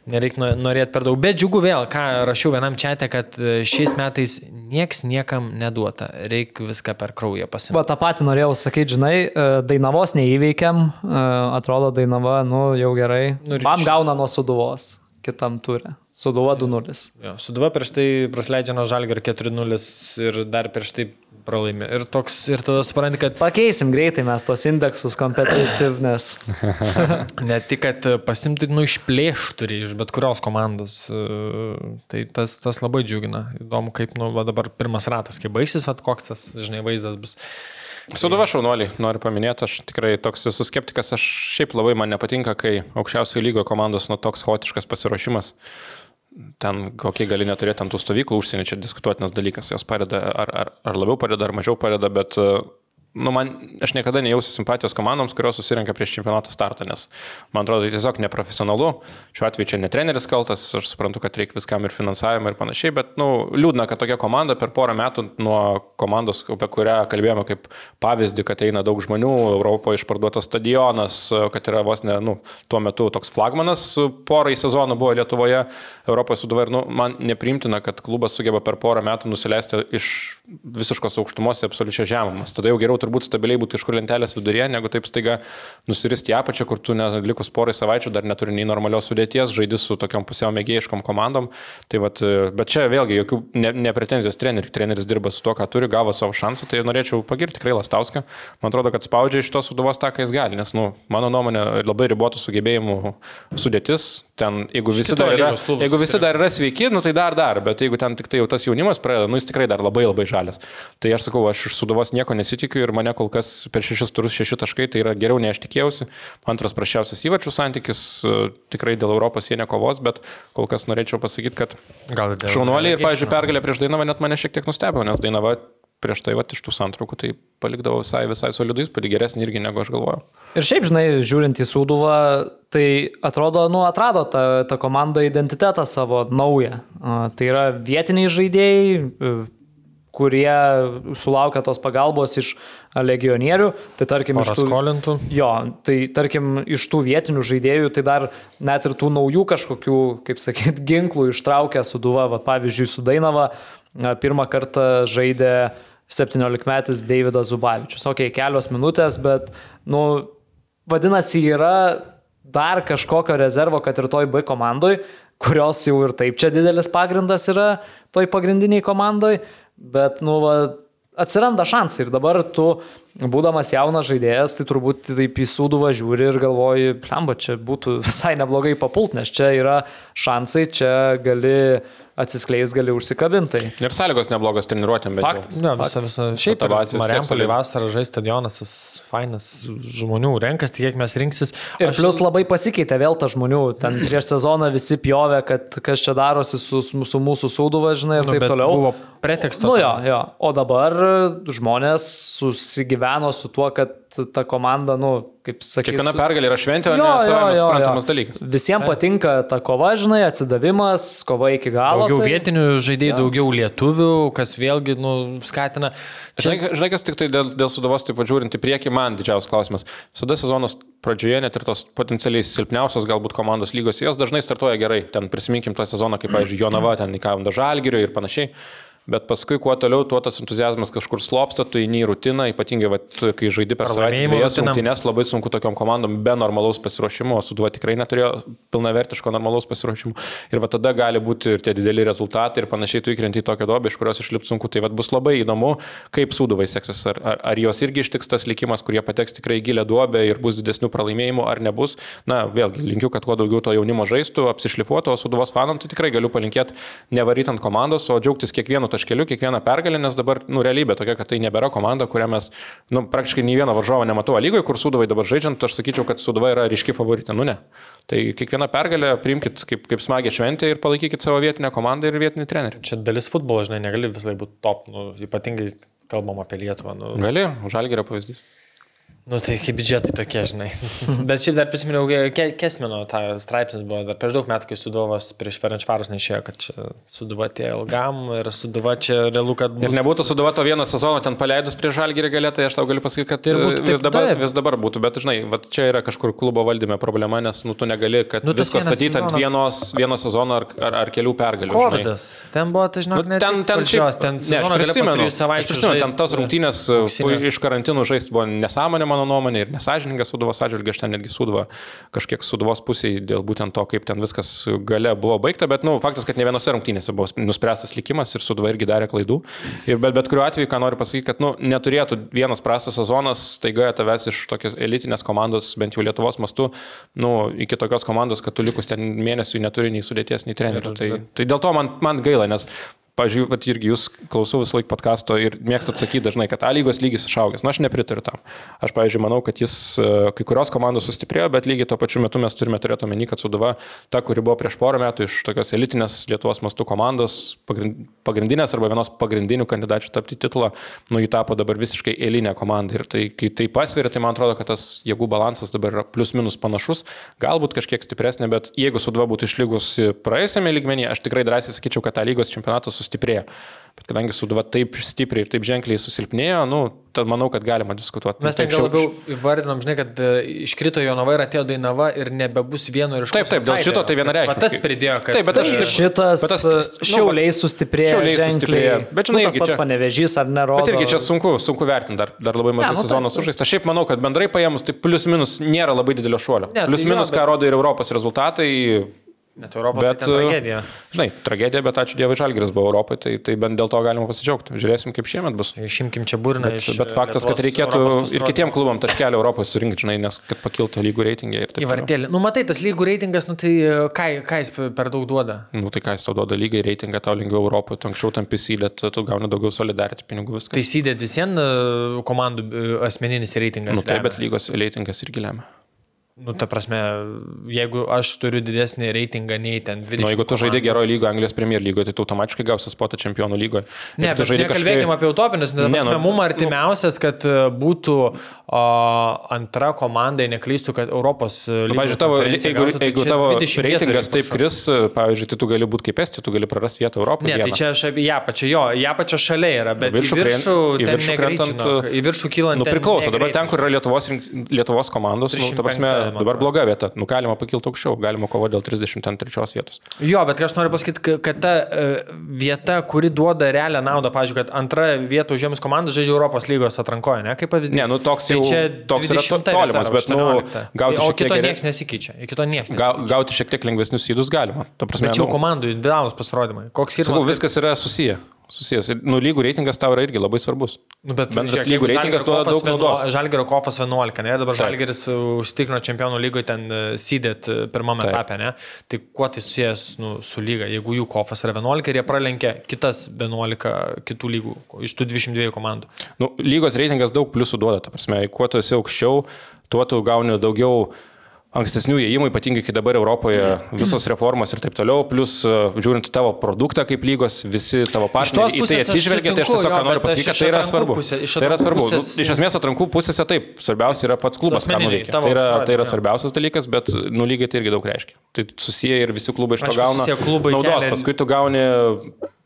S4: Nereikia norėti per daug. Bet džiugu vėl, ką rašiau vienam čia, kad e, šiais metais nieks niekam neduota. Reikia viską per kraują pasimti.
S3: Va, tą patį norėjau sakyti, žinai, e, Dainavos neįveikiam, e, atrodo Dainava, nu jau gerai.
S4: Nu,
S3: Man gauna nuo Suduvos, kitam turė. Suduva 2-0.
S4: Suduva prieš tai prasleidžia nuo žalgio 4-0 ir dar prieš tai pralaimė. Ir, toks, ir tada supranti, kad
S3: Pakeisim greitai mes tos indeksus competitiveness. <laughs>
S4: ne tik, kad pasimti, nu, išplėš turi iš bet kurios komandos. Tai tas, tas labai džiugina. Įdomu, kaip, nu, va, dabar pirmas ratas, kai baigsis, va, koks tas, žinai, vaizdas bus.
S5: Suduva šaunuoliai, noriu paminėti, aš tikrai toks esu skeptikas, aš šiaip labai man nepatinka, kai aukščiausio lygo komandos nu toks chaotiškas pasiruošimas. Ten kokie gali neturėti ant tų stovyklų užsienio, čia diskutuotinas dalykas, jos padeda, ar, ar, ar labiau padeda, ar mažiau padeda, bet nu, man, aš niekada nejausiu simpatijos komandoms, kurios susirenka prieš čempionato startą, nes man atrodo, tai tiesiog neprofesionalu. Šiuo atveju čia ne treneris kaltas, aš suprantu, kad reikia viskam ir finansavimą ir panašiai, bet nu, liūdna, kad tokia komanda per porą metų nuo komandos, apie kurią kalbėjome kaip pavyzdį, kad eina daug žmonių, Europoje išparduotas stadionas, kad yra vos ne, nu, tuo metu toks flagmanas porai sezonų buvo Lietuvoje, Europoje suduva ir nu, man neprimtina, kad klubas sugeba per porą metų nusileisti iš visiškos aukštumos į absoliučią žemumas. Tada jau geriau turbūt stabiliai būti iš kur lentelės viduryje, negu taip staiga nusiristi į apačią, kur tu ne, likus porai savaičių dar neturi nei normalios sudėties, žaidži su tokiom pusiau mėgėjiškom komandom. Tai vat, bet čia vėlgi jokių ne, ne pretenzijos treneriui. Treneris dirba su to, ką turi, gavo savo šansą, tai norėčiau pagirti tikrai Lastauską. Man atrodo, kad spaudžia iš tos suduvos tą, ką jis gali, nes, nu, mano nuomonė, labai ribotų sugebėjimų sudėtis. Ten, jeigu visi, dar yra, jeigu visi dar yra sveiki, nu, tai dar dar, bet jeigu ten tik tai jau tas jaunimas pradeda, nu, jis tikrai dar labai labai žalias. Tai aš sakau, aš iš suduvos nieko nesitikiu ir mane kol kas per šešis turus šeši taškai, tai yra geriau nei aš tikėjausi. Antras prašiausias įvačių santykis, e, tikrai dėl Europos jie nekovos, bet kol kas norėčiau pasakyti, kad
S4: Gal dėl
S5: šaunuoliai ir, pavyzdžiui, pergalė prieš Dainavą net mane šiek tiek nustebino, nes Dainava prieš tai va iš tų santraukų tai palikdavo visai, visai solidus, padi geresnį irgi negu aš galvojau.
S3: Ir šiaip, žinai, žiūrint į Sūduvą, tai atrodo, nu, atrado ta, ta komanda identitetą savo naują. A, Tai yra vietiniai žaidėjai, e, kurie sulaukia tos pagalbos iš legionierių. Tai tarkim, iš tų...
S4: Skolintų.
S3: Jo, tai tarkim, iš tų vietinių žaidėjų, tai dar net ir tų naujų kažkokių, kaip sakyt, <laughs> ginklų ištraukia Suduva, va, pavyzdžiui, Sudainava pirmą kartą žaidė 17-metis Davidas Zubavičius. Ok, kelios minutės, bet, nu, vadinasi, yra dar kažkokio rezervo, kad ir toj B komandoj, kurios jau ir taip čia didelis pagrindas yra toj pagrindiniai komandoj, bet, nu, va, atsiranda šansai ir dabar tu, būdamas jaunas žaidėjas, tai turbūt taip į sūduvą žiūri ir galvoji, plemba, čia būtų visai neblogai papult, nes čia yra šansai, čia gali atsiskleis, gali užsikabinti.
S5: Ir sąlygos neblogos treniruotėm, bet...
S3: Faktas.
S4: Ne, visą, visą. Šiaip
S5: tiek
S4: Mariampolį vasarą žais stadionas, fainas žmonių renkas, tik kiek mes rinksis.
S3: Ir plus labai pasikeitė vėl ta žmonių. Ten prieš sezoną visi pjovė, kad kas čia darosi su, su mūsų sūduva, žinai, ir
S4: Nu,
S3: taip toliau.
S4: Buvo preteksto.
S3: Nu jo, jo. O dabar žmonės susigyveno su tuo, kad ta komanda, nu, kaip sakyti.
S5: Kiekviena pergalė yra šventė, o ne savai suprantamas dalykas.
S3: Visiems patinka ta kova, žinai, atsidavimas, kova iki galo.
S4: Daugiau
S3: tai...
S4: vietinių žaidėjų, daugiau lietuvių, kas vėlgi nu, skatina.
S5: Žinai, žinai, kas tik tai dėl, dėl sudavos, taip važiuojant į priekį, man didžiausias klausimas. Visada sezonas pradžioje net ir tos potencialiai silpniausios galbūt komandos lygos, jos dažnai startuoja gerai. Ten prisiminkim tą sezoną, kaip, pavyzdžiui, Jonava, ten į Kavandą Žalgirio ir panašiai. Bet paskui, kuo toliau, tuo tas entuzijazmas kažkur slopsta, tu įeini į rutiną, ypatingai, vat, kai žaidi per savaitę dviejas
S4: rutinam.
S5: rungtynes, labai sunku tokiom komandom be normalaus pasiruošimo, o Suduva tikrai neturėjo pilnavertiško normalaus pasiruošimo. Ir va tada gali būti ir tie dideli rezultatai ir panašiai tu įkrenti į tokią dobę, iš kurios išlipti sunku. Tai vad bus labai įdomu, kaip Suduvai seksis. Ar, ar, ar jos irgi ištiks tas likimas, kurie pateks tikrai gilę duobę ir bus didesnių pralaimėjimų, ar nebus. Na, vėlgi, linkiu, kad kuo daugiau to jaunimo žaistų, apsišlifuotų, o Suduvos fanom tai tikrai galiu palinkėti nevaryti ant komandos, o džiaugtis kiekvienu taškeliu, kiekvieną pergalę, nes dabar, nu, realybė tokia, kad tai nebėra komanda, kurią mes, nu, praktiškai nei vieno varžovo nematau lygoje, kur Suduvai dabar žaidžiant, aš sakyčiau, kad Suduva yra ryški favoritė. Nu, ne. Tai kiekvieną pergalę priimkit kaip, kaip smagią šventę ir palaikykit savo vietinę komandą ir vietinį trenerį.
S4: Čia dalis futbolo, žinai, negali visai būti top, nu, ypatingai kalbam apie Lietuvą. Nu,
S5: Gali, žalgerio pavyzdys.
S4: Nu tai kaip biudžetai tokie, žinai. <laughs> Bet šiaip dar prisiminiau, ke, Kesmino tą straipsnis buvo dar prieš daug metų, kai Suduvas prieš Ferenčvarus nešėjo, kad čia Suduva atėjo ilgam ir Suduva čia realu, kad...
S5: Ir nebūtų Suduva to vieno sezono ten paleidus prie žalgerį galėtai, aš tau galiu pasakyti, kad
S4: Ir būtų taip,
S5: dabar,
S4: taip.
S5: vis dabar būtų, bet žinai, va, čia yra kažkur klubo valdyme problema, nes nu, tu negali, kad
S4: Nu, vienas
S5: statyti ant
S4: sezonas-
S5: vienos, vieno sezono ar, ar, ar kelių pergalių. žinai.
S4: Kovidas. Ten buvo, tai žinok,
S5: Nu, ten, ten, šiaip-
S4: ten
S5: ne, aš prisimenu, aš prisimenu, ten tos rungtynės
S4: e,
S5: uh,
S4: auksinės.
S5: iš karantinų žaisti buvo nesąmonė, mano nuomonė, ir nesažiningas suduvos atžvilgiu, aš ten netgi suduvą kažkiek suduvos pusėje dėl būtent to, kaip ten viskas gale buvo baigta, bet, nu, faktas, kad ne vienose rungtynėse buvo nuspręstas likimas ir suduva irgi darė klaidų. Ir bet, bet kuriuo atveju, ką noriu pasakyti, kad, nu, neturėtų vienas prastas sezonas staiga tavęs iš tokios elitinės komandos, bent jau Lietuvos mastu, nu, iki tokios komandos, kad tu likus ten mėnesiui neturi nei sudėties, nei trenerių. Tai, tai dėl to man, man gaila, nes Pavyzdžiui, vat irgi jūs klausau visą laiką podkasto ir mėgstat sakyti dažnai, kad A lygos lygis išaugęs. Na, aš nepritariu tam. Aš, pavyzdžiui, manau, kad jis, e, kai kurios komandos sustiprėjo, bet lygiai tuo pačiu metu mes turime turėti omeny, kad Suduva, ta, kuri buvo prieš porą metų iš tokios elitinės Lietuvos mastų komandos, pagrind- pagrindinės arba vienos pagrindinių kandidačių tapti titulą, nu, jį tapo dabar visiškai eilinė komanda. Ir tai, kai tai pasveria, tai man atrodo, kad tas jėgų balansas dabar yra plius minus panašus, galbūt kažkiek stipresnė, bet jeigu Suduva būtų išlygusi praėjusiame lygmenyje, aš tikrai drąsiai sakyčiau, kad tą lygos čempionatas sustiprėjo. Bet kadangi Suduva taip stipriai ir taip ženkliai susilpnėjo, nu, tad manau, kad galima diskutuoti.
S4: Mes
S5: Taip,
S4: gal labiau įvardinom, žinai, kad e, iškrito Jonava ir atėjo Dainava ir nebebus vieno ir iš
S5: Taip, taip, dėl šito tai vienareikšmiškai.
S4: Tas pridėjo, kad...
S5: Taip, bet aš-
S3: Šitas
S5: Bet tas- nu,
S3: šiauliai sustiprėjo.
S5: Šiauliai
S3: ženkliai.
S5: sustiprėjo. Bet žinai,
S3: nu, tas pats
S5: čia-
S3: panevežys ar nerodo.
S5: Bet irgi čia sunku, sunku vertinti, dar, dar labai mažai
S3: Ne, nu
S5: sezono
S3: taip.
S5: sužaista. Šiaip manau, kad bendrai paėmus, tai plius minus nėra labai didelio šuolio.
S4: Ne, tai
S5: plius
S4: jo,
S5: minus,
S4: bet-
S5: ką rodo ir Europos rezultatai.
S4: Net
S5: bet,
S4: tai ten tragedija.
S5: Žinai, tragedija, bet ačiū Dievui Žalgiris buvo Europoje, tai, tai bent dėl to galima pasidžiaugti. Žiūrėsim, kaip šiemet bus.
S4: Išimkim čia burną
S5: Bet, bet faktas, kad
S4: Lietuvos
S5: reikėtų
S4: Europos
S5: ir kitiem klubam taškelį Europos surinkti, žinai, nes kad pakiltų lygų reitingai ir taip
S4: Į vartėlį. Nu, matai, tas lygų reitingas, nu tai e, ką, ką jis per daug duoda?
S5: Nu, tai ką jis tau duoda lygai reitingą, tau lengviau Europoje, tu anksčiau tam pisylėt, tu gauni daugiau solidaritį pinigų viskas.
S4: Tai įsidėt visiems komandų e, asmeninis reitingas.
S5: nu, taip, bet lygos reitingas irgi lemia.
S4: Nu, ta prasme, jeigu aš turiu didesnį reitingą nei ten 20.
S5: Nu, jeigu tu žaidži geroje lygoje, Anglijos Premier lygoje, tai tu automatiškai gausi spotą čempionų lygoje.
S4: Ne, bet nekalbėkime apie utopinius, nes
S5: Ne, nu,
S4: mums artimiausias, kad e, būtų o, antra komanda, neklystų, kad Europos
S5: Nu, pavyzdžiui, tavo, jeigu, jeigu tavo reitingas taip
S4: kris.
S5: kris, pavyzdžiui, tai tu gali būti kaip esti, tu gali prarasti vietą Europoje.
S4: Ne, tai čia aš apie ją pačią, jo, ją pačią šalia yra, bet
S5: viršų
S4: į viršų,
S5: į viršų krentant,
S4: į viršų kylant.
S5: Nu, priklauso. Dabar ten, kur yra Lietuvos, Lietuvos komandos, nu, ta prasme,
S4: man
S5: dabar bloga vieta. Nu, galima pakilti aukščiau, galima kovoti dėl 33 vietos.
S4: Jo, bet aš noriu pasakyti, ka- kad ta e, vieta, kuri duoda realią naudą, pavyzdžiui, kad antra vieta užėmus komandą žaidžia Europos lygos atrankoje, ne, kaip pavyzdys.
S5: Ne, nu, toks
S4: Tai
S5: jau-
S4: čia
S5: toks yra
S4: 20
S5: to- tolimas, bet, nu,
S4: 18.
S5: gauti
S4: o
S5: šiek tiek
S4: kito niekas nesikeičia. Kito niekas
S5: Ga,
S4: nesikeičia.
S5: gauti šiek tiek lengvesnius įdus galima. Ta prasme,
S4: Bet jau
S5: nu,
S4: komandų idealus pasirodymai. Koks yra
S5: sakau, viskas yra susiję. Susijęs. Ir, Nu, lygų reitingas tau yra irgi labai svarbus.
S4: Nu, bet
S5: Bendras lygų reitingas duoda daug naudos.
S4: Žalgerio kofas 11, ne? Dabar. Žalgeris užtikrino čempionų lygoje ten sėdėt pirmame
S5: Taip.
S4: etape, ne? Tai kuo tai susijęs nu, su lyga? Jeigu jų kofas yra 11 ir jie pralenkia kitas 11 kitų lygų iš tų 22 komandų.
S5: Nu, lygos reitingas daug pliusų duoda, ta prasme, kuo tu esi aukščiau, tuo tu gauni daugiau ankstesnių įėjimų, ypatingai kai dabar Europoje visos reformos ir taip toliau, plus e, žiūrint tavo produktą kaip lygos, visi tavo partneriai į tai atsižvelgia, tai aš tiesiog
S4: jo,
S5: noriu pasakyti, kad tai yra svarbu.
S4: iš
S5: Tai yra svarbu. Nu,
S4: pusės-
S5: Iš esmės atrankų pusėse taip, svarbiausia yra pats klubas, ką nuveikia. Tai yra, tai yra svarbiausias dalykas, bet nu, lygiai tai irgi daug reiškia. Tai susiję ir visi klubai iš to gauna naudos,
S4: kelia-
S5: paskui tu gauni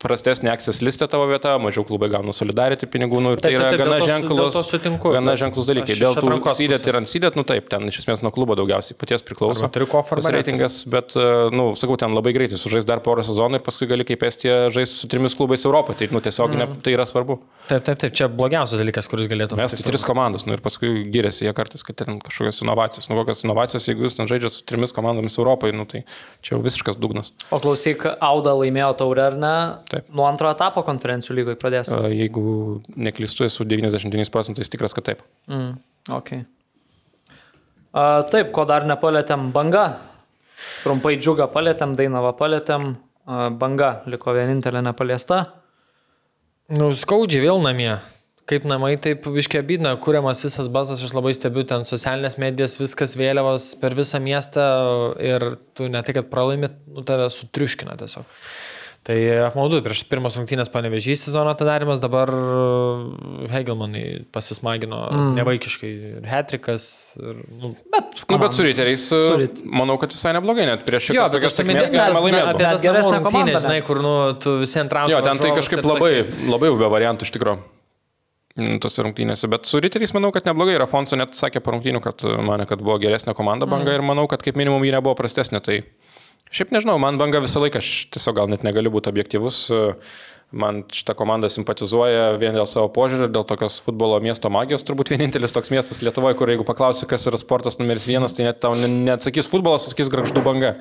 S5: prastesnį akcijas listę tavo vietą, mažiau klubai gauna solidarity pinigų, nu, ir tai
S4: Taip,
S5: yra
S4: taip, taip,
S5: gana
S4: dėl to su-
S5: ženklus,
S4: dėl to sutinku,
S5: gana ženklus dalykai. Dėl tų sydėt ir ant sydėt, nu taip, ten iš esmės nuo klubo daugiausiai paties priklauso.
S4: Arba turi kofą,
S5: tas
S4: arba ne.
S5: reitingas, bet, e, nu, sakau, ten labai greitai sužais dar porą sezonų ir paskui gali kaip Estija žais su trimis klubais Europoje. Tai, nu, tiesiog
S4: Mhm.
S5: ne, tai yra svarbu.
S4: Taip, taip, taip, čia blogiausias dalykas, kuris galėtų
S5: Mes tai tris komandos, nu ir paskui giriasi jie kartais, kad ten kažkokios inovacijos. Nu, kokios inovacijos, jeigu jūs ten žaidžiate su trimis komandomis Europoje, nu, tai čia jau visiškas dugnas.
S3: O klausyk, Auda laimėjo taurę ar ne?
S5: Taip.
S3: Nuo antro etapo konferencijų lygoje pradės.
S5: E, Jeigu neklystu, esu 99 procentais tikras, kad taip.
S3: Mm, okay. A, taip, ko dar nepalėtėm, banga. Trumpai džiugą palėtėm, dainavą palėtėm, a, banga liko vienintelė nepaliesta.
S4: Nu, skaudžiai vėl namie. Kaip namai, taip viškia bydna, kuriamas visas bazas, aš labai stebiu ten socialinės medijas, viskas vėliavos per visą miestą ir tu ne tai, kad pralaimėt, nu tave sutriuškina tiesiog. Tai apmaudu, prieš pirmas rungtynės panevežys sezono atidarimas, dabar uh, Hegelmanai pasismagino mm. nevaikiškai ir Hetrikas. Ir, nu,
S3: Bet,
S5: Nu, bet su riteriais, e,
S3: Su rit-
S5: manau, kad visai neblogai, net prieš
S4: Jo,
S5: tokias
S4: aš
S5: sėkmės galima laimėti.
S4: apie tas
S3: geresnė
S4: namų
S3: komanda,
S4: rungtynės, žinai, kur nu, tu visiems trauki.
S5: Jo, ten tai kažkaip labai, labai be variantų iš tikrųjų. mm, Tose rungtynėse, bet su riteriais manau, kad neblogai. Ir Afonso net sakė po rungtynių, kad e, mane, kad buvo geresnė komanda banga mm. ir manau, kad kaip minimum ji nebuvo prastesnė. Tai šiaip nežinau, man banga visą laiką, aš tiesiog gal net negaliu būti objektivus. e, Man šitą komandą simpatizuoja vien dėl savo požiūrį, dėl tokios futbolo miesto magijos. Turbūt vienintelis toks miestas Lietuvoje, kur jeigu paklausi, kas yra sportas numeris vienas, tai net tau ne- neatsakys futbolas, sakys graždu banga.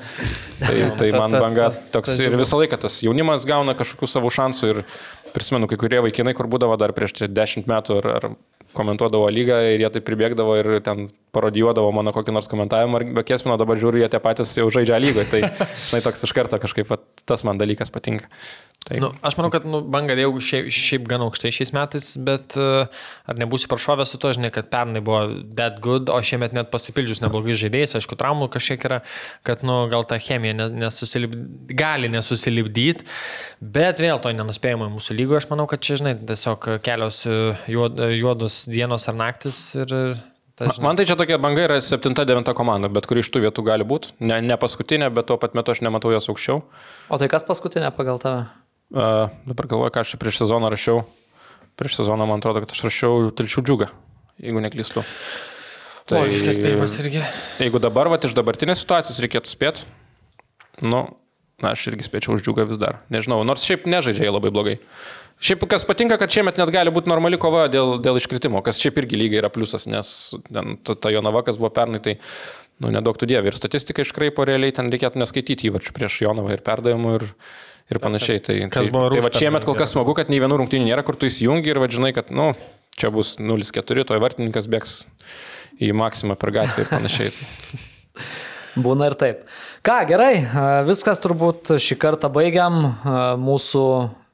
S5: Tai, <laughs> tai
S4: ta-
S5: man banga toks ir visą laiką tas jaunimas gauna kažkokių savo šansų ir prisimenu, kai kurie vaikinai, kur būdavo dar prieš čia dešimt metų ar, ar komentuodavo lygą ir jie tai pribėgdavo ir ten parodijuodavo mano kokį nors komentavimą, ar be kesmino dabar žiūriu, jie tie patys jau žaidžia lygoje, tai, <laughs> tai toks iš karto kažkaip tas man dalykas patinka. Tai,
S4: Nu, aš manau, kad nu, banga jau šiaip, šiaip gan aukštai šiais metais, bet uh, ar nebūsi prašovęs su to, žinai, kad pernai buvo that good, o šiemet net pasipildžius neblogai žaidėjais, aišku, traumų kažkiek yra, kad nu, gal ta chemija ne, nesusilip, gali nesusilipdyti, bet vėl to nenuspėjama mūsų lygoje, aš manau, kad čia, žinai, tiesiog kelios uh, juod, juodos dienos ar naktis ir... ta, žinai,
S5: Man tai čia tokia banga yra 7-9 komanda, bet kuri iš tų vietų gali būti. Ne, ne paskutinė, bet tuo pat metu aš nematau jos aukščiau.
S3: O tai kas paskutinė pagal tave?
S5: Uh, dabar galvoju, ką aš čia prieš sezoną rašiau. Prieš sezoną man atrodo, kad aš rašiau Tilčių džiugą, jeigu neklystu.
S4: Tai iškės spėjimas irgi.
S5: Jeigu dabar, va, iš dabartinės situacijos reikėtų spėti, nu, na, aš irgi spėčiau už džiugą vis dar. Nežinau, nors šiaip nežaidžia jie labai blogai. Šiaip kas patinka, kad šiemet net gali būti normali kova dėl, dėl iškritimo, kas šiaip irgi lygiai yra pliusas, nes ten, ta, ta Jonava, kas buvo pernai, tai, nu, nedaug tų dievų. Ir statistika iškraipo realiai, ten reikėtų neskaityti įvačių prieš Jonavą ir perdavimų ir, ir panašiai. Tai, tai,
S4: buvo
S5: tai va šiemet kol kas smagu, kad nei vienų rungtynių nėra, kur tu įsijungi ir vadžinai, kad, nu, čia bus 0-4, toj vartininkas bėgs į maksimą per gatvę ir panašiai. <laughs>
S3: Būna ir taip. Ką, gerai, viskas turbūt šį kartą baigiam. Mūsų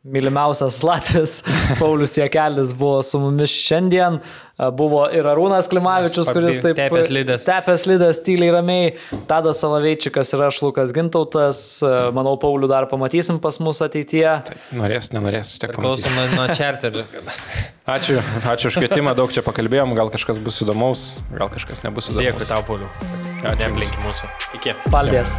S3: mylimiausias Latvijas <laughs> Paulius Jekelis buvo su mumis šiandien. Buvo ir Arūnas Klimavičius, kuris taip
S4: tepęs lides.
S3: Tepęs lydas tyliai ramiai. Tadas Salaveičikas ir aš Lukas Gintautas. Manau, Paulių dar pamatysim pas mus ateityje.
S5: Norės, nenorės, tiek
S4: Klausom
S5: pamatysim.
S4: nuo, nuo čarterio. <laughs>
S5: Ačiū, ačiū už kvietimą, daug čia pakalbėjom, gal kažkas bus įdomaus, gal kažkas nebus įdomaus.
S4: Dėkui tau, Pauliu.
S5: Ačiū
S4: Neaplink mūsų. Iki.
S3: Paldės.